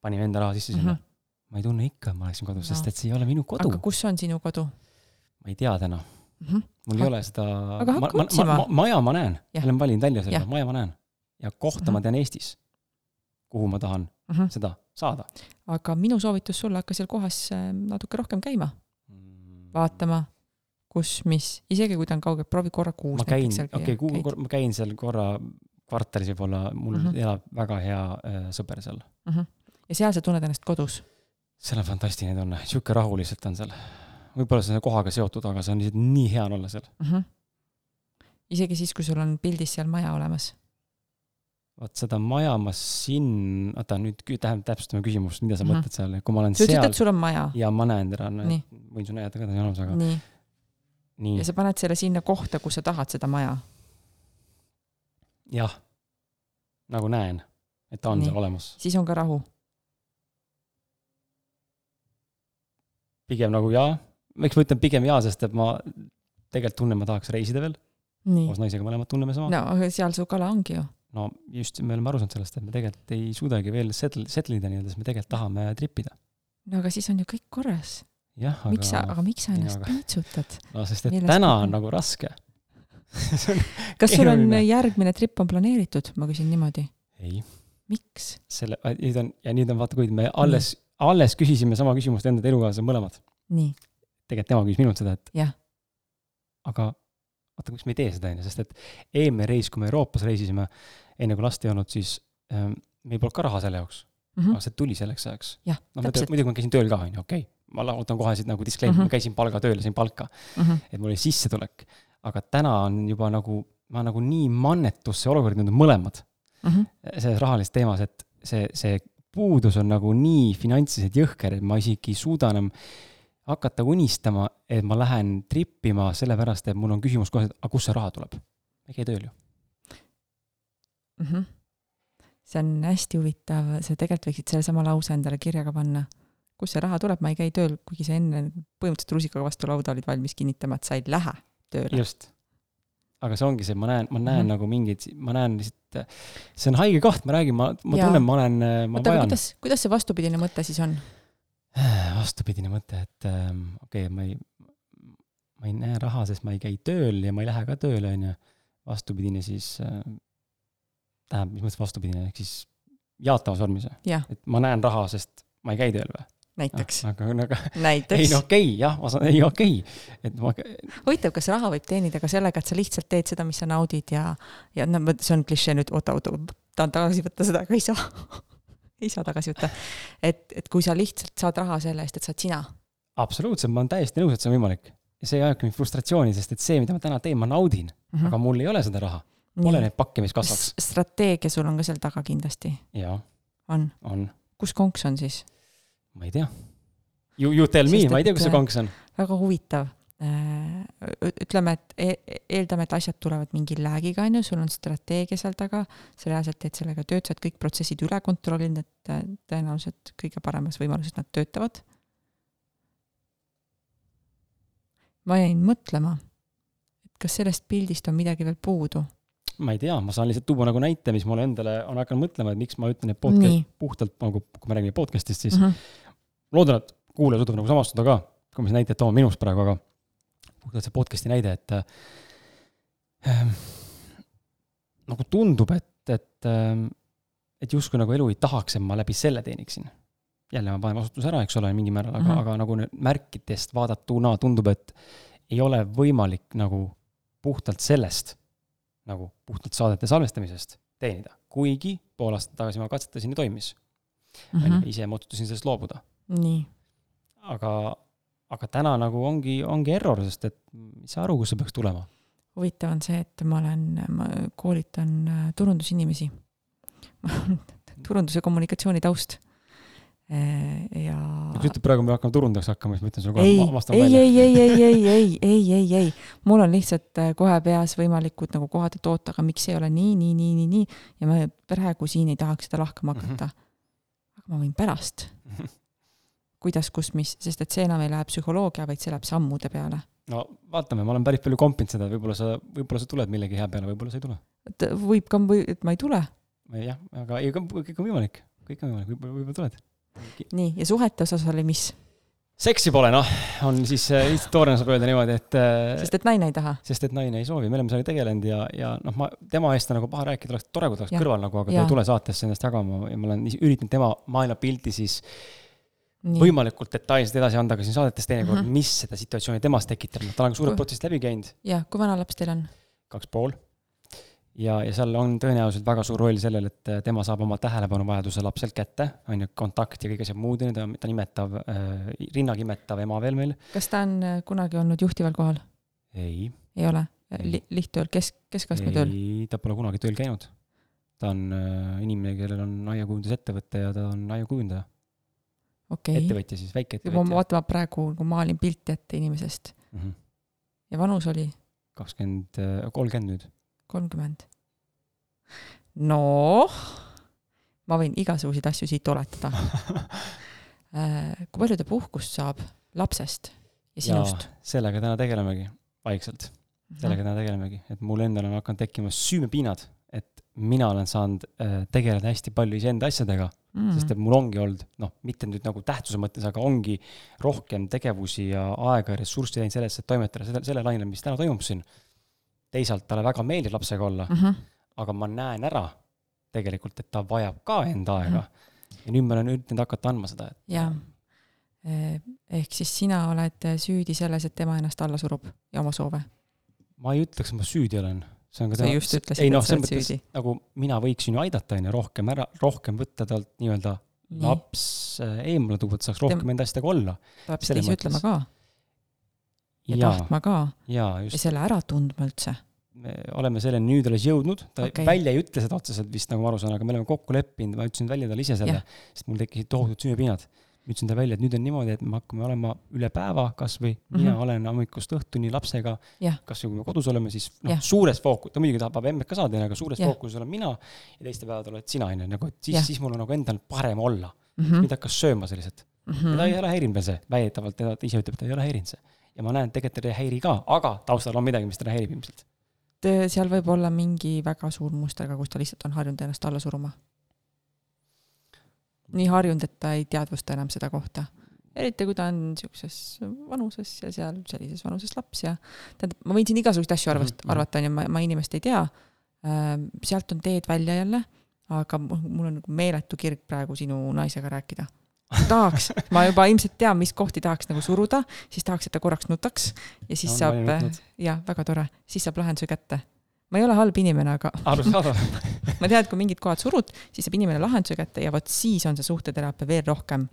panime enda raha sisse sinna mm. -hmm. ma ei tunne ikka, et ma oleksin kodus no., sest et see ei ole minu kodu. aga kus on sinu kodu? ma ei tea täna mm. -hmm. mul ei ole seda. aga hakka otsima. maja ma näen, ma olen valinud välja selle, maja ma näen. ja kohta mm -hmm. ma tean Eestis, kuhu ma tahan mm -hmm. seda saada. aga minu soovitus sulle, hakka seal kohas äh, natuke rohkem käima mm., vaatama, kus, mis, isegi kui ta on kaugel, proovi korra kuus ma käin, seal okei okay,, ma käin seal korra kvartalis võib-olla, mul mm. -hmm. elab väga hea äh, sõber seal. Mhm. ja seal sa tunned ennast kodus. seal on fantastiline tunne, sihuke rahu lihtsalt on seal. võib-olla see on kohaga seotud, aga see on lihtsalt nii hea on olla seal. isegi siis, kui sul on pildis seal maja olemas. Vaat seda maja ma siin, oota nüüd tähendab, täpsustame küsimust, mida sa mm. -hmm. mõtled seal, kui ma olen sa seal et sul on maja. ja ma näen teda, võin sulle näidata ka, on olemas, aga nii, nii ja, sa paned selle sinna kohta, kus sa tahad seda maja. jah. nagu näen, et ta on Nii. seal olemas. siis on ka rahu. pigem nagu jaa, miks ma ütlen pigem jaa, sest et ma tegelikult tunnen, ma tahaks reisida veel, koos. naisega mõlemad tunneme sama no aga seal su kala ongi ju. No just, me oleme aru saanud sellest, et me tegelikult ei suudagi veel settle, settle ida nii-öelda, sest me tegelikult tahame trip ida. no aga siis on ju kõik korras. jah, miks sa, aga aga miks sa ennast aga- piitsutad? no sest et meeles täna on nagu raske kas sul on järgmine trip on planeeritud, ma küsin niimoodi. ei, miks? selle, nüüd on, ja nüüd on vaata, kuid me alles, alles küsisime sama küsimust enda elukaaslasele mõlemad. nii, tegelikult tema küsis minult seda, et Jah. aga vaata, miks me ei tee seda, onju, sest et eelmine reis, kui me Euroopas reisisime, enne kui last ei olnud, siis ähm, meil polnud ka raha selle jaoks, aga see tuli selleks ajaks. Mhm. noh, täpselt. muidugi ma käisin tööl ka, onju, okei okay.. ma lahutan kohe siit nagu disclaimer mm, Mhm. -hmm. ma käisin palgatööl ja sain palka, Mhm. et mul oli sissetulek. aga täna on juba nagu, ma nagu nii mannetusse olukorda jõudnud mõlemad selles rahalises teemas, et see, see puudus on nagu nii finantsiliselt jõhker, et ma isegi ei suuda enam hakata unistama, et ma lähen trip ima, sellepärast et mul on küsimus kohe, et aga kust see raha tuleb? ma ei käi tööl ju. Mhm. see on hästi huvitav, sa tegelikult võiksid sellesama lause endale kirja ka panna. kust see raha tuleb, ma ei käi tööl, kuigi sa enne põhimõtteliselt rusikaga vastu lauda olid valmis kinnitama, et sa ei lähe tööle. just. aga see ongi see, ma näen, ma näen mm. -hmm. nagu mingeid, ma näen lihtsalt, see on haige koht, ma räägin, ma, ma Jaa. tunnen, ma olen, ma oota, vajan. kuidas, kuidas see vastupidine mõte siis on? vastupidine mõte, et ähm, okei okay,, ma ei, ma ei näe raha, sest ma ei käi tööl ja ma ei lähe ka tööle, onju. vastupidine siis äh,, tähendab, mis mõttes vastupidine, ehk siis jaatavas vormis või? et ma näen raha, sest ma ei käi tööl või? näiteks, aga, aga ei näiteks no. okei okay,, jah, ma saan, ei okei okay., et ma, huvitav, kas raha võib teenida ka sellega, et sa lihtsalt teed seda, mis sa naudid ja, ja no see on klišee nüüd, oota, oota, tahan tagasi võtta seda, aga ei saa. ei saa tagasi võtta. et, et kui sa lihtsalt saad raha selle eest, et sa oled sina. absoluutselt, ma olen täiesti nõus, et see on võimalik. ja see ajabki mind frustratsiooni, sest et see, mida ma täna teen, ma naudin mm, -hmm. aga mul ei ole seda raha. Pole neid pakke, mis kasvaks. strateegia sul on ka seal taga kindlasti, jaa, on. on, kus konks on siis? ma ei tea. You, you tell me, ma ei tea, kus see konks on. väga huvitav. ütleme, et e- eeldame, et asjad tulevad mingi läägiga, on ju, sul on strateegia seal taga, sa reaalselt teed sellega tööd, sa oled kõik protsessid üle kontrollinud, et äh, tõenäoliselt kõige paremas võimaluses nad töötavad. ma jäin mõtlema, et kas sellest pildist on midagi veel puudu. Ma ei tea, ma saan lihtsalt tuua nagu näite, mis mulle endale on hakanud mõtlema, et miks ma ütlen, et podcast Nii. puhtalt nagu, kui me räägime podcast'ist, siis mm. mm -hmm. loodan, et kuulaja suudab nagu samastuda ka, kui ma seda näidet toon minust praegu, aga puhtalt see podcast'i näide, et äh, nagu tundub, et, et äh, et justkui nagu elu ei tahaks, et ma läbi selle teeniksin. jälle ma panen vastutuse ära, eks ole, mingil määral, aga mm. -hmm. aga nagu nüüd märkidest vaadatuna tundub, et ei ole võimalik nagu puhtalt sellest, nagu puhtalt saadete salvestamisest teenida. kuigi pool aastat tagasi ma katsetasin ja toimis. Mhm. ise ma otsustasin sellest loobuda. nii, aga, aga täna nagu ongi, ongi error, sest et ei saa aru, kust see peaks tulema. huvitav on see, et ma olen, ma koolitan äh, turundusinimesi. turundus- ja kommunikatsiooni taust. Ja kui sa ütled praegu, me hakkame turundajaks hakkama, siis ma ütlen sulle ei, kohe, vastan ei, välja. ei, ei, ei, ei, ei, ei, ei, ei, mul on lihtsalt äh, kohe peas võimalikud nagu kohad, et oota, aga miks ei ole nii, nii, nii, nii, nii ja ma praegu siin ei tahaks seda lahkama Mhm. hakata mm. -hmm. aga ma võin pärast, kuidas, kus, mis, sest et see enam ei lähe psühholoogia, vaid see läheb sammude peale. no vaatame, ma olen päris palju kompinud seda, võib-olla sa, võib-olla sa tuled millegi hea peale, võib-olla sa ei tule. et võib ka, et ma ei tule. jah, aga ei, kõik on võimalik, kõik on võimalik, võib-olla, võib-olla tuled. nii, ja suhete osas oli mis? seksi pole, noh, on siis äh, lihtsalt toorena saab öelda niimoodi, et äh, sest et naine ei taha. sest et naine ei soovi, me oleme sellega tegelenud ja, ja noh, ma tema eest on nagu paha rääkida, oleks tore, kui ta oleks kõrval nagu, aga ta Jah. ei tule saatesse ennast jagama ja ma olen üritanud tema maailmapilti siis nii, võimalikult detailselt edasi anda ka siin saadetes teinekord mm. -hmm. mis seda situatsiooni temas tekitab, ta on ka suured protsessid läbi käinud, jah, kui vana laps teil on? kaks pool. ja, ja seal on tõenäoliselt väga suur roll sellel, et äh, tema saab oma tähelepanuvajaduse lapselt kätte, on ju, kontakt ja kõik asjad muud, ta ta nimetav äh,, rinnagi imetav ema veel meil. kas ta on äh, kunagi olnud juhtival kohal? ei, ei ole. Li? lihttööl, kesk, keskastme tööl? ei, ta pole kunagi tööl käinud. ta on äh, inimene, kellel on aiakujundusettevõte ja ta on aiakujundaja, okei. ettevõtja siis, ma väikeettevõtja. vaatan, ma praegu nagu maalin pilti ette inimesest ja vanus oli kakskümmend, kolmkümmend nüüd. kolmkümmend. noh, ma võin igasuguseid asju siit oletada. kui palju ta puhkust saab lapsest ja sinust? sellega täna tegelemegi, vaikselt, Mhm. sellega täna tegelemegi, et mul endal on hakanud tekkima süümepiinad, et mina olen saanud äh, tegeleda hästi palju iseenda asjadega mm., sest et mul ongi olnud, noh, mitte nüüd nagu tähtsuse mõttes, aga ongi rohkem tegevusi ja aega ja ressurssi läinud sellesse, et toimetada selle, selle lainel, mis täna toimub siin. Teisalt talle väga meeldib lapsega olla mm, -hmm. -hmm. aga ma näen ära tegelikult, et ta vajab ka enda aega mm. -hmm. ja nüüd ma olen üritanud hakata andma seda, et jaa. ehk siis sina oled süüdi selles, et tema ennast alla surub ja oma soove. ma ei ütleks, et ma süüdi olen. see on ka ütlesid, ei noh, selles mõttes süüdi. nagu mina võiksin ju aidata, on ju, rohkem ära, rohkem võtta talt nii-öelda laps äh, eemale tuua, et saaks rohkem enda asjadega olla. tuleb seda ise mõttes. ütlema ka ja ja, tahtma ka ja selle ära tundma üldse. me oleme selleni nüüd alles jõudnud, ta okay. välja ei ütle seda otseselt vist, nagu ma aru saan, aga me oleme kokku leppinud, ma ütlesin välja talle ise selle sest mul tekkisid tohutud süüapiinad. ma ütlesin talle välja, et nüüd on niimoodi, et me hakkame olema üle päeva kasvõi, mina Mhm. olen hommikust õhtuni lapsega Jah., kasvõi kui me kodus oleme, siis noh Jah., suures fookus, ta muidugi tahab emmet ka saada, aga suures Jah. fookuses olen mina ja teiste päevadel oled sina, on ju, nagu et siis Jah., siis mul on nagu endal parem olla. Mhm. mind hakkas sööma sellised. ja ta ei Mhm. ole häirinud veel see, väidetavalt teda ise ütleb, et ta ei ole häirinud see. Ja ma näen, et tegelikult teda ei häiri ka, aga taustal on midagi, mis teda häirib ilmselt. seal võib olla mingi väga suur muster ka, kus ta lihtsalt on harjunud ennast alla suruma. nii harjunud, et ta ei teadvusta enam seda kohta. eriti kui ta on niisuguses vanuses ja seal sellises vanuses laps ja tähendab, ma võin siin igasuguseid asju arvast-, Mhm. arvata, onju, ma, ma inimest ei tea. sealt on teed välja jälle, aga mu- mul on nagu meeletu kirg praegu sinu naisega rääkida. tahaks, ma juba ilmselt tean, mis kohti tahaks nagu suruda, siis tahaks, et ta korraks nutaks ja siis On saab jah, väga tore, siis saab lahenduse kätte. ma ei ole halb inimene, aga arusaadav. ma tean, et kui mingid kohad surud, siis saab inimene lahenduse kätte ja vot siis on see suhteteraapia veel rohkem.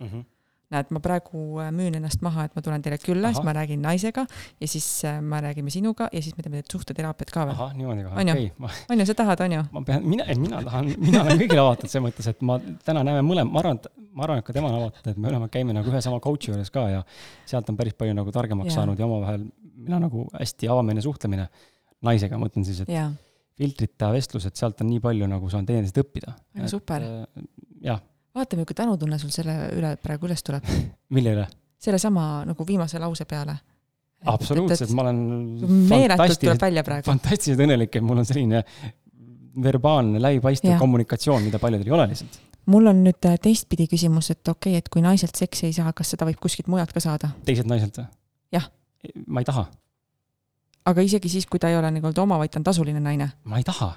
näed, ma praegu äh, müün ennast maha, et ma tulen teile külla, siis ma räägin naisega ja siis äh, me räägime sinuga ja siis me teeme suhteteraapiat ka veel. ahah, niimoodi ju? okei. on ju, sa tahad, on ju? ma pean, mina, mina tahan, mina olen kõigile avatud selles mõttes, et ma täna näeme mõlema, ma arvan, et ma arvan, et ka tema on avatud, et me mõlemad käime nagu ühe sama coach'i juures ka ja sealt on päris palju nagu targemaks Jaa. saanud ja omavahel on nagu hästi avameelne suhtlemine naisega, ma mõtlen siis, et jaa, filtrita vestlused, sealt on nii palju nagu saan teineteist õppida. Super. jah, vaata, milline tänutunne sul selle üle praegu üles tuleb. mille üle? sellesama nagu viimase lause peale. absoluutselt, ma olen fantastiliselt, välja praegu. fantastiliselt õnnelik, et mul on selline verbaalne läbipaistev kommunikatsioon, mida paljudel ei ole lihtsalt. Mul on nüüd äh, teistpidi küsimus, et okei okay,, et kui naiselt seksi ei saa, kas seda võib kuskilt mujalt ka saada? teiselt naiselt või? Jah.. ma ei taha, aga isegi siis, kui ta ei ole nii-öelda oma, vaid ta on tasuline naine. ma ei taha,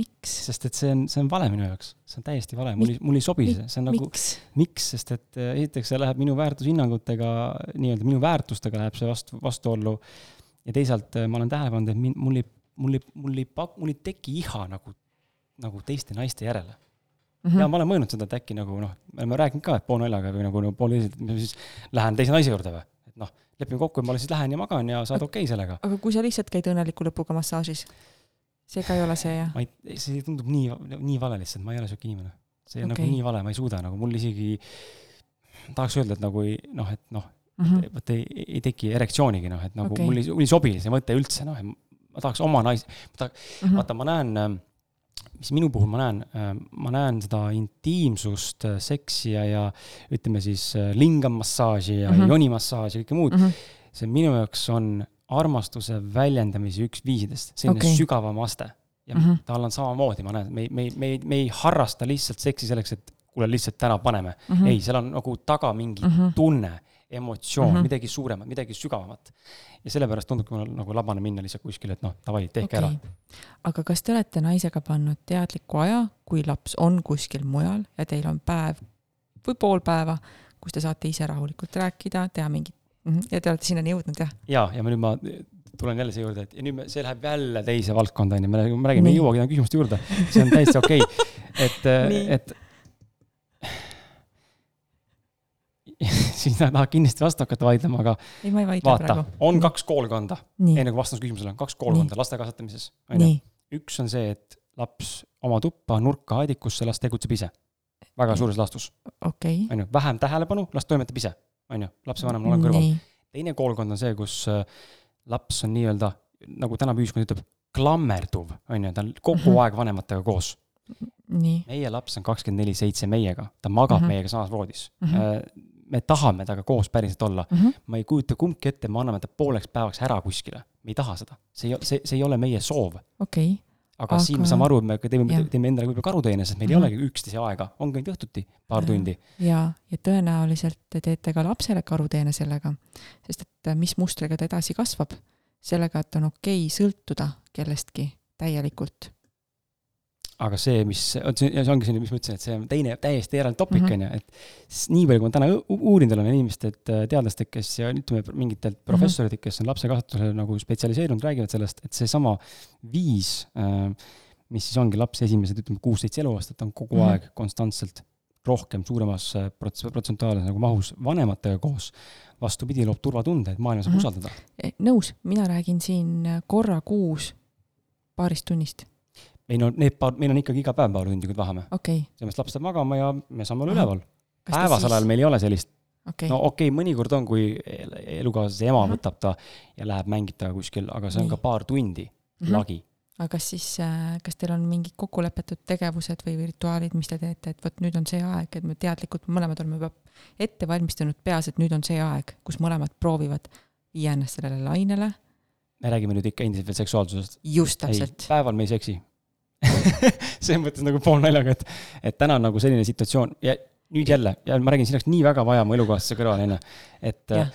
miks? sest et see on, see on vale minu jaoks, see on täiesti vale, mul ei, mul ei sobi see, see on nagu, miks? miks, sest et äh, esiteks see läheb minu väärtushinnangutega, nii-öelda minu väärtustega läheb see vastu, vastuollu. ja teisalt äh, ma olen tähele pannud, et min- mul ei, mul ei, mul ei pak-, mul ei teki iha nagu, nagu teiste naiste järele. Mhm. ja ma olen mõelnud seda, et äkki nagu noh, me oleme rääkinud ka, et poolnaljaga või nagu, pooleliselt, et ma siis lähen teise naise juurde või, et noh, lepime kokku, et ma siis lähen ja magan ja saad okei okay sellega. aga kui sa lihtsalt käid õnneliku lõpuga massaažis, see ka ei ole see, jah? ma ei, see tundub nii, nii vale lihtsalt, ma ei ole siuke inimene. see on okay. Nagu nii vale, ma ei suuda nagu mul isegi, tahaks öelda, et nagu ei noh, et noh, Mhm. vot ei, ei teki erektsioonigi noh, et nagu okay. mul ei, mul ei sobi see mõte üldse noh, ma tahaks oma nais-, Mhm. vaata, ma näen, mis minu puhul ma näen, ma näen seda intiimsust, seksi ja, ja ütleme siis äh, lingamassaaži ja mm. -hmm. jonimassaaži ja kõike muud. Mhm. see minu jaoks on armastuse väljendamise üks viisidest, selline okay. sügavam aste. ja mm. -hmm. tal on samamoodi, ma näen, me ei, me me me ei harrasta lihtsalt seksi selleks, et kuule, lihtsalt täna paneme mm. -hmm. ei, seal on nagu taga mingi mm. -hmm. tunne, emotsioon mm. -hmm. midagi suuremat, midagi sügavamat. Ja sellepärast tundubki mul nagu labane minna lihtsalt kuskile, et noh, davai, tehke okay. ära. aga kas te olete naisega pannud teadliku aja, kui laps on kuskil mujal ja teil on päev või pool päeva, kus te saate ise rahulikult rääkida, teha mingit mm, ja te olete sinnani jõudnud, jah? ja, ja ma nüüd ma tulen jälle siia juurde, et ja nüüd me, see läheb jälle teise valdkonda, on ju, me räägime, me ei jõuagi enam küsimuste juurde. see on täiesti okei okay., et, et siis ta tahab kindlasti vastu hakata vaidlema, aga ei, ma ei vaidle vaata, praegu. on Nii. kaks koolkonda, enne kui vastan su küsimusele, on kaks koolkonda laste kasvatamises, on ju. üks on see, et laps oma tuppa, nurka, aedikusse, las tegutseb ise. väga suures laastus, okei on ju, vähem tähelepanu, las toimetab ise, on ju, lapsevanemana olen kõrval. teine koolkond on see, kus äh, laps on nii-öelda, nagu tänapäeva ühiskond ütleb, klammerduv, on ju, ta on kogu Mhm. aeg vanematega koos. nii, meie laps on kakskümmend neli seitse meiega, ta magab mm Mhm. -hmm. meiega samas voodis mm. Mhm. -hmm. me tahame temaga koos päriselt olla, Mhm. ma ei kujuta kumbki ette, me anname ta pooleks päevaks ära kuskile. me ei taha seda, see ei, see, see ei ole meie soov. okei, aga, aga siin me saame aru, et me teeme, teeme endale võib-olla karuteene, sest meil ei Mhm. olegi üksteise aega, ongi ainult õhtuti paar tundi. ja, ja tõenäoliselt te teete ka lapsele karuteene sellega, sest et äh, mis mustriga ta edasi kasvab, sellega, et on okei sõltuda kellestki täielikult. Aga see, mis, see ongi selline, mis ma ütlesin, et see on teine täiesti eraldi topik Mhm. on ju, et nii palju, kui ma täna uurinud olen inimestelt, teadlastelt, kes ja ütleme mingitelt Mhm. professoritelt, kes on lapsekasvatusele nagu spetsialiseerunud, räägivad sellest, et seesama viis, mis siis ongi lapse esimesed, ütleme kuus-seitse eluaastat, on kogu mm. -hmm. aeg konstantselt rohkem suuremas äh, prots-, protsentuaalses nagu mahus vanematega koos. vastupidi, loob turvatunde, et maailma saab mm. -hmm. usaldada. Eh, nõus, mina räägin siin äh, korra kuus paarist tunnist, meil on need paar, meil on ikkagi iga päev paar tundi, kui tahame. okei sellepärast laps läheb magama ja me saame olla üleval. päevasel ajal meil ei ole sellist okei no okei okay,, mõnikord on, kui elukaaslase ema Ahah. võtab ta ja läheb mängib temaga kuskil, aga see on Nii. ka paar tundi Mhm. lagi. aga kas siis, kas teil on mingid kokkulepetud tegevused või rituaalid, mis te teete, et vot nüüd on see aeg, et me teadlikult mõlemad oleme juba ette valmistanud peas, et nüüd on see aeg, kus mõlemad proovivad viia ennast sellele lainele, me räägime nüüd ikka endiselt veel seksuaalsusest. just ei täpselt,, päeval me ei seksi. selles mõttes nagu poolnaljaga, et, et täna on nagu selline situatsioon. Ja nüüd jälle, ja ma räägin, siin oleks nii väga vaja mu elukaaslase kõrval, onju, et äh,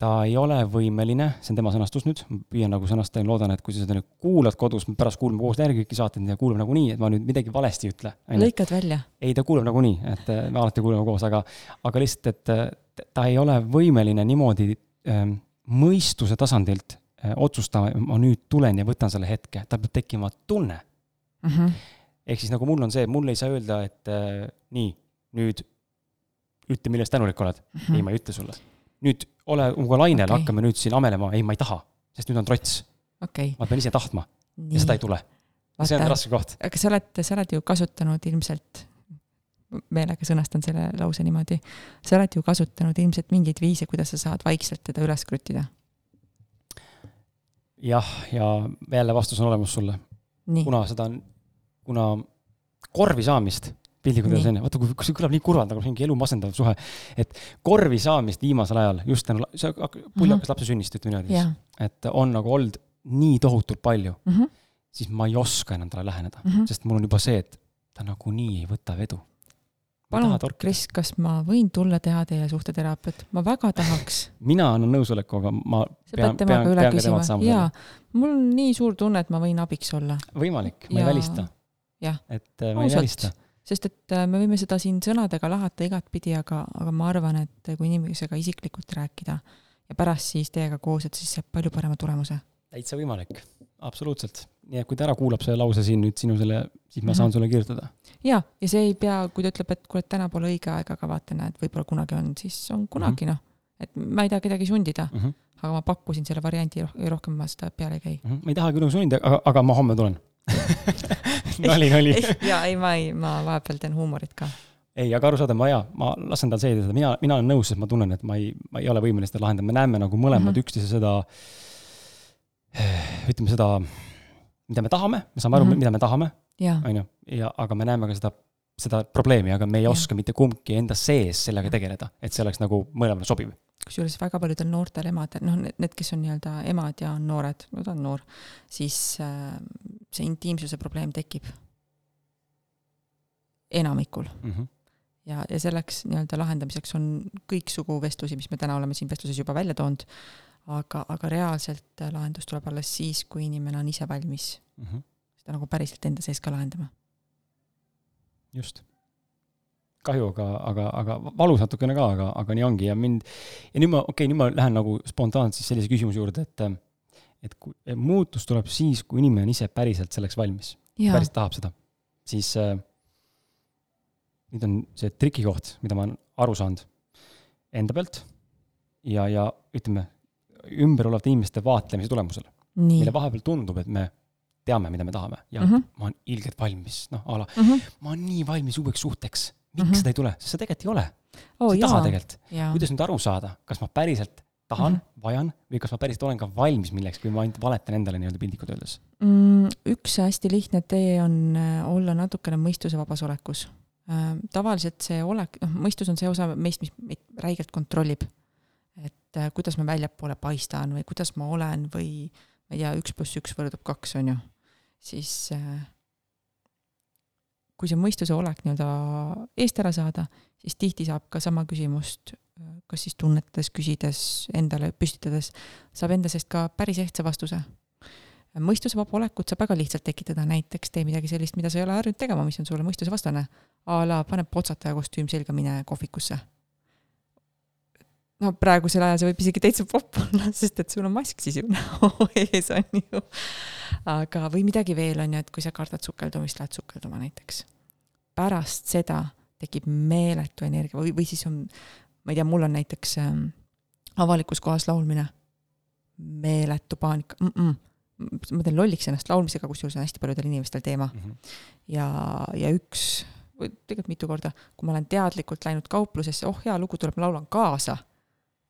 ta ei ole võimeline, see on tema sõnastus nüüd, ma püüan nagu sõnastada ja loodan, et kui sa seda nüüd kuulad kodus, me pärast kuulame koos järgi kõiki saateid ja kuulame nagunii, et ma nüüd midagi valesti ei ütle. lõikad välja, ei, ta kuulab nagunii, et äh, me alati kuulame koos, aga, aga lihtsalt, et äh, ta ei ole võimeline niimoodi ähm, mõistuse tasandilt otsustama, ma nüüd tulen ja võtan selle hetke, tal peab tekkima tunne. Mhm. ehk siis nagu mul on see, mul ei saa öelda, et äh, nii, nüüd ütle, millest tänulik oled. ei, ma ei ütle sulle. nüüd ole minuga lainel okay., hakkame nüüd siin amelema, ei, ma ei taha, sest nüüd on trots, okei, ma pean ise tahtma ja nii seda ei, tule. see on raske koht. aga sa oled, sa oled ju kasutanud ilmselt, meelega sõnastan selle lause niimoodi, sa oled ju kasutanud ilmselt mingeid viise, kuidas sa saad vaikselt teda üles kruttida. jah, ja jälle vastus on olemas sulle kuna seda on, kuna korvi saamist, piltlikult öeldes onju, vaata kui, kui see kõlab nii kurvalt nagu mingi elu masendav suhe, et korvi saamist viimasel ajal just tänu, see pull Mhm. hakkas lapse sünnist, ütleme niimoodi jah, et on nagu olnud nii tohutult palju, Mhm. siis ma ei oska enam talle läheneda, Mhm. sest mul on juba see, et ta nagunii ei võta vedu. palun, Kris, kas ma võin tulla teha teile suhteteraapiat, ma väga tahaks. mina annan nõusoleku, aga ma sa pean, pean, pean ka temalt, saama jaa, mul on nii suur tunne, et ma võin abiks olla, võimalik, ma ei Ja- välista. jah. et äh, ma ei Ausalt. välista. sest et äh, me võime seda siin sõnadega lahata igatpidi, aga, aga ma arvan, et kui inimesega isiklikult rääkida ja pärast siis teiega koos, et siis saab palju parema tulemuse. täitsa võimalik, absoluutselt. nii et kui ta ära kuulab selle lause siin nüüd sinu selle, siis ma Mhm. saan sulle kirjutada. ja, ja see ei pea, kui ta ütleb, et kuule, täna pole õige aeg, aga vaata, näed, võib-olla kunagi on, siis on kunagi Mhm. noh. et ma ei taha kedagi sundida, Mm -hmm. aga ma pakkusin selle variandi roh- rohkem ma seda peale ei käi. ma ei taha küll sundida, aga, aga ma homme tulen nali, nali. ja ei, ma ei, ma vahepeal teen huumorit ka. ei, aga arusaadav, ma jaa, ma lasen tal seedida, mina, mina olen nõus, sest ma tunnen, et ma ei, ma ei ole võimeline seda lahendama, me näeme nagu mõlemad mm. -hmm. üksteise seda, ütleme seda, mida me tahame, me saame aru mm. -hmm. mida me tahame, jaa, on ju, ja aga me näeme ka seda, seda probleemi, aga me ei Jah. oska mitte kumbki enda sees sellega tegeleda, et see oleks nagu mõlemale sobiv. kusjuures väga paljudel noortel emadel, noh, need, kes on nii-öelda emad ja on noored, no ta on noor, siis äh, see intiimsuse probleem tekib. enamikul Mm -hmm. ja, ja selleks nii-öelda lahendamiseks on kõiksugu vestlusi, mis me täna oleme siin vestluses juba välja toonud, aga, aga reaalselt lahendus tuleb alles siis, kui inimene on ise valmis Mm -hmm. seda nagu päriselt enda sees ka lahendama. just. kahju, aga, aga, aga valus natukene ka, aga, aga nii ongi ja mind, ja nüüd ma, okei okay,, nüüd ma lähen nagu spontaanselt siis sellise küsimuse juurde, et et kui muutus tuleb siis, kui inimene on ise päriselt selleks valmis, päriselt tahab seda, siis äh, nüüd on see trikikoht, mida ma olen aru saanud enda pealt ja, ja ütleme, ümber olevate inimeste vaatlemise tulemusel. meile vahepeal tundub, et me teame, mida me tahame ja mm -hmm. ma olen ilgelt valmis, noh, a la mm, -hmm. ma olen nii valmis uueks suhteks. miks mm -hmm. seda ei tule, sest sa tegelikult ei ole oh,. sa ei taha tegelikult. kuidas nüüd aru saada, kas ma päriselt tahan mm, -hmm. vajan või kas ma päriselt olen ka valmis millekski või ma ainult valetan endale nii-öelda piltlikult öeldes mm,? üks hästi lihtne tee on äh, olla natukene mõistusevabas olekus äh,. tavaliselt see olek, noh, mõistus on see osa meist, mis meid räigelt kontrollib. et äh, kuidas ma väljapoole paistan või kuidas ma olen või ma ei tea, üks pluss üks võrdub kaks, on ju siis äh, kui see mõistuse olek nii-öelda eest ära saada, siis tihti saab ka sama küsimust, äh, kas siis tunnetades, küsides, endale püstitades, saab enda seest ka päris ehtsa vastuse. mõistusevaba olekut saab väga lihtsalt tekitada, näiteks tee midagi sellist, mida sa ei ole harjunud tegema, mis on sulle mõistusevastane. a la pane potsataja kostüüm selga, mine kohvikusse no praegusel ajal see võib isegi täitsa popp olla, sest et sul on mask siis ju näo ees, on ju. aga, või midagi veel, on ju, et kui sa kardad sukeldumist, lähed sukelduma näiteks. pärast seda tekib meeletu energia või, või siis on, ma ei tea, mul on näiteks ähm, avalikus kohas laulmine, meeletu paanika mm, -mm. ma teen lolliks ennast laulmisega, kusjuures on hästi paljudel inimestel teema mm. -hmm. ja, ja üks, või tegelikult mitu korda, kui ma olen teadlikult läinud kauplusesse, oh hea lugu tuleb, ma laulan kaasa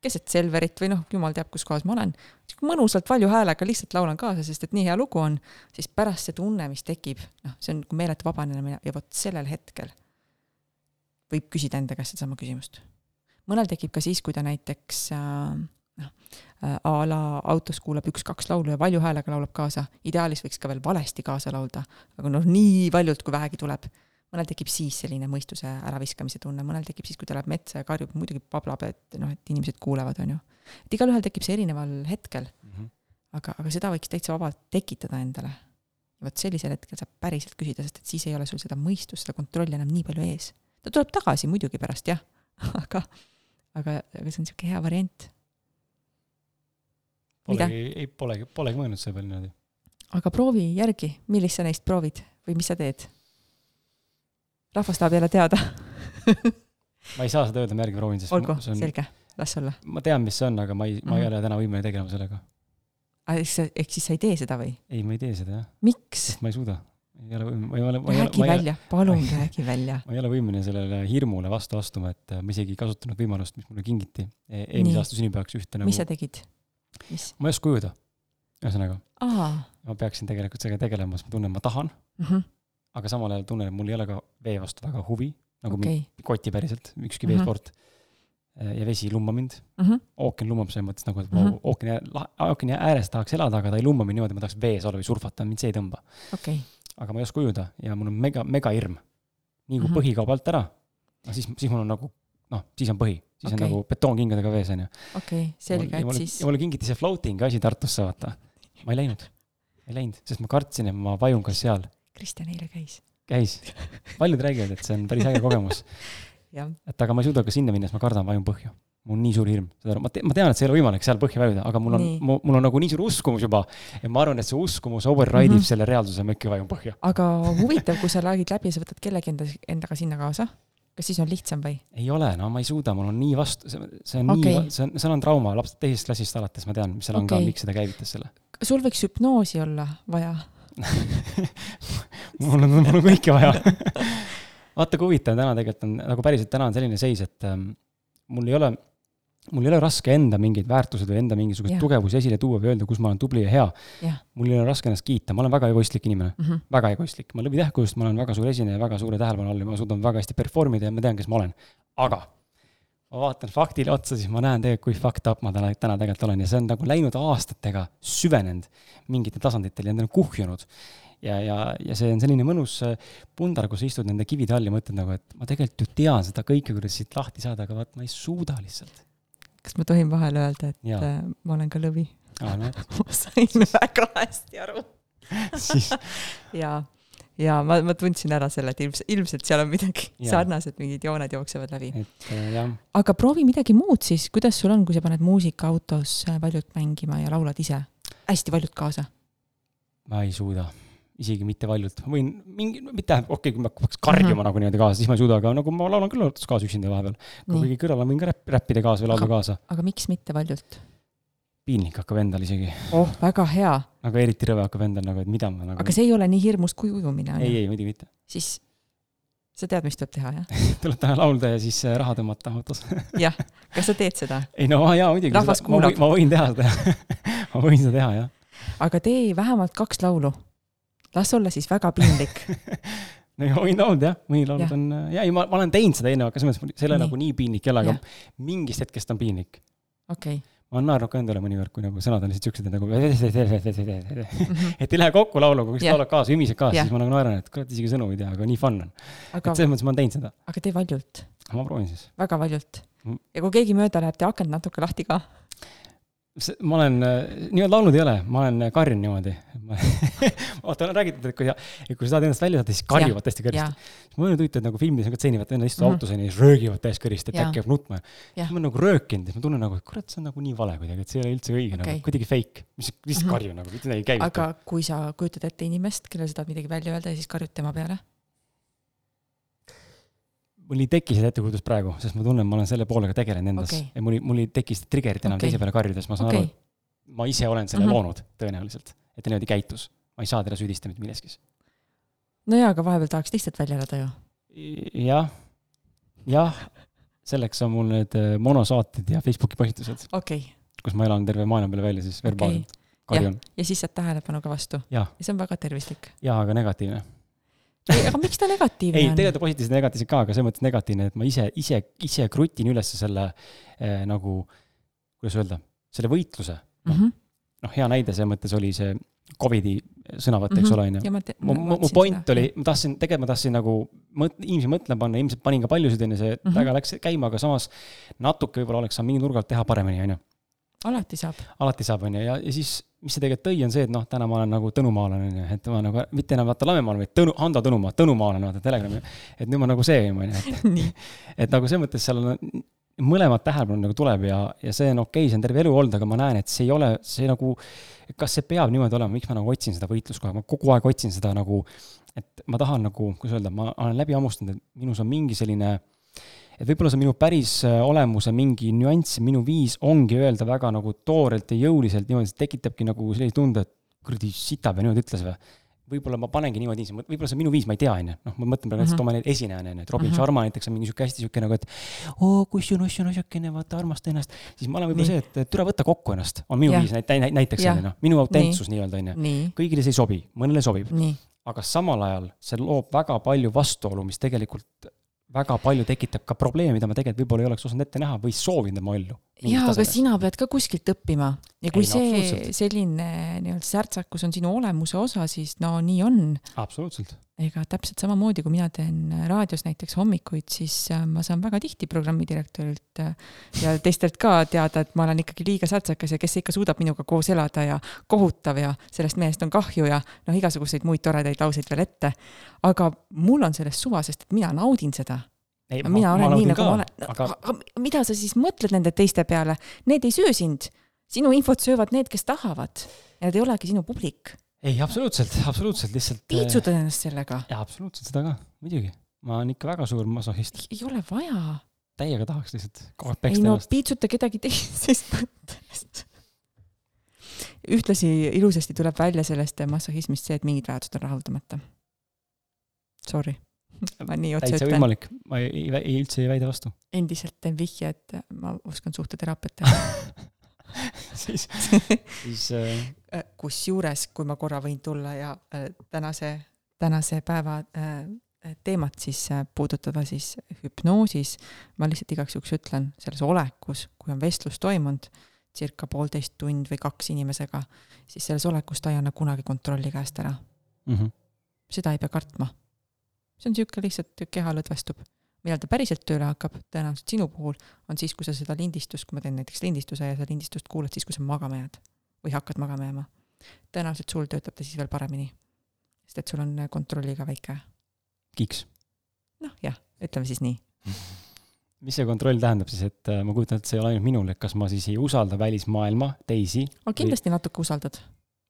keset Selverit või noh, jumal teab, kus kohas ma olen, mõnusalt valju häälega lihtsalt laulan kaasa, sest et nii hea lugu on, siis pärast see tunne, mis tekib, noh, see on nagu meeletu vabanemine ja vot sellel hetkel võib küsida enda käest sedasama küsimust. mõnel tekib ka siis, kui ta näiteks äh, noh äh,, a la autos kuulab üks-kaks laulu ja valju häälega laulab kaasa, ideaalis võiks ka veel valesti kaasa laulda, aga noh, nii valjult, kui vähegi tuleb mõnel tekib siis selline mõistuse äraviskamise tunne, mõnel tekib siis, kui ta läheb metsa ja karjub, muidugi pablab, et noh, et inimesed kuulevad, on ju. et igalühel tekib see erineval hetkel mm. -hmm. aga, aga seda võiks täitsa vabalt tekitada endale. vot sellisel hetkel saab päriselt küsida, sest et siis ei ole sul seda mõistust, seda kontrolli enam nii palju ees. ta tuleb tagasi muidugi pärast jah aga, aga, aga see on niisugune hea variant. Polegi, ei, polegi, polegi mõelnud selle peale niimoodi. aga proovi järgi, millist sa neist proovid või mis sa teed rahvas tahab jälle teada ma ei saa seda öelda, ma järgi proovin, sest olgu, on... selge, las olla. ma tean, mis see on, aga ma ei ma ei mhm. ole täna võimeline tegelema sellega. ehk siis sa ei tee seda või? ei, ma ei tee seda, jah. miks? ma ei suuda. ei ole, ma ei ole, ma ei ole. räägi välja, palun räägi välja. ma ei ole võimeline sellele hirmule vastu astuma, et äh, ma isegi ei kasutanud võimalust, mis mulle kingiti e. eelmise aasta sünnipäevaks ühte nagu. mis sa tegid? ma ei oska ujuda, ühesõnaga. ma peaksin tegelikult sellega tegelema, sest ma tunnen, ma tahan mm. -hmm aga samal ajal tunnen, et mul ei ole ka vee vastu väga huvi, nagu okay. koti päriselt, ükski mm -hmm. veesport. ja vesi ei lumma mind mm. -hmm. ookean lummab selles mõttes nagu, et mm -hmm. ookeani, ookeani ääres tahaks elada, aga ta ei lumma mind niimoodi, et ma tahaks vees olla või surfata, mind see ei tõmba okay.. aga ma ei oska ujuda ja mul on mega, mega hirm. nii kui mm -hmm. põhi kaob alt ära, no siis, siis mul on nagu noh, siis on põhi, siis okay. on nagu betoonkingadega vees, on ju. okei okay,, selge, et siis. mulle kingiti see floating asi Tartusse, vaata. ma ei läinud, ei läinud, sest ma kartsin, et ma vajun ka seal Kristjan eile käis. käis. paljud räägivad, et see on päris äge kogemus et aga ma ei suuda ka sinna minna, sest ma kardan, vajun põhja. mul on nii suur hirm, saad aru, ma, te, ma tean, et see ei ole võimalik seal põhja vajuda, aga mul on, mul on nagu nii suur uskumus juba, et ma arvan, et see uskumus override ib mm -hmm. selle reaalsuse, ma ikka vajun põhja. aga huvitav, kui sa räägid läbi sa võtad kellegi enda, endaga sinna kaasa, kas siis on lihtsam või? ei ole, no ma ei suuda, mul on nii vastu, see on okay. nii, see on, seal on trauma, laps teisest klassist alates ma tean, mis seal okay. on ka, miks seda käivitas selle. sul võiks hüpnoosi olla vaja mul on, mul on kõike vaja vaata, kui huvitav täna tegelikult on, nagu päriselt täna on selline seis, et ähm, mul ei ole, mul ei ole raske enda mingeid väärtused või enda mingisuguseid tugevusi esile tuua või öelda, kus ma olen tubli ja hea. mul ei ole raske ennast kiita, ma olen väga egoistlik inimene mm, -hmm. väga egoistlik, ma läbi tähkujust, ma olen väga suur esineja, väga suure tähelepanu all ja ma suudan väga hästi perform ida ja ma tean, kes ma olen. aga ma vaatan faktile otsa, siis ma näen tegelikult, kui fucked up ma täna, täna tegelikult olen ja see on nagu läinud aastatega süvenenud mingitel tasanditel ja need on kuhjunud. ja, ja, ja see on selline mõnus äh, pundar, kus istud nende kivide all ja mõtled nagu, et ma tegelikult ju tean seda kõike, kuidas siit lahti saada, aga vaat ma ei suuda lihtsalt. kas ma tohin vahele öelda, et ja. Äh, ma olen ka lõvi? No. ma sain väga hästi aru siis jaa ja ma, ma tundsin ära selle, et ilmselt, ilmselt seal on midagi Jaa. sarnased, mingid jooned jooksevad läbi. äh, aga proovi midagi muud siis, kuidas sul on, kui sa paned muusika autos äh, valjult mängima ja laulad ise? hästi valjult kaasa. ma ei suuda, isegi mitte valjult, ma võin mingi, mitte okei okay,, kui ma hakkaks karjuma Mhm. mm -hmm. nagu niimoodi kaasa, siis ma ei suuda, aga nagu ma laulan küll autos kaasa üksinda vahepeal. kui nii, keegi kõrval on, võin ka räpp, räppida kaasa või laulda Aga- kaasa. aga miks mitte valjult? Piinlik hakkab endal isegi, oh, väga hea, aga eriti rõve hakkab endal nagu, et mida ma nagu. aga see ei ole nii hirmus kui ujumine ei, ei muidugi mitte. siis sa tead, mis tuleb teha, jah? tuleb täna laulda ja siis äh, raha tõmmata autos. jah, kas sa teed seda? ei no jaa, muidugi. Rahvas ma kuulab. võin, ma võin teha seda ma võin seda teha, jah. aga tee vähemalt kaks laulu. las olla siis väga piinlik. no ja võin laulda jah, mõni laul on, jaa, ei ma, ma olen teinud seda enne, aga selles mõttes, see ei ole nagu nii piinlik jälle, aga Jah. mingist hetkest on piinlik. okei. Ma olen naernud ka endale mõnikord, kui nagu sõnad on lihtsalt siuksed, nagu Mhm. et ei lähe kokku lauluga, kui sa laulad kaasa, ümised kaasa, siis ma nagu naeran, et kurat, isegi sõnu ei tea, aga nii fun on. et selles mõttes ma olen teinud seda. aga tee valjult, ma proovin siis. väga valjult Mm.. ja kui keegi mööda läheb, tee akent natuke lahti ka. Ma olen äh, nii-öelda laulnud ei ole, ma olen äh, karjunud niimoodi. vaata, on räägitud, et kui et kui sa tahad ennast välja saada, siis karjuvad täiesti kõrgesti jaa, mul on et nagu filmides on ka stseenivad, vennad istuvad Mhm. autos onju ja siis röögivad täiesti kõrist, et äkki jääb nutma. Siis ma olen nagu röökinud ja siis ma tunnen nagu, et kurat, see on nagu nii vale kuidagi, et see ei ole üldse õige okay., nagu kuidagi fake, mis lihtsalt Mhm. karju nagu, mitte midagi ei käivitu. aga kui sa kujutad ette inimest, kellele sa tahad midagi välja öelda ja siis karjud tema peale, mul ei teki seda ettekujutust praegu, sest ma tunnen, ma olen selle poolega tegelenud endas okay. ja mul ei, mul ei teki seda trigger'it enam okay. teise peale karjudes, ma saan okay., aru, et ma ise olen selle Mhm. mm -hmm. loonud tõenäoliselt, et ta niimoodi käitus. ma ei saa teda süüdistada mitte milleski. no jaa, aga vahepeal tahaks lihtsalt välja elada ju. jah, jah, selleks on mul need äh, monosaated ja Facebooki postitused, okay., kus ma elan terve maailma peale välja siis verbaalselt okay. karjun. ja siis saad tähelepanu ka vastu. Ja see on väga tervislik. jaa, aga negatiivne. Aga miks ta negatiivne ei, on? tegelikult positiivsed ja negatiivsed ka, aga selles mõttes negatiivne, et ma ise, ise, ise krutin üles selle eh, nagu, kuidas öelda, selle võitluse. Mhm. noh, hea näide selles mõttes oli see Covidi sõnavõtt, eks ole, onju. ja ma te- mu, mu, mu point seda. oli, ma tahtsin, tegelikult ma tahtsin nagu mõt-, inimesi mõtlema panna, ilmselt panin ka paljusid, onju, see Mhm. väga läks käima, aga samas natuke võib-olla oleks saanud mingi nurga alt teha paremini, onju. Alati saab. alati saab, onju, ja, ja siis, mis see tegelikult tõi, on see, et noh, täna ma olen nagu tõnumaalane, onju, et ma nagu mitte enam vaata lamemaalane, vaid Tõnu, Hando Tõnumaa, tõnumaalane, vaata Telegrami. et nüüd ma nagu see, onju, et et nagu selles mõttes seal on mõlemad tähelepanu nagu tuleb ja, ja see on okei okay,, see on terve elu olnud, aga ma näen, et see ei ole, see nagu, kas see peab niimoodi olema, miks ma nagu otsin seda võitluskohta, ma kogu aeg otsin seda nagu, et ma tahan nagu, kuidas öelda, ma olen läbi hammustanud, et minus on mingi selline, et võib-olla see minu päris äh, olemuse mingi nüanss, minu viis ongi öelda väga nagu toorelt ja jõuliselt niimoodi, see tekitabki nagu sellise tunde, et kuradi sitapea niimoodi ütles või võib-olla ma panengi niimoodi, võib-olla see on minu viis, ma ei tea, onju. noh, ma mõtlen praegu näiteks Mhm. oma neid esinejana, onju, et Robin Mhm. Sharma näiteks on mingi sihuke hästi sihuke nagu, et oo, kus on, kus on siukene, vaata, armasta ennast. siis ma olen võib-olla see, et türa võta kokku ennast, on minu Jah. viis näit-, näit-, näiteks onju noh, minu autentsus nii-öelda onju. kõigile see ei sobi, mõnele sobib, aga samal ajal see loob väga palju vastuolu, mis tegelikult väga palju tekitab ka probleeme, mida ma tegelikult võib-olla ei oleks osanud ette näha või soovinud oma ellu. jaa, aga sina pead ka kuskilt õppima ja kui Ei, no see selline nii-öelda särtsakus on sinu olemuse osa, siis no nii on. absoluutselt, ega täpselt samamoodi, kui mina teen raadios näiteks hommikuid, siis äh, ma saan väga tihti programmidirektorilt äh, ja teistelt ka teada, et ma olen ikkagi liiga särtsakas ja kes ikka suudab minuga koos elada ja kohutav ja sellest mehest on kahju ja noh, igasuguseid muid toredaid lauseid veel ette. aga mul on sellest suva, sest et mina naudin seda. ei mina olen nii, nagu ma olen. aga aga mida sa siis mõtled nende teiste peale? Need ei söö sind. sinu infot söövad need, kes tahavad ja need ei olegi sinu publik. ei, absoluutselt, absoluutselt lihtsalt. piitsutad ennast sellega. jaa, absoluutselt seda ka, muidugi. ma olen ikka väga suur masohhist, ei ole vaja täiega tahaks lihtsalt kogu aeg ei peksta no ennast. piitsuta kedagi teisest mõttest. ühtlasi ilusasti tuleb välja sellest massohhismist see, et mingid vajadused on rahuldamata. Sorry, ma nii otse täitsa ütlen, võimalik, ma ei, ei, ei, üldse ei väida vastu. endiselt teen vihje, et ma oskan suhteteraapiat teha. siis, siis äh, kusjuures, kui ma korra võin tulla ja äh, tänase, tänase päeva äh, teemat siis äh, puudutada, siis hüpnoosis ma lihtsalt igaks juhuks ütlen, selles olekus, kui on vestlus toimunud, circa poolteist tund või kaks inimesega, siis selles olekus ta ei anna kunagi kontrolli käest ära. mm -hmm. seda ei pea kartma. see on niisugune lihtsalt keha lõdvestub. Millal ta päriselt tööle hakkab, tõenäoliselt sinu puhul on siis, kui sa seda lindistust, kui ma teen näiteks lindistuse ja sa lindistust kuulad siis, kui sa magama jääd või hakkad magama jääma. tõenäoliselt sul töötab ta siis veel paremini. sest et sul on kontrolliga väike, kiks. noh jah, ütleme siis nii. mis see kontroll tähendab siis, et äh, ma kujutan ette, see ei ole ainult minul, et kas ma siis ei usalda välismaailma, teisi, aga kindlasti natuke usaldad.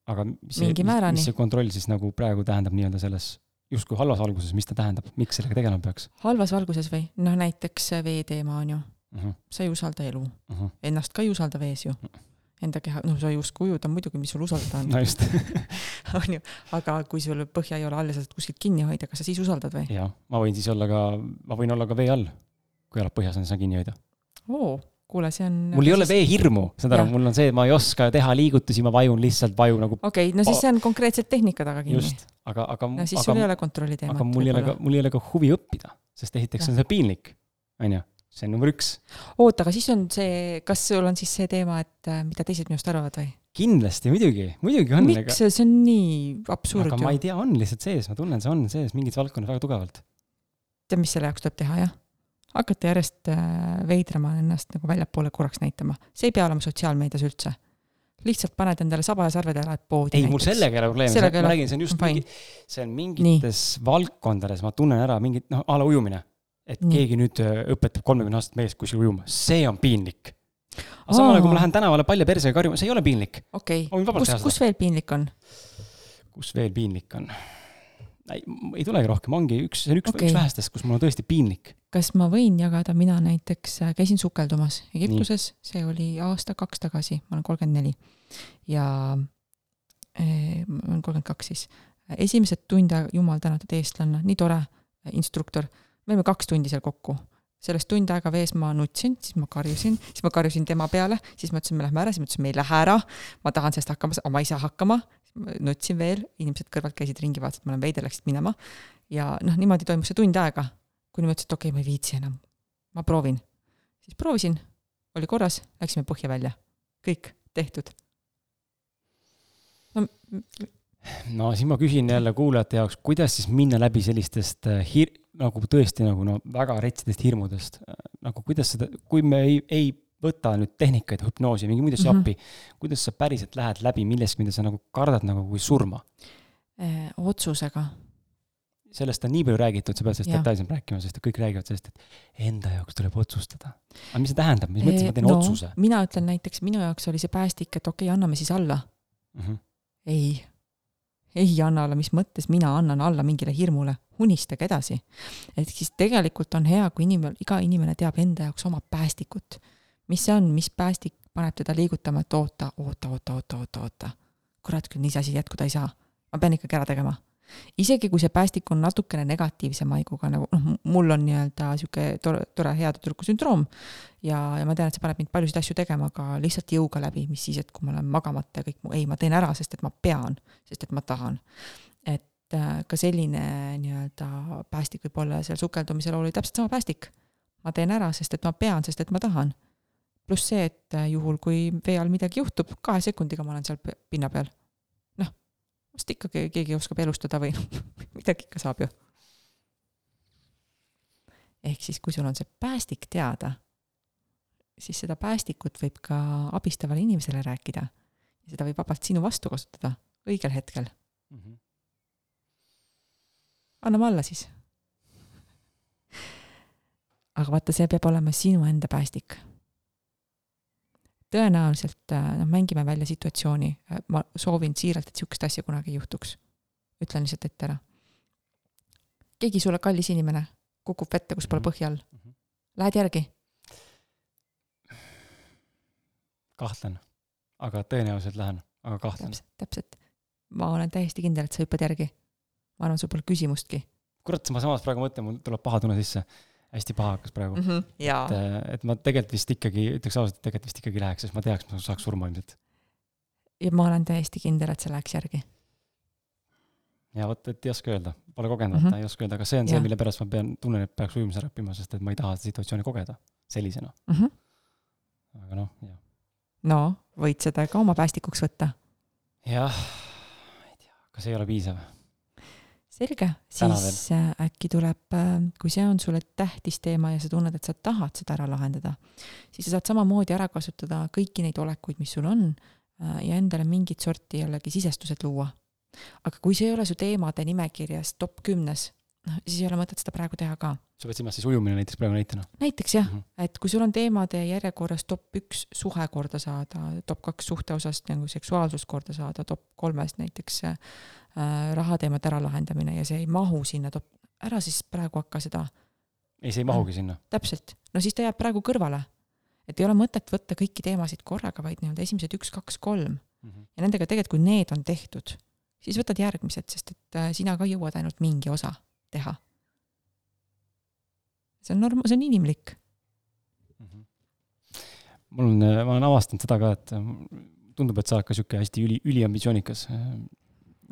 aga mis see, mis, mis see kontroll siis nagu praegu tähendab nii-öelda selles justkui halvas valguses, mis ta tähendab, miks sellega tegelema peaks halvas valguses või? noh, näiteks vee teema on ju, uh? -huh, sa ei usalda elu, uh -huh. ennast ka ei usalda vees ju. Enda keha, noh, sa ei oska ujuda muidugi, mis sul usaldada on no just, on ju, aga kui sul põhja ei ole all ja sa saad kuskilt kinni hoida, kas sa siis usaldad või? jah, ma võin siis olla ka, ma võin olla ka vee all, kui jalad põhjas on, saan kinni hoida. oo, kuule, see on mul ei ole veehirmu, saad aru mul on see, et ma ei oska teha liigutusi, ma vajun lihtsalt vaju nagu okei okay,, no siis see on konkreetsed tehnika taga kinni. just, aga, aga, no siis sul ei aga, ole kontrolli teemat. aga mul ei ole ka, mul ei ole ka huvi õppida, sest esiteks on see piinlik, onju, see on number üks. oota, aga siis on see, kas sul on siis see teema, et äh, mida teised minust arvavad või? kindlasti, muidugi, muidugi on, aga miks, see on nii absurd aga ma ju ei. tea, on lihtsalt sees, ma tunnen, see on sees mingis valdkonnas väga tugevalt. tead, mis selle jaoks tuleb teha, jah? Hakata järjest äh, veidrama ennast nagu väljapoole korraks näitama. see ei pea olema sotsiaalmeedias üldse. lihtsalt paned endale saba ja sarved ja lähed poodi. ei, mul sellega ei ole probleemi, ma ole- räägin, see on just fine. mingi, see on mingites valdkondades, ma tunnen ära mingit, noh, a la ujumine. et Nii. keegi nüüd öö, õpetab kolmekümne aastast meest kuskil ujuma, see on piinlik. aga samal ajal, kui ma lähen tänavale palja persega karjuma, see ei ole piinlik. okei okay., kus kus veel piinlik on? kus veel piinlik on? ei, ei tulegi rohkem, ongi üks, see on üks okay., üks vähestest, kus mul on tõesti piinlik. kas ma võin jagada, mina näiteks äh, käisin sukeldumas Egiptuses, see oli aasta-kaks tagasi, ma olen kolmkümmend neli ja eh, ma olen kolmkümmend kaks siis. esimesed tund aega, jumal tänatud eestlanna, nii tore äh, instruktor, me olime kaks tundi seal kokku sellest tund aega vees ma nutsin, siis ma karjusin, siis ma karjusin tema peale, siis ma ütlesin, me lähme ära, siis ma ütlesin, me ei lähe ära. ma tahan sellest hakkama saada, ma ei saa hakkama. Nutsin veel, inimesed kõrvalt käisid ringi, vaatasid, ma olen veider, läksid minema. ja noh, niimoodi toimus see tund aega, kuni ma ütlesin, et okei okay,, ma ei viitsi enam. ma proovin. siis proovisin, oli korras, läksime põhja välja. kõik, tehtud. no no siis ma küsin jälle kuulajate jaoks, kuidas siis minna läbi sellistest äh, hir-, nagu tõesti nagu no väga retsidest hirmudest. nagu kuidas seda, kui me ei, ei võta nüüd tehnikaid, hüpnoosi, mingi muid asju Mhm. appi, kuidas sa päriselt lähed läbi millestki, mida sa nagu kardad nagu kui surma? eh, otsusega. sellest on nii palju räägitud, sa pead sellest detailsemalt rääkima, sest kõik räägivad sellest, et enda jaoks tuleb otsustada. aga mis see tähendab, mis mõttes Eh, ma teen no. otsuse? mina ütlen näiteks, minu jaoks oli see päästik, et okei okay,, anname siis alla. Mm -hmm. ei, ei anna alla, mis mõttes mina annan alla mingile hirmule, unistage edasi. et siis tegelikult on hea, kui inimene, iga inimene teab enda jaoks oma päästikut. Mis see on, mis päästik paneb teda liigutama, et oota, oota, oota, oota, oota, oota. kurat küll, nii see asi jätkuda ei saa. ma pean ikkagi ära tegema. isegi kui see päästik on natukene negatiivse maiguga, nagu noh, mul on nii-öelda sihuke tore, tore hea tüdruku sündroom ja, ja ma tean, et see paneb mind paljusid asju tegema, aga lihtsalt jõuga läbi, mis siis, et kui ma olen magamata ja kõik mu, ei, ma teen ära, sest et ma pean, sest et ma tahan. et äh, ka selline nii-öelda päästik võib olla seal sukeldumisel oli täpselt sama päästik. ma teen ära, sest et ma pean, sest et ma tahan. Pluss see, et äh, juhul, kui vee all midagi juhtub, kahe sekundiga ma olen seal pinna peal. noh, vast ikkagi keegi oskab elustada või midagi ikka saab ju. ehk siis, kui sul on see päästik teada, siis seda päästikut võib ka abistavale inimesele rääkida ja seda võib vabalt sinu vastu kasutada õigel hetkel. Mm -hmm. anname alla siis. aga vaata, see peab olema sinu enda päästik. Tõenäoliselt äh, noh, mängime välja situatsiooni, ma soovin siiralt, et sihukest asja kunagi ei juhtuks. ütlen lihtsalt ette ära. keegi sulle kallis inimene kukub vette, kus pole põhja all, Mhm. lähed järgi, kahtlen, aga tõenäoliselt lähen, aga kahtlen. täpselt. ma olen täiesti kindel, et sa hüppad järgi. ma arvan, sul pole küsimustki kurat, ma samas praegu mõtlen, mul tuleb paha tunne sisse. Hästi paha hakkas praegu mm. -hmm. jaa et, et ma tegelikult vist ikkagi, ütleks ausalt, tegelikult vist ikkagi läheks, sest ma teaks, ma saaks surma ilmselt. ja ma olen täiesti kindel, et see läheks järgi. ja vot, et ei oska öelda, pole kogenud Mhm. vaata, ei oska öelda, aga see on see, Jah. mille pärast ma pean, tunnen, et peaks ujumise ära õppima, sest et ma ei taha seda situatsiooni kogeda sellisena. Mm -hmm. aga noh, jah. no võid seda ka oma päästikuks võtta. jah, ei tea, kas ei ole piisav? selge, siis äh, äkki tuleb, kui see on sulle tähtis teema ja sa tunned, et sa tahad seda ära lahendada, siis sa saad samamoodi ära kasutada kõiki neid olekuid, mis sul on äh, ja endale mingit sorti jällegi sisestused luua. aga kui see ei ole su teemade nimekirjas top kümnes, noh, siis ei ole mõtet seda praegu teha ka. sa pead silmas siis ujumine näiteks praegu näitena? näiteks jah mm, -hmm. et kui sul on teemade järjekorras top üks suhe korda saada, top kaks suhte osast nagu seksuaalsus korda saada, top kolmest näiteks äh, rahateemade äralahendamine ja see ei mahu sinna ära siis praegu hakka seda. ei, see ei mahugi sinna. täpselt, no siis ta jääb praegu kõrvale. et ei ole mõtet võtta kõiki teemasid korraga, vaid nii-öelda esimesed üks, kaks, kolm mm. -hmm. ja nendega tegelikult, kui need on tehtud, siis võtad järgmised, sest et äh, sina ka jõuad ainult mingi osa teha. see on norm-, see on inimlik mm. -hmm. mul on, ma olen avastanud seda ka, et tundub, et sa oled ka sihuke hästi üli, üliambitsioonikas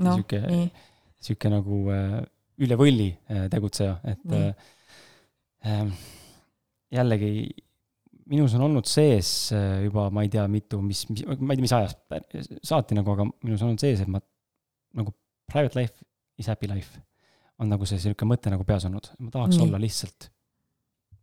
no, sihuke, sihuke nagu äh, üle võlli äh, tegutseja, et äh, äh, jällegi minus on olnud sees äh, juba ma ei tea, mitu, mis, mis, ma ei tea, mis ajast saati nagu, aga minus on olnud sees, et ma nagu private life is happy life on nagu see sihuke mõte nagu peas olnud, ma tahaks Nii. olla lihtsalt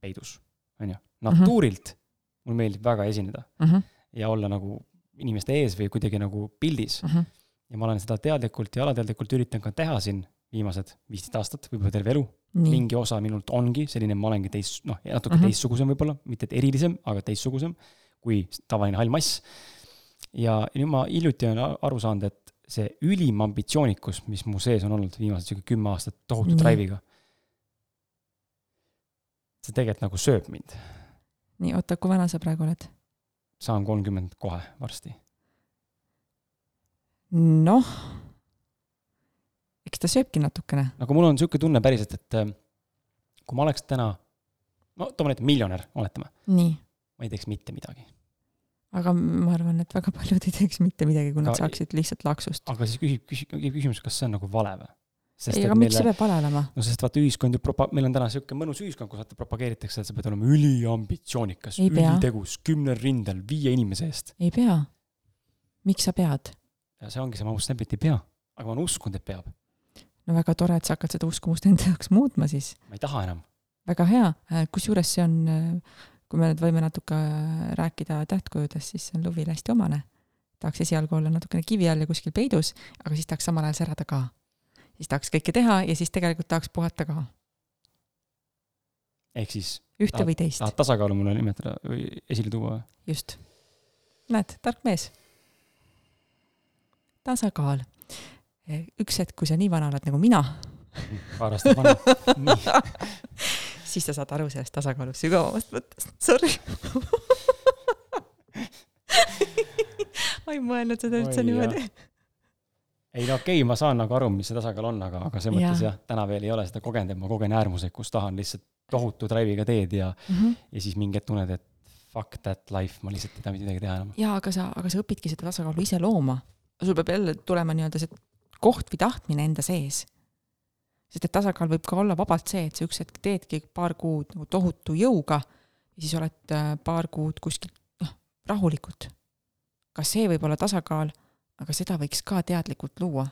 peidus, on ju, natuurilt uh -huh. mulle meeldib väga esineda uh -huh. ja olla nagu inimeste ees või kuidagi nagu pildis uh. -huh ja ma olen seda teadlikult ja alateadlikult üritanud ka teha siin viimased viisteist aastat, võib-olla terve elu. mingi osa minult ongi selline, ma olengi teist, noh, natuke mm -hmm. teistsugusem võib-olla, mitte et erilisem, aga teistsugusem kui tavaline hall mass. ja nüüd ma hiljuti olen aru saanud, et see ülim ambitsioonikus, mis mu sees on olnud viimased sihuke kümme aastat tohutu drive'iga, see tegelikult nagu sööb mind. nii, oota, kui vana sa praegu oled? saan kolmkümmend kohe varsti noh, eks ta sööbki natukene. aga mul on niisugune tunne päriselt, et äh, kui ma oleks täna, no toome näite miljonär, oletame. ma ei teeks mitte midagi. aga ma arvan, et väga paljud ei teeks mitte midagi, kui aga, nad saaksid lihtsalt laksust. aga siis küsib, küsib, küsimus, kas see on nagu vale või? ei, aga miks see peab vale olema? no sest vaata, ühiskond ju propa-, meil on täna niisugune mõnus ühiskond, kus vaata propageeritakse, et sa pead olema üliambitsioonikas, ülitegus, kümnel rindel, viie inimese eest. ei pea. miks sa pead? Ja see ongi see, ma usun, et ei pea, aga ma olen uskunud, et peab. no väga tore, et sa hakkad seda uskumust enda jaoks muutma siis. ma ei taha enam. väga hea, äh, kusjuures see on, äh, kui me nüüd võime natuke äh, rääkida tähtkujudest, siis see on Luvile hästi omane. tahaks esialgu olla natukene kivi all ja kuskil peidus, aga siis tahaks samal ajal särada ka. siis tahaks kõike teha ja siis tegelikult tahaks puhata ka. ehk siis ühte tahad, või teist. tahad tasakaalu mulle nimetada või esile tuua just. näed, tark mees tasakaal. üks hetk, kui sa nii vana oled nagu mina. paar aastat vana siis sa saad aru sellest tasakaalu sügavamast mõttest, sorry ma ei mõelnud seda üldse niimoodi. ei no okei okay,, ma saan nagu aru, mis see tasakaal on, aga, aga selles mõttes jah, täna veel ei ole seda kogenud, et ma kogen äärmuseid, kus tahan lihtsalt tohutu drive'iga teed ja mm, -hmm. ja siis mingi hetk tunned, et fuck that life, ma lihtsalt ei taha midagi teha enam. jaa, aga sa, aga sa õpidki seda tasakaalu ise looma sul peab jälle tulema nii-öelda see koht või tahtmine enda sees. sest et tasakaal võib ka olla vabalt see, et sa üks hetk teedki paar kuud nagu tohutu jõuga ja siis oled äh, paar kuud kuskil noh, rahulikult. ka see võib olla tasakaal, aga seda võiks ka teadlikult luua.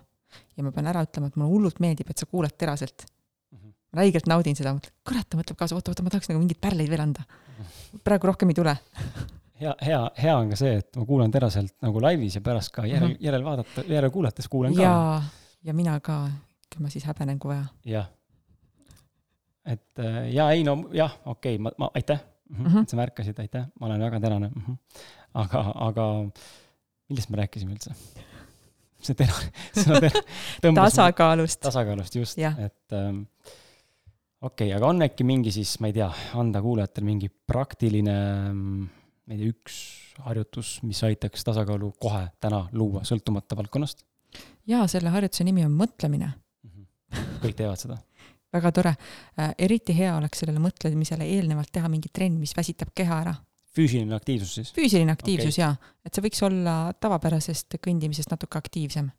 ja ma pean ära ütlema, et mulle hullult meeldib, et sa kuulad teraselt mm. -hmm. räigelt naudin seda, mõtlen, kurat, ta mõtleb kaasa, oota, oota, ma tahaks nagu mingeid pärleid veel anda. Mhm. praegu rohkem ei tule hea, hea, hea on ka see, et ma kuulan teraselt nagu laivis ja pärast ka järel mm, -hmm. järel vaadata, järel kuulates kuulan ka. jaa, ja mina ka, küll ma siis häbenen, kui vaja. jah. et äh, ja ei no jah, okei okay,, ma, ma, aitäh mm, -hmm. et sa märkasid, aitäh, ma olen väga tänane mm. -hmm. aga, aga millest me rääkisime üldse? see tena-, sõna tena-. tasakaalust. tasakaalust, just, et ähm, okei okay,, aga on äkki mingi siis, ma ei tea, anda kuulajatele mingi praktiline ähm, ma ei tea, üks harjutus, mis aitaks tasakaalu kohe täna luua, sõltumata valdkonnast? jaa, selle harjutuse nimi on mõtlemine mm. -hmm. kõik teevad seda väga tore äh,. eriti hea oleks sellele mõtlemisele eelnevalt teha mingi trenn, mis väsitab keha ära. füüsiline aktiivsus siis? füüsiline aktiivsus okay. jaa, et see võiks olla tavapärasest kõndimisest natuke aktiivsem.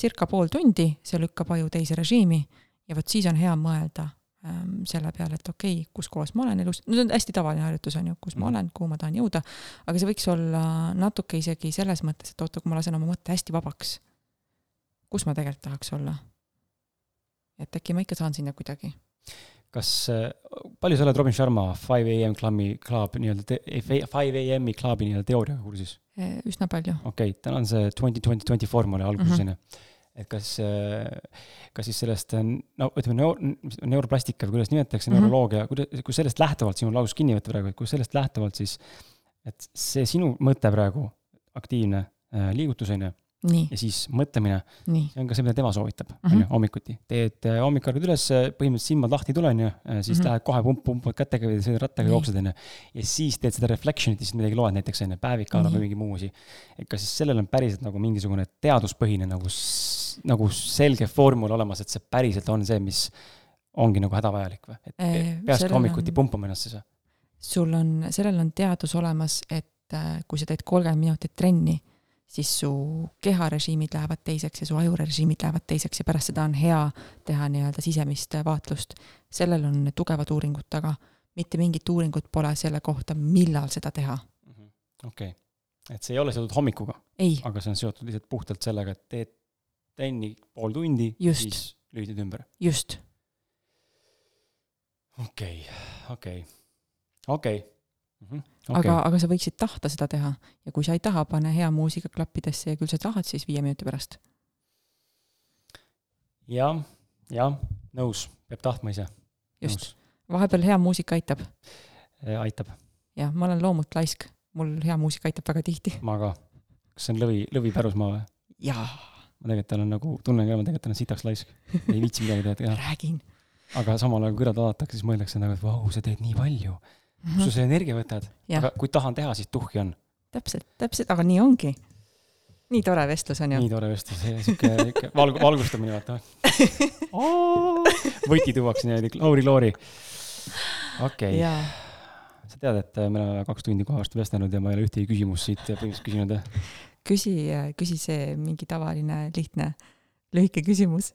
circa pool tundi, see lükkab aju teise režiimi ja vot siis on hea mõelda selle peale, et okei okay,, kus kohas ma olen elus, no see on hästi tavaline harjutus, on ju, kus ma mhm. olen, kuhu ma tahan jõuda, aga see võiks olla natuke isegi selles mõttes, et oota, kui ma lasen oma mõtte hästi vabaks, kus ma tegelikult tahaks olla. et äkki ma ikka saan sinna kuidagi. kas, äh, palju sa oled Robin Sharma Five AM klubi, club nii-öelda, Five AM-i klubi nii-öelda teooriaga kursis? üsna palju. okei okay,, täna on see twenty twenty twenty four, mul alguses on ju et kas, kas siis sellest, no ütleme, neur-, neuroplastika või kuidas nimetatakse mm -hmm. neuroloogia, kuidas, kui sellest lähtuvalt sinu laus kinni võtta praegu, et kui sellest lähtuvalt siis, et see sinu mõte praegu, aktiivne äh, liigutus, on ju, ja siis mõtlemine, see on ka see, mida tema soovitab, on Mhm. ju, hommikuti. teed äh, hommikul ärkad üles, põhimõtteliselt silmad lahti ei tule, on ju, siis Mhm. lähed kohe pump, pumpad kätega või sõidad rattaga, jooksed, on ju. ja siis teed seda reflection'it ja siis midagi loed näiteks, on ju, päevikala Nii. või mingi muu asi. et kas siis sellel on päriselt nagu mingisugune teaduspõhine nagu, nagu selge formul olemas, et see päriselt on see, mis ongi nagu hädavajalik või? et pe- peakski sellel hommikuti on- pumpama ennast siis või? sul on, sellel on teadus olemas, et äh, kui sa teed kolmkümmend minutit trenni, siis su keharežiimid lähevad teiseks ja su ajurežiimid lähevad teiseks ja pärast seda on hea teha nii-öelda sisemist vaatlust. sellel on tugevad uuringud taga, mitte mingit uuringut pole selle kohta, millal seda teha. okei okay., et see ei ole seotud hommikuga, ei, aga see on seotud lihtsalt puhtalt sellega, et teed trenni pool tundi, Just. siis lülitad ümber just, okei, okei, okei. Mhm, aga, aga sa võiksid tahta seda teha ja kui sa ei taha, pane hea muusika klappidesse ja küll sa tahad siis viie minuti pärast. jah, jah, nõus, peab tahtma ise. just, vahepeal hea muusika aitab. aitab, jah, ma olen loomult laisk, mul hea muusika aitab väga tihti. ma ka. kas see on lõvi, lõvi pärusmaa või? jaa, ma tegelikult olen nagu, tunnen ka, ma tegelikult olen sitaks laisk. ei viitsi midagi teha, räägin. aga samal ajal, kui kõrvalt vaadatakse, siis mõeldakse nagu, et vau, sa teed nii palju. Kust sa selle energia võtad? jah, aga kui tahan teha, siis tuhhi on. täpselt, täpselt, aga nii ongi. nii tore vestlus on ju. nii tore vestlus, sihuke, sihuke valg-, valgustamine, vaata. võti tuuakse niimoodi, Lauri Loori. okei okay., sa tead, et me oleme kaks tundi kohe varsti vestelnud ja ma ei ole ühtegi küsimust siit põhimõtteliselt küsinud. küsi, küsi see mingi tavaline lihtne lühike küsimus.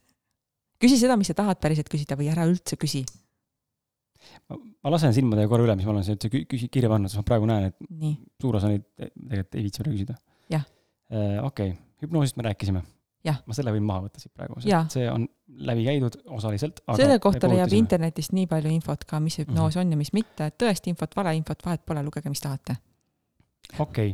küsi seda, mis sa tahad päriselt küsida või ära üldse küsi. Ma lasen silmadega korra üle, mis ma olen siia üldse kü- küsi-, kirja pannud, sest ma praegu näen, et nii, suur osa neid tegelikult ei viitsi praegu küsida. Jah.. okei okay., hüpnoosist me rääkisime. Ma selle võin maha võtta siit praegu, Jah. see on läbi käidud osaliselt. selle kohta leiab. internetist nii palju infot ka, mis hüpnoos on ja mis mitte, tõest infot, valeinfot, vahet pole, lugege, mis tahate. okei okay.,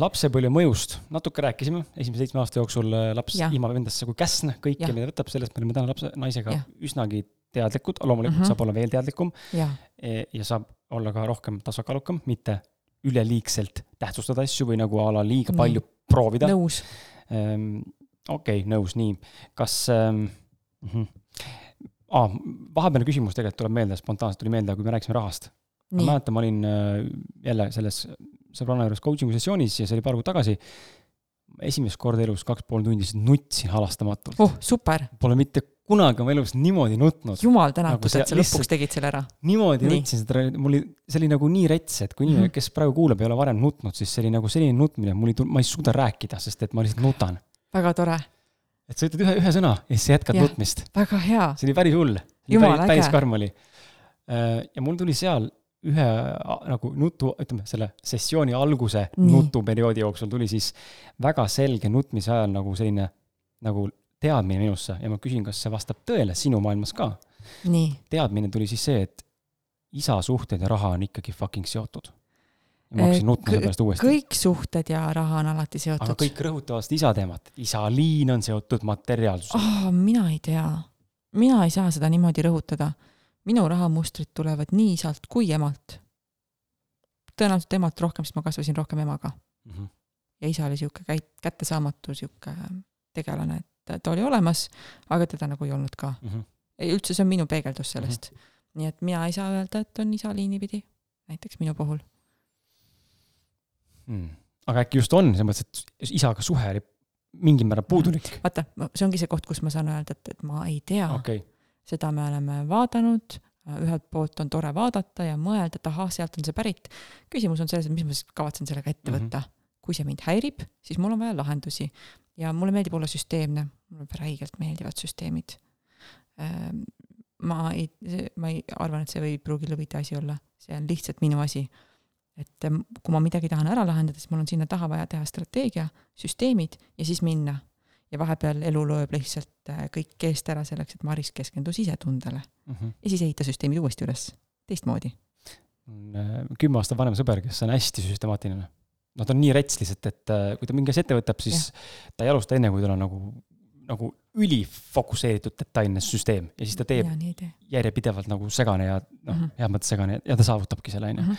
lapsepõlve mõjust natuke rääkisime, esimese seitsme aasta jooksul äh, laps Jah. imab endasse kui käsn, kõike, mida võtab, sellest me oleme täna lapse, naisega Jah. üsnagi teadlikud, loomulikult mm. -hmm. saab olla veel teadlikum jaa, e- ja saab olla ka rohkem tasakaalukam, mitte üleliigselt tähtsustada asju või nagu a la liiga Nii. palju proovida. nõus. okei, nõus, nii, kas ähm,. Ah, vahepealne küsimus tegelikult tuleb meelde, spontaanselt tuli meelde, kui me rääkisime rahast. ma mäletan, ma olin äh, jälle selles sõbranna juures coaching'u sessioonis ja see oli paar kuud tagasi. esimest korda elus kaks pool tundi nutsin halastamatult. oh super, Pole mitte kunagi oma elus niimoodi nutnud. jumal tänatud Nagu, et sa lõpuks tegid selle ära. niimoodi Nii. nutsin seda, mul oli, see oli nagu nii rets, et kui inimene, Mhm. kes praegu kuulab, ei ole varem nutnud, siis see oli nagu selline nutmine, mul ei tul-, ma ei suuda rääkida, sest et ma lihtsalt nutan. väga tore, et sa ütled ühe, ühe sõna ja siis sa jätkad Jah. nutmist. väga hea, see oli päris hull. Päris, päris karm oli. ja mul tuli seal ühe nagu nutu, ütleme selle sessiooni alguse Nii. nutuperioodi jooksul tuli siis väga selge nutmise ajal nagu selline nagu teadmine minusse ja ma küsin, kas see vastab tõele sinu maailmas ka. teadmine tuli siis see, et isa suhted ja raha on ikkagi fucking seotud. ma hakkasin nutma selle pärast uuesti. kõik suhted ja raha on alati aga seotud. kõik rõhutavad seda isa teemat. isaliin on seotud materiaalsusega oh,. mina ei tea, mina ei saa seda niimoodi rõhutada. minu rahamustrid tulevad nii isalt kui emalt. tõenäoliselt emalt rohkem, sest ma kasvasin rohkem emaga Mm -hmm. ja isa oli sihuke käit-, kättesaamatu sihuke tegelane, et ta oli olemas, aga teda nagu ei olnud ka. Mm -hmm. ei, üldse see on minu peegeldus sellest mm. -hmm. nii et mina ei saa öelda, et on isa liini pidi, näiteks minu puhul. mm. aga äkki just on, selles mõttes, et isaga suhe oli mingil määral puudulik. vaata, see ongi see koht, kus ma saan öelda, et, et ma ei tea okay., seda me oleme vaadanud, ühelt poolt on tore vaadata ja mõelda, et ahah, sealt on see pärit. küsimus on selles, et mis ma siis kavatsen sellega ette Mhm. võtta. Kui see mind häirib, siis mul on vaja lahendusi ja mulle meeldib olla süsteemne, mulle räigelt meeldivad süsteemid. ma ei, ma ei arvan, et see ei pruugi lõvide asi olla, see on lihtsalt minu asi. et em, kui ma midagi tahan ära lahendada, siis mul on sinna taha vaja teha strateegia, süsteemid ja siis minna. ja vahepeal elu lööb lihtsalt äh, kõik eest ära selleks, et Maris keskendus sisetundele Mhm. ja siis ehita süsteemid uuesti üles, teistmoodi. äh, kümme aastat vanem sõber, kes on hästi süstemaatiline. Ta on nii rets lihtsalt, et äh, kui ta mingi asja ette võtab, siis ja. ta ei alusta enne, kui tal on nagu nagu ülifokusseeritud detailne süsteem ja siis ta teeb ja järjepidevalt nagu segane ja noh Mhm., heas mõttes segane ja ta saavutabki selle, onju.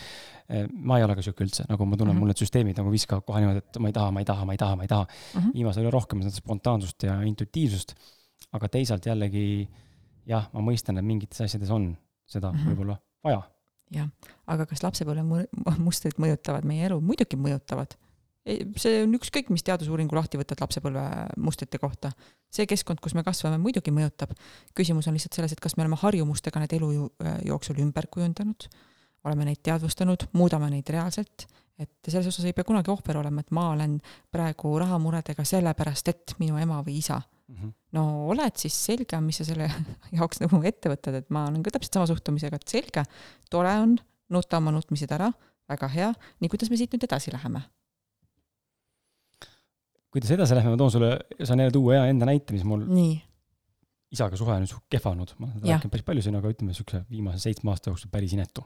ma ei ole ka sihuke üldse, nagu ma tunnen, Mhm. mul need süsteemid nagu viskavad kohe niimoodi, et ma ei taha, ma ei taha, ma ei taha, ma ei taha. Mhm. viimasel ajal rohkem seda spontaansust ja intuitiivsust. aga teisalt jällegi jah, ma mõistan, et mingites asjades on seda Mhm. võib-olla vaja. Aga kas lapsepõlve mustrid mõjutavad meie elu? muidugi mõjutavad. see on ükskõik, mis teadusuuringu lahti võtad lapsepõlve mustrite kohta. see keskkond, kus me kasvame, muidugi mõjutab. küsimus on lihtsalt selles, et kas me oleme harjumustega need elu ju- jooksul ümber kujundanud, oleme neid teadvustanud, muudame neid reaalselt, et selles osas ei pea kunagi ohver olema, et ma olen praegu rahamuredega sellepärast, et minu ema või isa no oled siis selge mis sa selle jaoks nagu ette võtad, et ma olen ka täpselt sama suhtumisega, et selge, tore on, nuta oma nutmised ära, väga hea, nii kuidas me siit nüüd edasi läheme? kuidas edasi läheme, ma toon sulle, saan jälle tuua hea enda näite, mis mul nii, isaga suhe on suht kehva olnud. ma olen seda rääkinud päris palju siin, aga ütleme siukse viimase seitsme aasta jooksul päris inetu.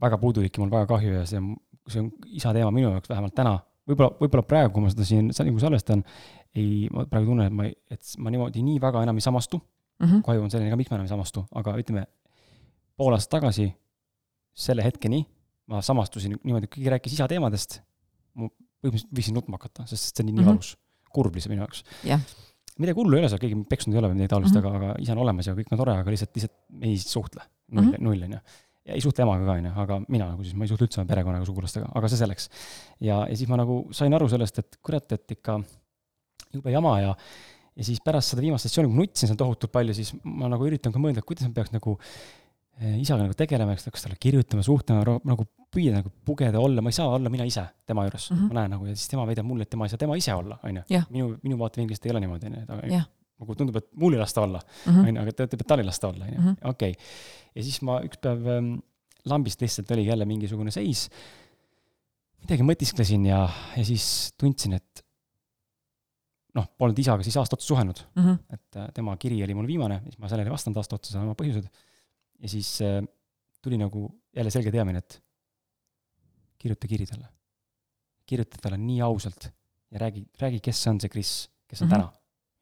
väga puudulik ja mul väga kahju ja see on, see on isa teema minu jaoks vähemalt täna. võib-olla, võib-olla praegu, kui ma seda siin nagu salvestan, ei, ma praegu tunnen, et ma et ma niimoodi nii väga enam ei samastu. Mhm. kahju on selline ka, miks ma enam ei samastu, aga ütleme, pool aastat tagasi, selle hetkeni ma samastusin niimoodi, keegi rääkis isa teemadest, ma põhimõtteliselt võisin nutma hakata, sest see on nii, nii Mhm. valus, kurb lihtsalt minu jaoks. Jah. midagi hullu ei ole seal, keegi mind peksnud ei ole või midagi taolist mm, -hmm. aga, aga isa on olemas ja kõik on tore, aga lihtsalt, lihtsalt ei suhtle. null Mhm., null on ju. ja ei suhtle emaga ka, on ju, aga mina nagu siis, ma ei suhtle üldse oma perekonnaga, sugulastega, aga see selleks. ja, ja siis ma nagu sain aru sellest, et kurat, et ikka jube jama ja ja siis pärast seda viimast sessiooni, kui ma nutsin seal tohutult palju, siis ma nagu üritan ka mõelda, et kuidas ma peaks nagu eh, isaga nagu tegelema, eks, kas talle kirjutama, suhtlema, nagu püüda nagu pugeda, olla, ma ei saa olla mina ise tema juures mm. -hmm. ma näen nagu ja siis tema väidab mulle, et tema ei saa tema ise olla, on ju Jah.. minu, minu vaatevinklist ei ole niimoodi, on ju, et Jah. nagu tundub, et mul ei lasta olla, Mhm. on ju, aga ta ütleb, et tal ei lasta olla, on ju Mhm., okei. ja siis ma üks päev ähm, lambist lihtsalt oligi jälle mingisugune seis, midagi mõtisklesin ja, ja siis tundsin, et noh, polnud isaga siis aasta otsa suhelnud, Mhm. et äh, tema kiri oli mul viimane, siis ma sellele ei vastanud aasta otsa, seal on oma põhjused. ja siis äh, tuli nagu jälle selge teadmine, et kirjuta kiri talle. kirjuta talle nii ausalt ja räägi, räägi, kes on see Kris, kes on mm. -hmm. täna.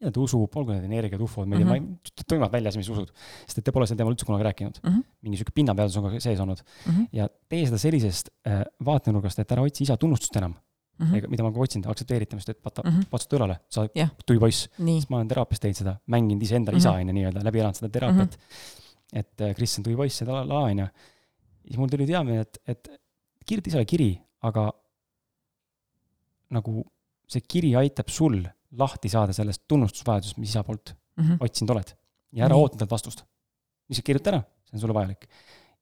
mida ta usub, olgu need energiad, ufod, ma ei tea, ma ei, toimavad väljas, mis usud. sest et te pole sel teemal üldse kunagi rääkinud mm. -hmm. mingi sihuke pinnapealdus on ka sees olnud Mhm. ja tee seda sellisest äh, vaatenurgast, et ära otsi isa tunnustust enam mm. -hmm. mida ma ka otsin, aktsepteeritamist, et vaata mm. -hmm. vaatad õlale, sa Jah. tubli poiss nii, sest ma olen teraapias teinud seda, mänginud iseenda Mhm. isa on ju nii-öelda, läbi elanud seda teraapiat. et äh, Kris on tubli poiss ja la la on ju. siis mul tuli teadmine, et, et kirjuta isale kiri, aga nagu see kiri aitab sul lahti saada sellest tunnustusvajadusest, mis isa poolt Mhm. otsinud oled. ja ära Nii. oota talt vastust. lihtsalt kirjuta ära, see on sulle vajalik.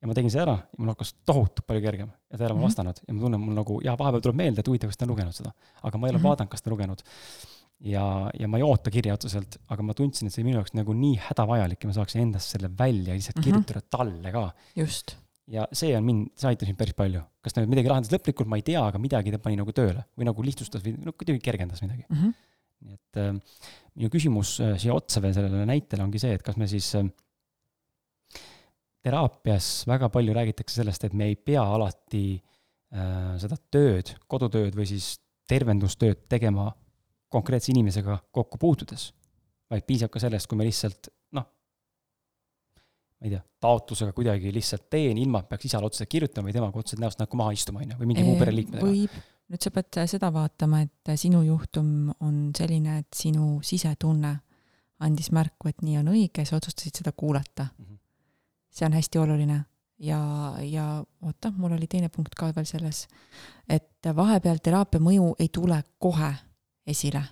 Ja ma tegin seda ära ja mul hakkas tohutult palju kergem ja ta ei ole mulle Mhm. vastanud ja ma tunnen, mul nagu jaa, vahepeal tuleb meelde, et huvitav, kas ta on lugenud seda. aga ma ei ole Mhm. vaadanud, kas ta on lugenud ja, ja ma ei oota kirja otseselt, aga ma tundsin, et see minu jaoks nagu nii hädavajalik ja ma saaksin endast selle välja lihtsalt Mhm. kirjutada talle ka. just, ja see on mind, see aitas mind päris palju. kas ta nüüd midagi lahendas lõplikult, ma ei tea, aga midagi ta pani nagu tööle või nagu lihtsustas või no kuidagi kergendas midagi. Mhm. nii et äh, minu küsimus äh, siia otsa veel sellele näitele ongi see, et kas me siis äh, teraapias väga palju räägitakse sellest, et me ei pea alati äh, seda tööd, kodutööd või siis tervendustööd tegema konkreetse inimesega kokku puutudes, vaid piisab ka sellest, kui me lihtsalt noh, ma ei tea, taotlusega kuidagi lihtsalt teen, ilma et peaks isale otseselt kirjutama või temaga otseselt näost näkku maha istuma, on ju, või mingi muu pereliikmega. võib, nüüd sa pead seda vaatama, et sinu juhtum on selline, et sinu sisetunne andis märku, et nii on õige, sa otsustasid seda kuulata. Mhm. See on hästi oluline ja, ja oota, mul oli teine punkt ka veel selles, et vahepeal teraapia mõju ei tule kohe esile.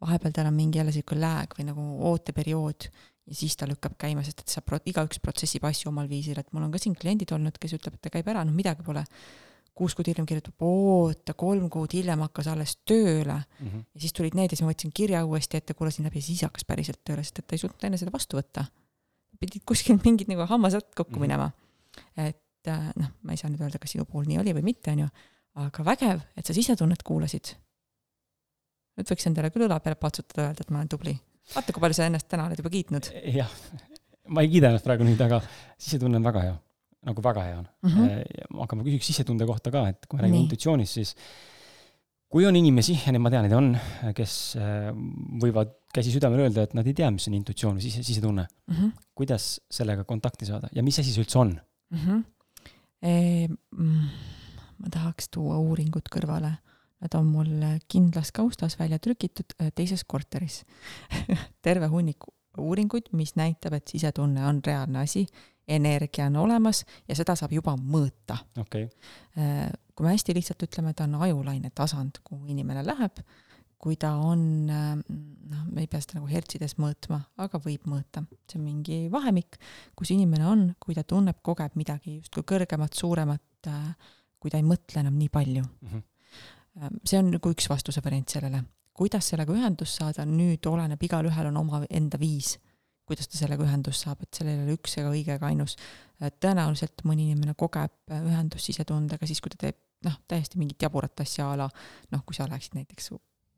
vahepeal tal on mingi jälle sihuke lääg või nagu ooteperiood ja siis ta lükkab käima, sest et sa pro-, igaüks protsessib asju omal viisil, et mul on ka siin kliendid olnud, kes ütleb, et ta käib ära, noh midagi pole. kuus kuud hiljem kirjutab, oota, kolm kuud hiljem hakkas alles tööle Mhm. ja siis tulid need ja siis ma võtsin kirja uuesti ette, kuulasin läbi ja siis hakkas päriselt tööle, sest et ta ei suutnud enne seda vastu võtta. Pidid kuskil mingid nagu hammasrad kokku Mhm. minema. et äh, noh, ma ei saa nüüd öelda, kas sinu puhul nii oli või mitte, on ju, aga vägev, et sa sisetunnet kuulasid. nüüd võiks endale küll õla peale patsutada, öelda, et ma olen tubli. vaata, kui palju sa ennast täna oled juba kiitnud jah, ma ei kiida ennast praegu nüüd, aga sisetunne on väga hea, nagu väga hea on mm. mm. -hmm. aga ma küsiks sisetunde kohta ka, et kui me räägime intuitsioonist, siis kui on inimesi, ja neid ma tean, neid on, kes äh, võivad käsi südamel öelda, et nad ei tea, mis on intuitsioon või sise, sisetunne mm. -hmm. kuidas sellega kontakti saada ja mis asi see üldse on mm? -hmm. E, ma tahaks tuua uuringud kõrvale. Nad on mul kindlas kaustas välja trükitud äh, teises korteris terve hunnik uuringuid, mis näitab, et sisetunne on reaalne asi, energia on olemas ja seda saab juba mõõta okay.. Kui me hästi lihtsalt ütleme, ta on ajulaine tasand, kuhu inimene läheb, kui ta on, noh, me ei pea seda nagu hertsides mõõtma, aga võib mõõta. see on mingi vahemik, kus inimene on, kui ta tunneb, kogeb midagi justkui kõrgemat, suuremat, kui ta ei mõtle enam nii palju mm. -hmm. see on nagu üks vastuse variant sellele kuidas sellega ühendust saada, nüüd oleneb, igalühel on oma enda viis, kuidas ta sellega ühendust saab, et sellel ei ole üks ega õige ega ainus. tõenäoliselt mõni inimene kogeb ühendust sisetundega siis, kui ta teeb noh, täiesti mingit jaburat asja a la noh, kui sa läheksid näiteks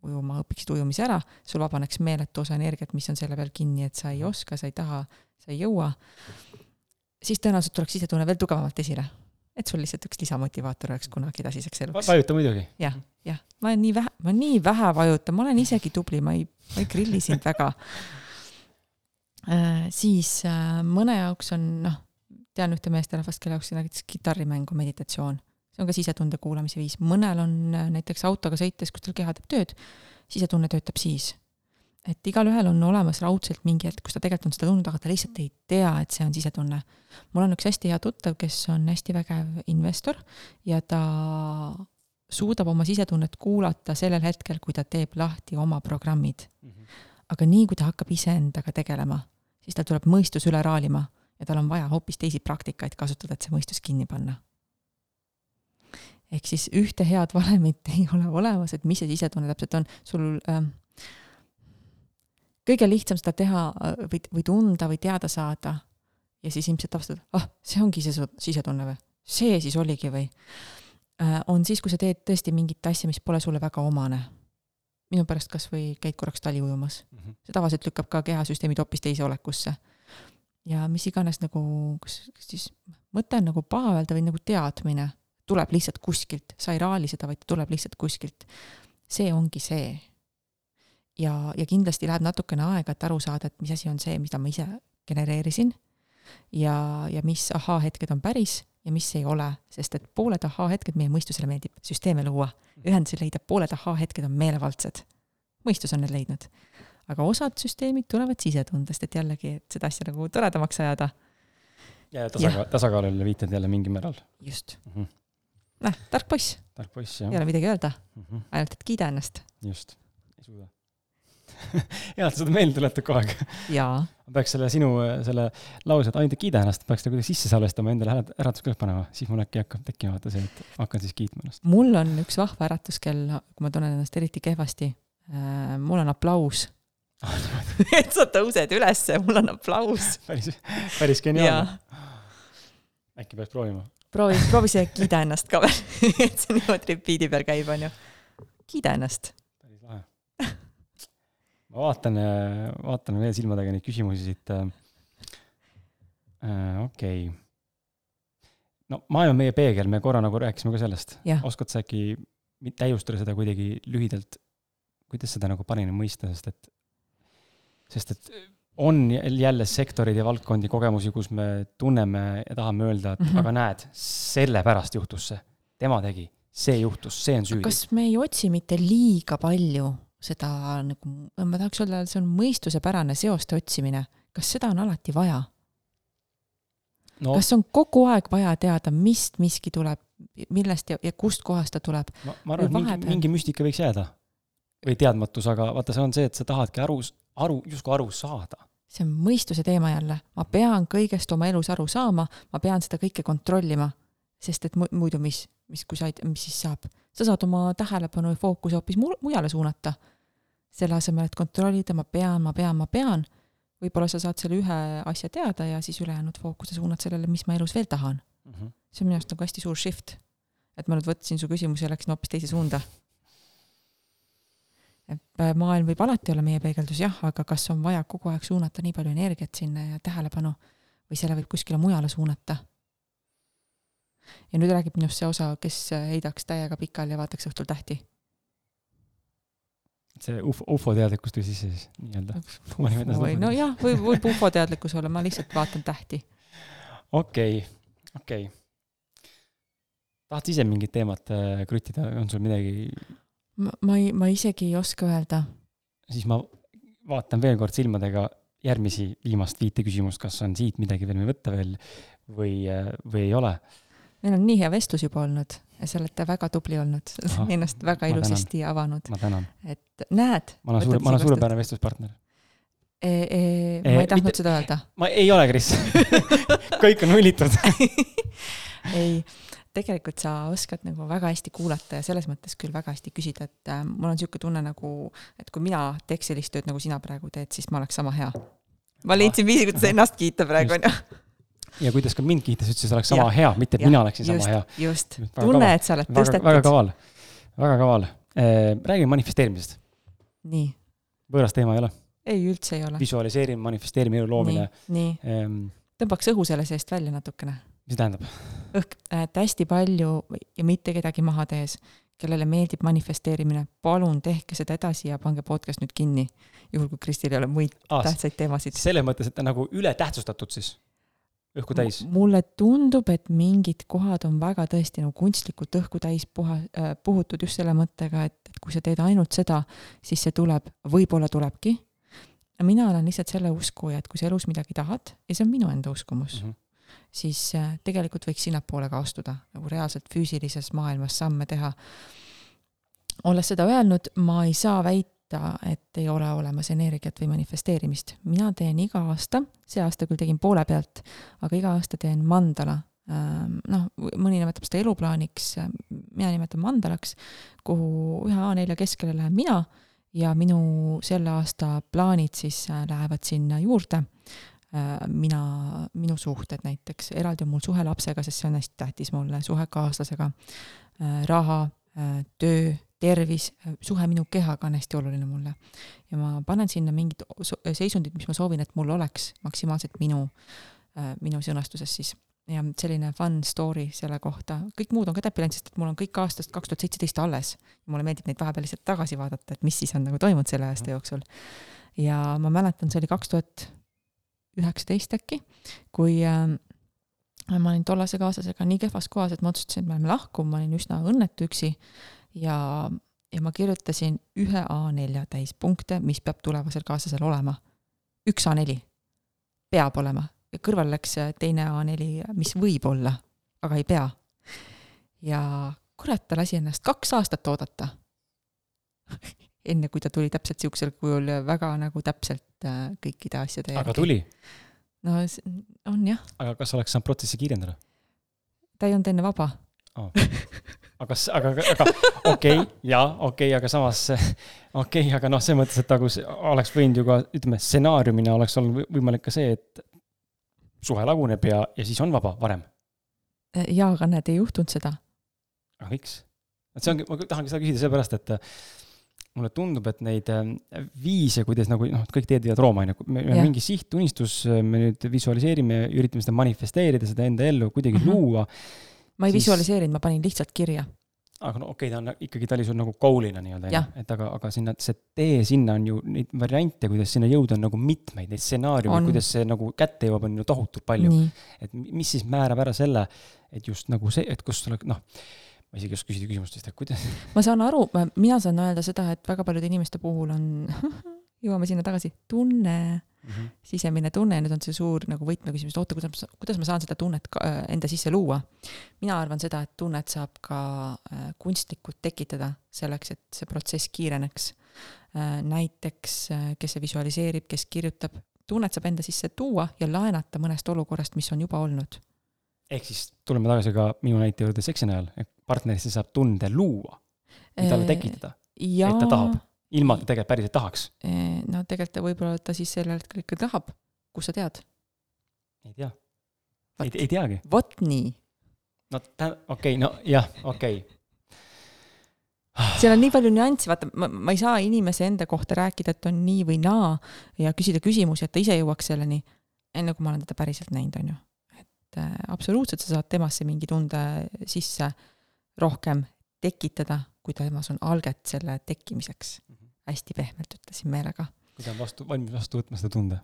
ujuma, õpiksid ujumise ära, sul vabaneks meeletu osa energiat, mis on selle peal kinni, et sa ei oska, sa ei taha, sa ei jõua, siis tõenäoliselt tuleks sisetunne veel tugevamalt esile et sul lihtsalt üks lisamotivaator oleks kunagi edasiseks eluks. vajuta muidugi. jah, jah, ma olen nii vähe, ma nii vähe vajutan, ma olen isegi tubli, ma ei, ma ei grilli sind väga äh,. siis äh, mõne jaoks on noh, tean ühte meesterahvast, kelle jaoks on näiteks kitarrimängu meditatsioon. See on ka sisetunde kuulamise viis, mõnel on äh, näiteks autoga sõites, kus tal keha teeb tööd, sisetunne töötab siis et igalühel on olemas raudselt mingi hetk, kus ta tegelikult on seda tundnud, aga ta lihtsalt ei tea, et see on sisetunne. mul on üks hästi hea tuttav, kes on hästi vägev investor ja ta suudab oma sisetunnet kuulata sellel hetkel, kui ta teeb lahti oma programmid aga nii, kui ta hakkab iseendaga tegelema, siis tal tuleb mõistus üle raalima ja tal on vaja hoopis teisi praktikaid kasutada, et see mõistus kinni panna. Ehk siis ühte head valemit ei ole olemas, et mis see sisetunne täpselt on, sul äh, kõige lihtsam seda teha äh, või, või tunda või teada saada ja siis ilmselt avastad, ah, see ongi see sisetunne või, see siis oligi või, äh, on siis, kui sa teed tõesti mingit asja, mis pole sulle väga omane. minu pärast kas või käid korraks tali ujumas mm, -hmm. see tavaliselt lükkab ka kehasüsteemid hoopis teise olekusse. ja mis iganes nagu, kas siis mõte on nagu paha öelda või nagu teadmine, tuleb lihtsalt kuskilt, sa ei raali seda, vaid tuleb lihtsalt kuskilt. see ongi see ja, ja kindlasti läheb natukene aega, et aru saada, et mis asi on see, mida ma ise genereerisin ja, ja mis ahaa-hetked on päris ja mis ei ole, sest et pooled ahaa-hetked meie mõistusele meeldib süsteeme luua, ühendusi leida, pooled ahaa-hetked on meelevaldsed. mõistus on need leidnud. aga osad süsteemid tulevad sisetundest, et jällegi, et seda asja nagu toredamaks ajada. ja, ja tasakaal, tasakaalule viitad jälle mingil määral. just mm. -hmm. Näh, tark poiss. tark poiss, jah. ei ole midagi öelda mm. -hmm. ainult, et kiida ennast. just, ei suuda hea, et sa seda meelde tuletad kogu aeg. ma peaks selle sinu, selle lause, et ainult kiida ennast, peaks ta kuidagi sisse salvestama, endale äratuskell panema, siis mul äkki hakkab tekkima vaata see, et hakkan siis kiitma ennast. mul on üks vahva äratuskell, kui ma tunnen ennast eriti kehvasti äh,. mul on aplaus et sa tõused ülesse, mul on aplaus päris, päris geniaalne. äkki peaks proovima? Proovi, proovi see kiida ennast ka veel et see niimoodi repeat'i peal käib, onju. kiida ennast ma vaatan, vaatan veel silmadega neid küsimusi siit äh,. okei okay.. no maailm on meie peegel, me korra nagu rääkisime ka sellest. oskad sa äkki täiustada seda kuidagi lühidalt, kuidas seda nagu paremini mõista, sest et, sest et on jälle sektorid ja valdkondi, kogemusi, kus me tunneme ja tahame öelda, et mm -hmm. aga näed, sellepärast juhtus see. tema tegi, see juhtus, see on süüdi. kas me ei otsi mitte liiga palju seda nagu, ma tahaks öelda, see on mõistusepärane seoste otsimine. kas seda on alati vaja no.? kas on kogu aeg vaja teada, mist miski tuleb, millest ja, ja kust kohast ta tuleb? ma, ma arvan, et mingi, vahepeal... mingi müstika võiks jääda. või teadmatus, aga vaata, see on see, et sa tahadki aru, aru, justkui aru saada. See on mõistuse teema jälle. ma pean kõigest oma elus aru saama, ma pean seda kõike kontrollima. sest et muidu mis, mis, kui sa ei, mis siis saab? sa saad oma tähelepanu ja fookuse hoopis mujale suunata. selle asemel, et kontrollida, ma pean, ma pean, ma pean, võib-olla sa saad selle ühe asja teada ja siis ülejäänud fookuse suunad sellele, mis ma elus veel tahan mm. -hmm. see on minu arust nagu hästi suur shift. et ma nüüd võtsin su küsimuse ja läksin hoopis teise suunda. Et äh, maailm võib alati olla meie peegeldus jah, aga kas on vaja kogu aeg suunata nii palju energiat sinna ja tähelepanu või selle võib kuskile mujale suunata ja nüüd räägib minust see osa, kes heidaks täiega pikali ja vaataks õhtul tähti. see ufo, ufoteadlikkus tuli sisse siis nii-öelda. või nojah, või võib ufoteadlikkus olla, ma lihtsalt vaatan tähti. okei, okei. tahad sa ise mingit teemat äh, kruttida, on sul midagi? Ma, ei, ma isegi ei oska öelda. siis ma vaatan veel kord silmadega järgmisi viimast viite küsimust, kas on siit midagi veel võtta veel või, või ei ole. meil on nii hea vestlus juba olnud ja sa olete väga tubli olnud, ennast väga ilusasti avanud. et näed. ma olen suure, ma olen suurepärane vestluspartner e,. E, ma ei tahtnud mitte, seda öelda. ma ei ole, Kris kõik on nullitud ei, tegelikult sa oskad nagu väga hästi kuulata ja selles mõttes küll väga hästi küsida, et äh, mul on niisugune tunne nagu, et kui mina teeks sellist tööd, nagu sina praegu teed, siis ma oleks sama hea. ma leidsin viisi, kuidas ennast kiita praegu, onju ja kuidas ka mind kiitis, ütles, et oleks sama ja, hea, mitte et ja, mina oleksin sama hea. just, tunne, et sa oled tõstetud. väga kaval, väga kaval. Äh, räägime manifesteerimisest. nii. võõras teema ei ole? ei, üldse ei ole. visualiseerimine, manifesteerimine, elu loomine. nii, nii ehm,. tõmbaks õhu selle seest välja natukene. Mis tähendab? õhk, et hästi palju ja mitte kedagi maha tees, kellele meeldib manifesteerimine, palun tehke seda edasi ja pange podcast nüüd kinni. juhul, kui Kristil ei ole muid Aa, tähtsaid teemasid. selles mõttes, et ta nagu ületähtsustatud siis õhku täis? mulle tundub, et mingid kohad on väga tõesti nagu kunstlikult õhku täis puha äh,, puhutud just selle mõttega, et, et kui sa teed ainult seda, siis see tuleb, võib-olla tulebki. mina olen lihtsalt selle uskuja, et kui sa elus midagi tahad ja see on minu enda uskumus mm, -hmm. Siis äh, tegelikult võiks sinnapoole ka astuda, nagu reaalselt füüsilises maailmas samme teha. olles seda öelnud, ma ei saa väita, et ei ole olemas energiat või manifesteerimist. mina teen iga aasta, see aasta küll tegin poole pealt, aga iga aasta teen mandala. Ähm, noh, mõni nimetab seda eluplaaniks, mina nimetan mandalaks, kuhu ühe A4 keskele lähen mina ja minu selle aasta plaanid siis äh, lähevad sinna juurde äh, mina, minu suhted näiteks, eraldi on mul suhe lapsega, sest see on hästi tähtis mulle, suhe kaaslasega, äh, raha, töö tervis, suhe minu kehaga on hästi oluline mulle. ja ma panen sinna mingid seisundid, mis ma soovin, et mul oleks maksimaalselt minu, äh, minu sõnastuses siis. ja selline fun story selle kohta, kõik muud on ka täppi läinud, sest et mul on kõik aastast kaks tuhat seitseteist alles. mulle meeldib neid vahepeal lihtsalt tagasi vaadata, et mis siis on nagu toimunud selle aasta jooksul. ja ma mäletan, see oli kaks tuhat üheksateist äkki, kui äh, ma olin tollase kaaslasega nii kehvas kohas, et ma otsustasin, et me läheme lahku, ma olin üsna õnnetu üksi ja, ja ma kirjutasin ühe A4 täis punkte, mis peab tulevasel kaaslasel olema. üks A4 peab olema ja kõrval läks teine A4, mis võib olla, aga ei pea. ja kurat, ta lasi ennast kaks aastat oodata enne kui ta tuli täpselt niisugusel kujul väga nagu täpselt äh, kõikide asjade järgi. aga tuli? no on jah. aga kas oleks saanud protsessi kiirendada? ta ei olnud enne vaba oh. aga, aga, aga okei okay,, jaa, okei okay,, aga samas okei okay,, aga noh, selles mõttes, et nagu oleks võinud ju ka, ütleme, stsenaariumina oleks olnud võimalik ka see, et suhe laguneb ja, ja siis on vaba varem. jaa, aga näed, ei juhtunud seda. aga miks? et see ongi, ma tahangi seda küsida sellepärast, et mulle tundub, et neid viise, kuidas nagu noh, kõik teed viivad Rooma, on ju, meil on mingi siht, unistus, me nüüd visualiseerime, üritame seda manifesteerida, seda enda ellu kuidagi mm -hmm. luua ma ei siis... visualiseerinud, ma panin lihtsalt kirja. aga no okei okay,, ta on ikkagi, ta oli sul nagu goal'ina nii-öelda, et aga, aga sinna, see tee sinna on ju neid variante, kuidas sinna jõuda, on nagu mitmeid, neid stsenaariume, kuidas see nagu kätte jõuab, on ju tohutult palju. et mis siis määrab ära selle, et just nagu see, et kust tuleb, noh, ma isegi ei oska küsida küsimust vist, et kuidas. ma saan aru, mina saan öelda seda, et väga paljude inimeste puhul on jõuame sinna tagasi, tunne mm, -hmm. sisemine tunne ja nüüd on see suur nagu võtmeküsimus, oota, kuidas, kuidas ma saan seda tunnet ka, äh, enda sisse luua. mina arvan seda, et tunnet saab ka äh, kunstlikult tekitada selleks, et see protsess kiireneks. Äh, näiteks, kes see visualiseerib, kes kirjutab, tunnet saab enda sisse tuua ja laenata mõnest olukorrast, mis on juba olnud. Ehk siis tuleme tagasi ka minu näite juurde seksi najal, et partnerisse saab tunde luua, talle tekitada, et ta tahab ilma, et ta tegelikult päriselt tahaks. no tegelikult ta võib-olla ta siis sel hetkel ikka tahab, kust sa tead? ei tea. ei, ei teagi. vot nii. no tä-, okei okay,, no jah, okei okay. seal on nii palju nüansse, vaata, ma, ma ei saa inimese enda kohta rääkida, et on nii või naa ja küsida küsimusi, et ta ise jõuaks selleni, enne kui ma olen teda päriselt näinud, on ju. Et äh, absoluutselt sa saad temasse mingi tunde sisse rohkem tekitada, kui temas on alget selle tekkimiseks hästi pehmelt ütlesin meelega. kui ta on vastu, valmis vastu võtma seda tunde.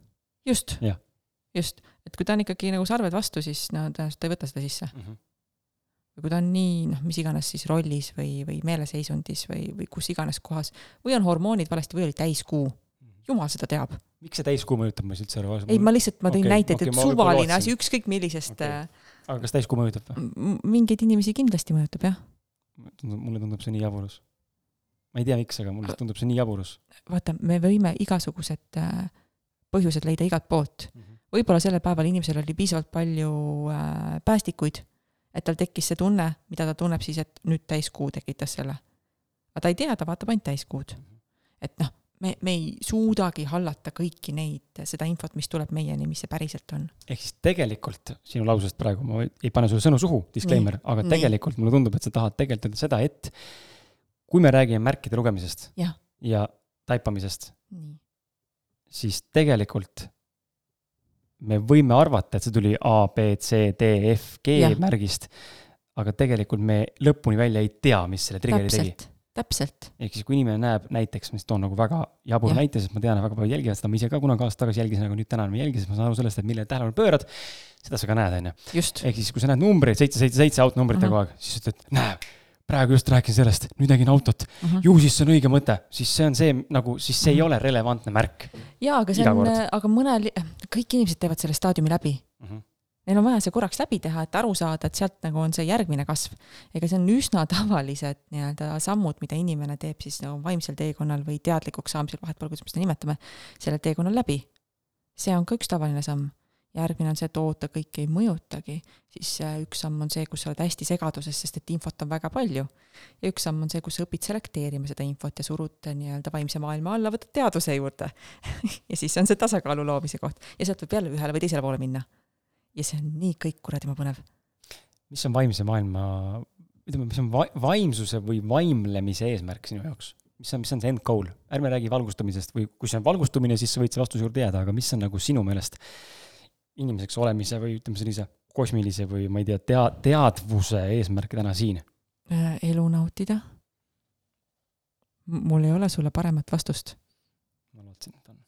just just, et kui ta on ikkagi nagu sarved vastu, siis no tõenäoliselt ta ei võta seda sisse mm. -hmm. või kui ta on nii noh, mis iganes siis rollis või, või meeleseisundis või, või kus iganes kohas või on hormoonid valesti või oli täiskuu, jumal seda teab. miks see täiskuu mõjutab, ma ei saa üldse aru. ei, ma lihtsalt, ma tõin Okei, näiteid okei, et suvaline asi, ükskõik millisest okay. aga kas täiskuu mõjutab või? mingeid inimesi kindlasti mõjutab jah. mulle tundub see nii jaburus. ma ei tea, miks, aga mulle tundub see nii jaburus. vaata, me võime igasugused äh, põhjused leida igalt poolt. võib-olla sellel päeval inimesel oli piisavalt palju äh, päästikuid, et tal tekkis see tunne, mida ta tunneb siis, et nüüd täiskuu tekitas selle. aga ta ei tea, ta vaatab ainult täiskuud. et noh, me, me ei suudagi hallata kõiki neid, seda infot, mis tuleb meieni, mis see päriselt on. ehk siis tegelikult sinu lausest praegu, ma ei pane sulle sõnu suhu, disclaimer, aga nii. tegelikult mulle tundub, et sa tahad tegelikult öelda seda, et kui me räägime märkide lugemisest Jah. ja taipamisest, siis tegelikult me võime arvata, et see tuli A, B, C, D, F, G Jah. märgist, aga tegelikult me lõpuni välja ei tea, mis selle trigger'i tegi. Täpselt, ehk siis, kui inimene näeb näiteks, ma siis toon nagu väga jabura Jah. näite, sest ma tean, et väga paljud jälgivad seda, ma ise ka kunagi aasta tagasi jälgisin, aga nüüd täna enam ei jälgi, sest ma saan aru sellest, et millele tähelepanu pöörad, seda sa ka näed, on ju. just, ehk siis, kui sa näed numbreid seitse, seitse, seitse autonumbritega Mhm. kogu aeg, siis ütled, näe, praegu just rääkisin sellest, nüüd nägin autot, Mhm. ju siis see on õige mõte, siis see on see nagu, siis see ei Mhm. ole relevantne märk jaa, aga see on, aga mõnel, kõik inimesed teevad selle staadiumi läbi mm. -hmm. Neil on vaja see korraks läbi teha, et aru saada, et sealt nagu on see järgmine kasv. ega see on üsna tavalised nii-öelda sammud, mida inimene teeb siis nagu vaimsel teekonnal või teadlikuks saamisel, vahet pole, kuidas me seda nimetame, sellel teekonnal läbi. see on ka üks tavaline samm. järgmine on see, et oota, kõik ei mõjutagi, siis äh, üks samm on see, kus sa oled hästi segaduses, sest et infot on väga palju. ja üks samm on see, kus sa õpid selekteerima seda infot ja surud nii-öelda vaimse maailma alla, võtad teaduse juurde ja siis on see tasakaalu loomise koht ja sealt võib jälle ühele või teisele poole minna ja see on nii kõik kuradi põnev. mis on vaimse maailma, ütleme, mis on va vaimsuse või vaimlemise eesmärk sinu jaoks? mis on, mis on see end goal? ärme räägi valgustamisest või kui see on valgustumine, siis sa võid selle vastuse juurde jääda, aga mis on nagu sinu meelest inimeseks olemise või ütleme sellise kosmilise või ma ei tea, tea-, teadvuse eesmärk täna siin? Äh, elu nautida. mul ei ole sulle paremat vastust. ma lootsin, et on.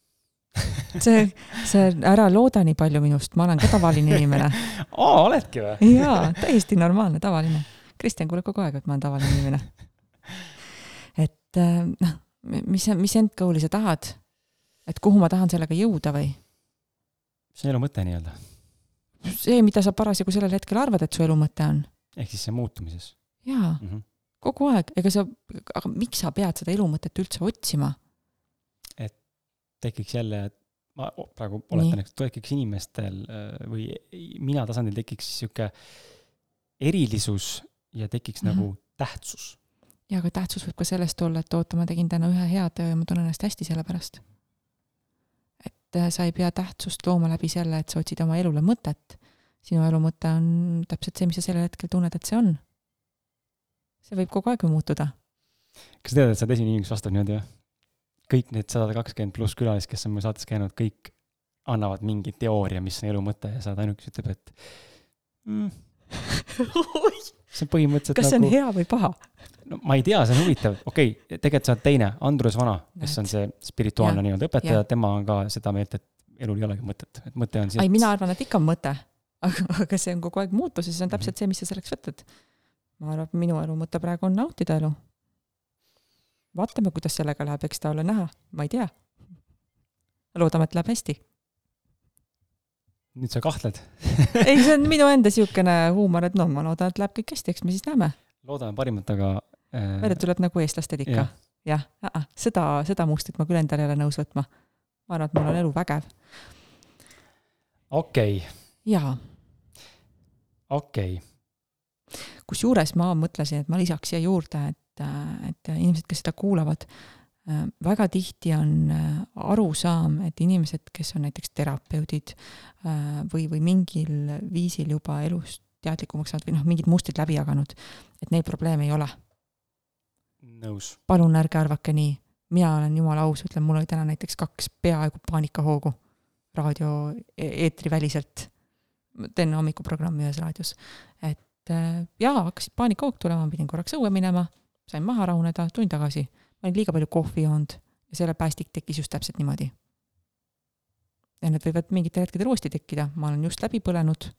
see, see, ära looda nii palju minust, ma olen ka tavaline inimene. aa, oledki või? jaa, täiesti normaalne, tavaline. Kristjan kuuleb kogu aeg, et ma olen tavaline inimene. et äh, noh, mis, mis end goal'i sa tahad? et kuhu ma tahan sellega jõuda või? see on elu mõte nii-öelda. see, mida sa parasjagu sellel hetkel arvad, et su elu mõte on. ehk siis see muutumises jaa, mm. -hmm. kogu aeg, ega sa, aga miks sa pead seda elu mõtet üldse otsima? Tekiks jälle, ma o- praegu oletan, et tekiks inimestel äh, või mina tasandil tekiks sihuke erilisus ja tekiks Mhm. mm -hmm. nagu tähtsus. ja aga tähtsus võib ka sellest olla, et oota, ma tegin täna ühe hea töö ja ma tunnen ennast hästi selle pärast. et äh, sa ei pea tähtsust looma läbi selle, et sa otsid oma elule mõtet. sinu elu mõte on täpselt see, mis sa sellel hetkel tunned, et see on. see võib kogu aeg ju muutuda. kas sa tead, et sa oled esimene inimene, kes vastab niimoodi või? Kõik need sada kakskümmend pluss külalist, kes on meil saates käinud, kõik annavad mingi teooria, mis on elu mõte ja sa oled ainuke, kes ütleb, et mm, see on põhimõtteliselt kas see nagu on hea või paha? no ma ei tea, see on huvitav, okei okay,, tegelikult sa oled teine, Andrus Vana, kes on see spirituaalne nii-öelda õpetaja tema on ka seda meelt, et elul ei olegi mõtet, et mõte on ei, mina arvan, et ikka on mõte. aga, aga see on kogu aeg muutuses, see on täpselt see, mis sa selleks võtad. ma arvan, et minu elu mõte praegu on nautida elu. Vaatame, kuidas sellega läheb, eks ta ole näha, ma ei tea. loodame, et läheb hästi. nüüd sa kahtled, ei, see on minu enda niisugune huumor, et no ma loodan, et läheb kõik hästi, eks me siis näeme. loodame parimat, aga äh, välja tuleb nagu eestlastel ikka jah.. jah, seda, seda mustrit ma küll endale ei ole nõus võtma. ma arvan, et mul on elu vägev. okei, jaa okei, kusjuures ma mõtlesin, et ma lisaks siia juurde, et, et inimesed, kes seda kuulavad, väga tihti on arusaam, et inimesed, kes on näiteks terapeudid või, või mingil viisil juba elust teadlikumaks saanud või noh, mingid mustrid läbi jaganud, et neil probleeme ei ole. nõus. palun ärge arvake nii. mina olen jumala aus, ütlen, mul oli täna näiteks kaks peaaegu paanikahoogu raadio e- eetriväliselt. teen hommikuprogrammi ühes raadios, et jaa, hakkasid paanikahoog tulema, pidin korraks õue minema, sain maha rahuneda, tulin tagasi. ma olin liiga palju kohvi joonud, ja selle päästik tekkis just täpselt niimoodi. ja need võivad mingitel hetkedel uuesti tekkida, ma olen just läbi põlenud,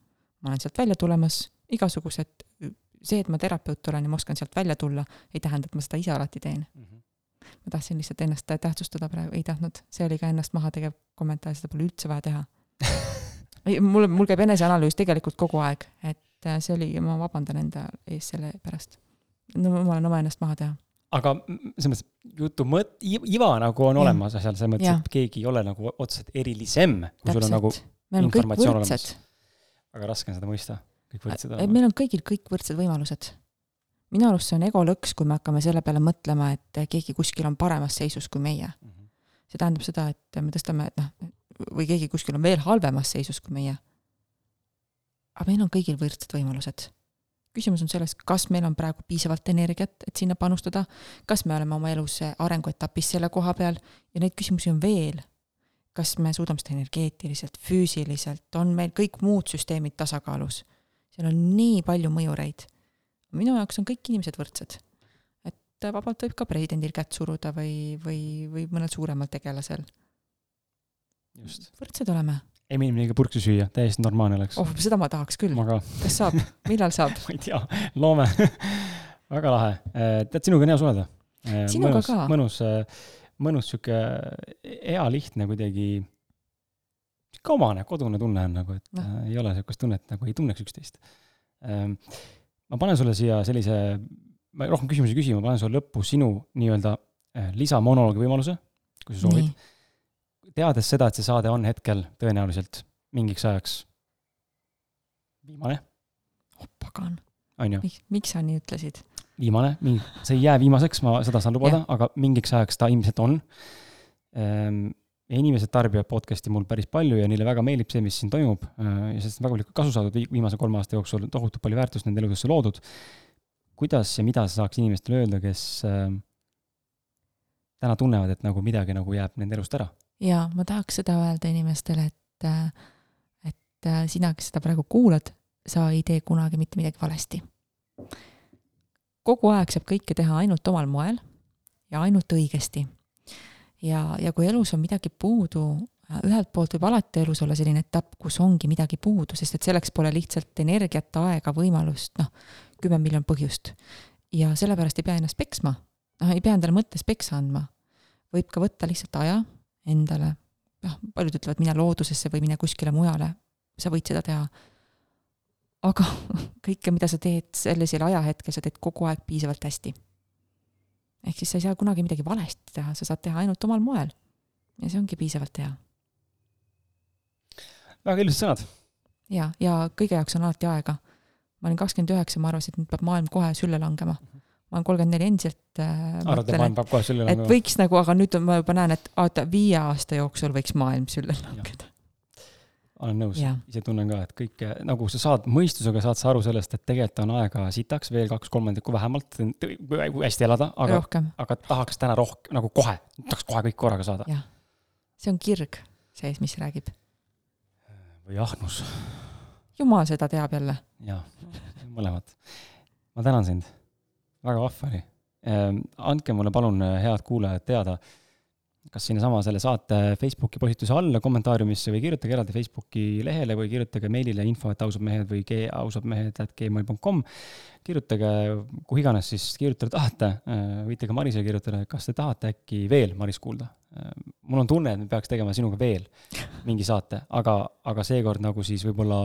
ma olen sealt välja tulemas, igasugused, see, et ma terapeut olen ja ma oskan sealt välja tulla, ei tähenda, et ma seda ise alati teen mm. -hmm. ma tahtsin lihtsalt ennast tähtsustada praegu, ei tahtnud, see oli ka ennast maha tegev kommentaar, seda pole üldse vaja teha mul, mul käib eneseanalüüs tegelikult kogu aeg, et äh, see oli, ma vabandan enda ees selle pärast. No ma olen oma ennast maha teha aga selles mõttes jutu mõt-, iva nagu on ja. olemas seal, selles mõttes, et keegi ei ole nagu otseselt erilisem, kui sul on nagu informatsioon olemas. väga raske on seda mõista, kõik võrdsed on. meil on kõigil kõik võrdsed võimalused. minu arust see on egolõks, kui me hakkame selle peale mõtlema, et keegi kuskil on paremas seisus kui meie mm. -hmm. see tähendab seda, et me tõstame, et noh, või keegi kuskil on veel halvemas seisus kui meie. aga meil on kõigil võrdsed võimalused küsimus on selles, kas meil on praegu piisavalt energiat, et sinna panustada, kas me oleme oma elus arenguetapis selle koha peal ja neid küsimusi on veel. kas me suudame seda energeetiliselt, füüsiliselt, on meil kõik muud süsteemid tasakaalus? seal on nii palju mõjureid. minu jaoks on kõik inimesed võrdsed. et vabalt võib ka presidendil kätt suruda või, või, või mõnel suuremal tegelasel. võrdsed oleme emme inimene purksi süüa, täiesti normaalne oleks. oh, seda ma tahaks küll. kas saab, millal saab ma ei tea, loome väga lahe. Äh, tead, sinuga on hea suhelda. Äh, sinuga mõnus, ka. mõnus, äh, mõnus sihuke hea, lihtne kuidagi, sihuke omane, kodune tunne on nagu, et no. äh, ei ole sihukest tunnet, nagu ei tunneks üksteist ähm,. ma panen sulle siia sellise, ma rohkem küsimusi ei küsi, ma panen sulle lõppu sinu nii-öelda lisamonoloogi võimaluse, kui sa soovid teades seda, et see saade on hetkel tõenäoliselt mingiks ajaks viimane. oh pagan. on ju? miks sa nii ütlesid? viimane, see ei jää viimaseks, ma seda saan lubada, aga mingiks ajaks ta ilmselt on ehm,. ja inimesed tarbivad podcast'i mul päris palju ja neile väga meeldib see, mis siin toimub ehm, ja sellest on väga palju kasu saadud viimase kolme aasta jooksul, tohutult palju väärtust nende eludesse loodud. kuidas ja mida sa saaks inimestele öelda, kes ehm, täna tunnevad, et nagu midagi nagu jääb nende elust ära? Ja ma tahaks seda öelda inimestele, et, et äh, sina, kes seda praegu kuulad, sa ei tee kunagi mitte midagi valesti. kogu aeg saab kõike teha ainult omal moel ja ainult õigesti. ja, ja kui elus on midagi puudu, äh, ühelt poolt võib alati elus olla selline etapp, kus ongi midagi puudu, sest et selleks pole lihtsalt energiat, aega, võimalust, noh, kümme miljonit põhjust. ja sellepärast ei pea ennast peksma, noh, ei pea endale mõttes peksa andma. võib ka võtta lihtsalt aja endale, noh, paljud ütlevad, mine loodusesse või mine kuskile mujale, sa võid seda teha. aga kõike, mida sa teed sellisel ajahetkel, sa teed kogu aeg piisavalt hästi. ehk siis sa ei saa kunagi midagi valesti teha, sa saad teha ainult omal moel. ja see ongi piisavalt hea. väga ilusad sõnad. ja, ja kõige jaoks on alati aega. ma olin kakskümmend üheksa, ma arvasin, et nüüd peab maailm kohe sülle langema ma olen kolmkümmend neli endiselt äh, arvad, et maailm peab kohe sülle langema? et võiks nagu, aga nüüd ma juba näen, et oota, viie aasta jooksul võiks maailm sülle langeda. olen nõus, ise tunnen ka, et kõike, nagu sa saad, mõistusega saad sa aru sellest, et tegelikult on aega sitaks, veel kaks kolmandikku vähemalt, hästi elada, aga, aga tahaks täna rohkem, nagu kohe, tahaks kohe kõik korraga saada. see on kirg sees, mis räägib. või ahnus. jumal seda teab jälle. jah, mõlemat. ma tänan sind väga vahva oli. Ehm, andke mulle palun, äh, head kuulajad, teada, kas sinnasama selle saate Facebooki postituse alla kommentaariumisse või kirjutage eraldi Facebooki lehele või kirjutage meilile info, et ausad mehed või ausad mehed at gmail.com. kirjutage, kuhu iganes siis kirjutada tahate, äh, võite ka Marisele kirjutada, kas te tahate äkki veel Maris kuulda. Ehm, mul on tunne, et me peaks tegema sinuga veel mingi saate, aga, aga seekord nagu siis võib-olla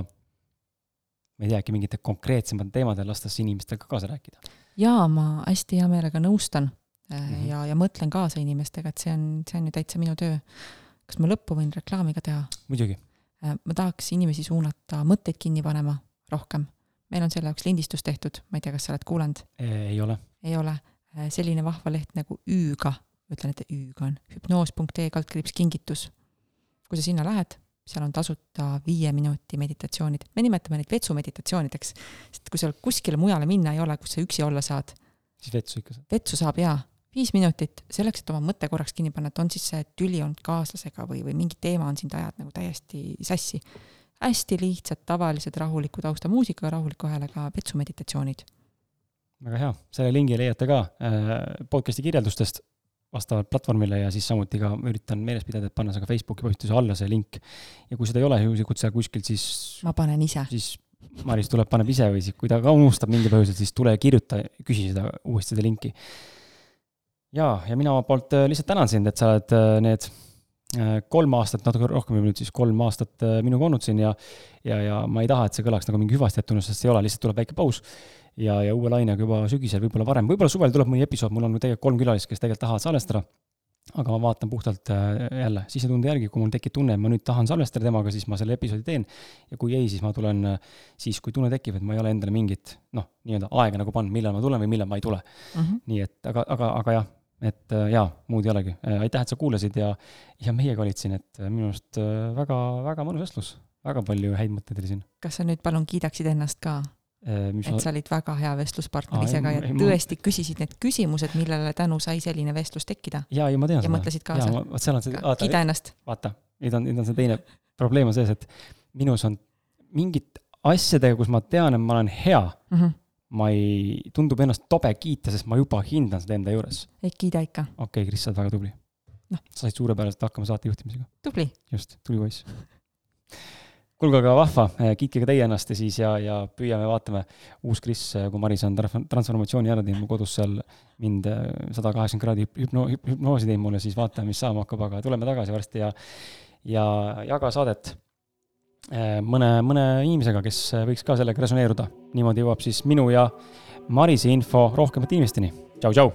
ma ei tea, äkki mingite konkreetsemate teemadel lastes inimestel ka kaasa rääkida jaa, ma hästi hea meelega nõustan mm -hmm. ja, ja mõtlen kaasa inimestega, et see on, see on ju täitsa minu töö. kas ma lõppu võin reklaami ka teha? muidugi. Äh, ma tahaks inimesi suunata mõtteid kinni panema rohkem. meil on selle jaoks lindistus tehtud, ma ei tea, kas sa oled kuulanud? ei ole. ei ole. Äh, selline vahva leht nagu Ü-ga, ütlen, et Ü-ga on hüpnoos.ee kaldkriips kingitus. kui sa sinna lähed seal on tasuta viie minuti meditatsioonid, me nimetame neid vetsumeditatsioonideks, sest kui seal kuskile mujale minna ei ole, kus sa üksi olla saad. siis vetsu ikka saab? vetsu saab jaa, viis minutit selleks, et oma mõte korraks kinni panna, et on siis see tüli olnud kaaslasega või, või mingi teema on sind ajanud nagu täiesti sassi. hästi lihtsad, tavalised, rahuliku taustamuusikaga, rahuliku häälega vetsumeditatsioonid. väga hea, selle lingi leiate ka äh, podcast'i kirjeldustest vastavalt platvormile ja siis samuti ka üritan meeles pidada, et panna see ka Facebooki postituse alla, see link. ja kui seda ei ole juhuslikult seal kuskil, siis. ma panen ise. siis Maris tuleb, paneb ise või siis, kui ta ka unustab mingil põhjusel, siis tule kirjuta, küsi seda uuesti seda linki. ja, ja mina omalt poolt äh, lihtsalt tänan sind, et sa oled äh, need äh, kolm aastat, natuke rohkem võib nüüd siis kolm aastat minuga olnud siin ja ja, ja ma ei taha, et see kõlaks nagu mingi hüvasti jätuna, sest ei ole, lihtsalt tuleb väike paus ja, ja uue lainega juba sügisel, võib-olla varem, võib-olla suvel tuleb mõni episood, mul on tegelikult kolm külalist, kes tegelikult tahavad salvestada. aga ma vaatan puhtalt äh, jälle sisetunde järgi, kui mul tekib tunne, et ma nüüd tahan salvestada temaga, siis ma selle episoodi teen. ja kui ei, siis ma tulen äh, siis, kui tunne tekib, et ma ei ole endale mingit noh, nii-öelda aega nagu pannud, millal ma tulen või millal ma ei tule mm. -hmm. nii et, aga, aga, aga jah, et äh, jaa, muud ei olegi. aitäh, et sa kuulasid ja, ja meiega olid siin, et minu arust väga, väga mõnus vestlus. väga palju häid mõtteid oli siin. kas sa nüüd palun kiidaksid ennast ka? Äh, et ma... sa olid väga hea vestluspartner ise ka ja tõesti küsisid need küsimused, millele tänu sai selline vestlus tekkida. ja, ja ma tean ja seda. mõtlesid kaasa. vot seal on see, vaata. kiida ennast. vaata, nüüd on, nüüd on see teine probleem on sees, et minus on mingid asjadega, kus ma tean, et ma olen hea mm, -hmm. ma ei, tundub ennast tobe kiita, sest ma juba hindan seda enda juures. ei, kiida ikka. okei okay,, Kris, sa oled väga tubli. noh. sa said suurepäraselt hakkama saate juhtimisega. tubli. just, tubli poiss kuulge, aga vahva, kiitke ka teie ennast ja siis ja, ja püüame, vaatame, uus Kris, kui Maris on transformatsiooni ära teinud mu kodus seal mind eh, sada kaheksakümmend kraadi hüpno-, hüpnoosi teinud mulle, siis vaatame, mis saama hakkab, aga tuleme tagasi varsti ja, ja jaga saadet. Mõne, mõne inimesega, kes võiks ka sellega resoneeruda. niimoodi jõuab siis minu ja Marise info. Rohkemate inimesteni. tšau,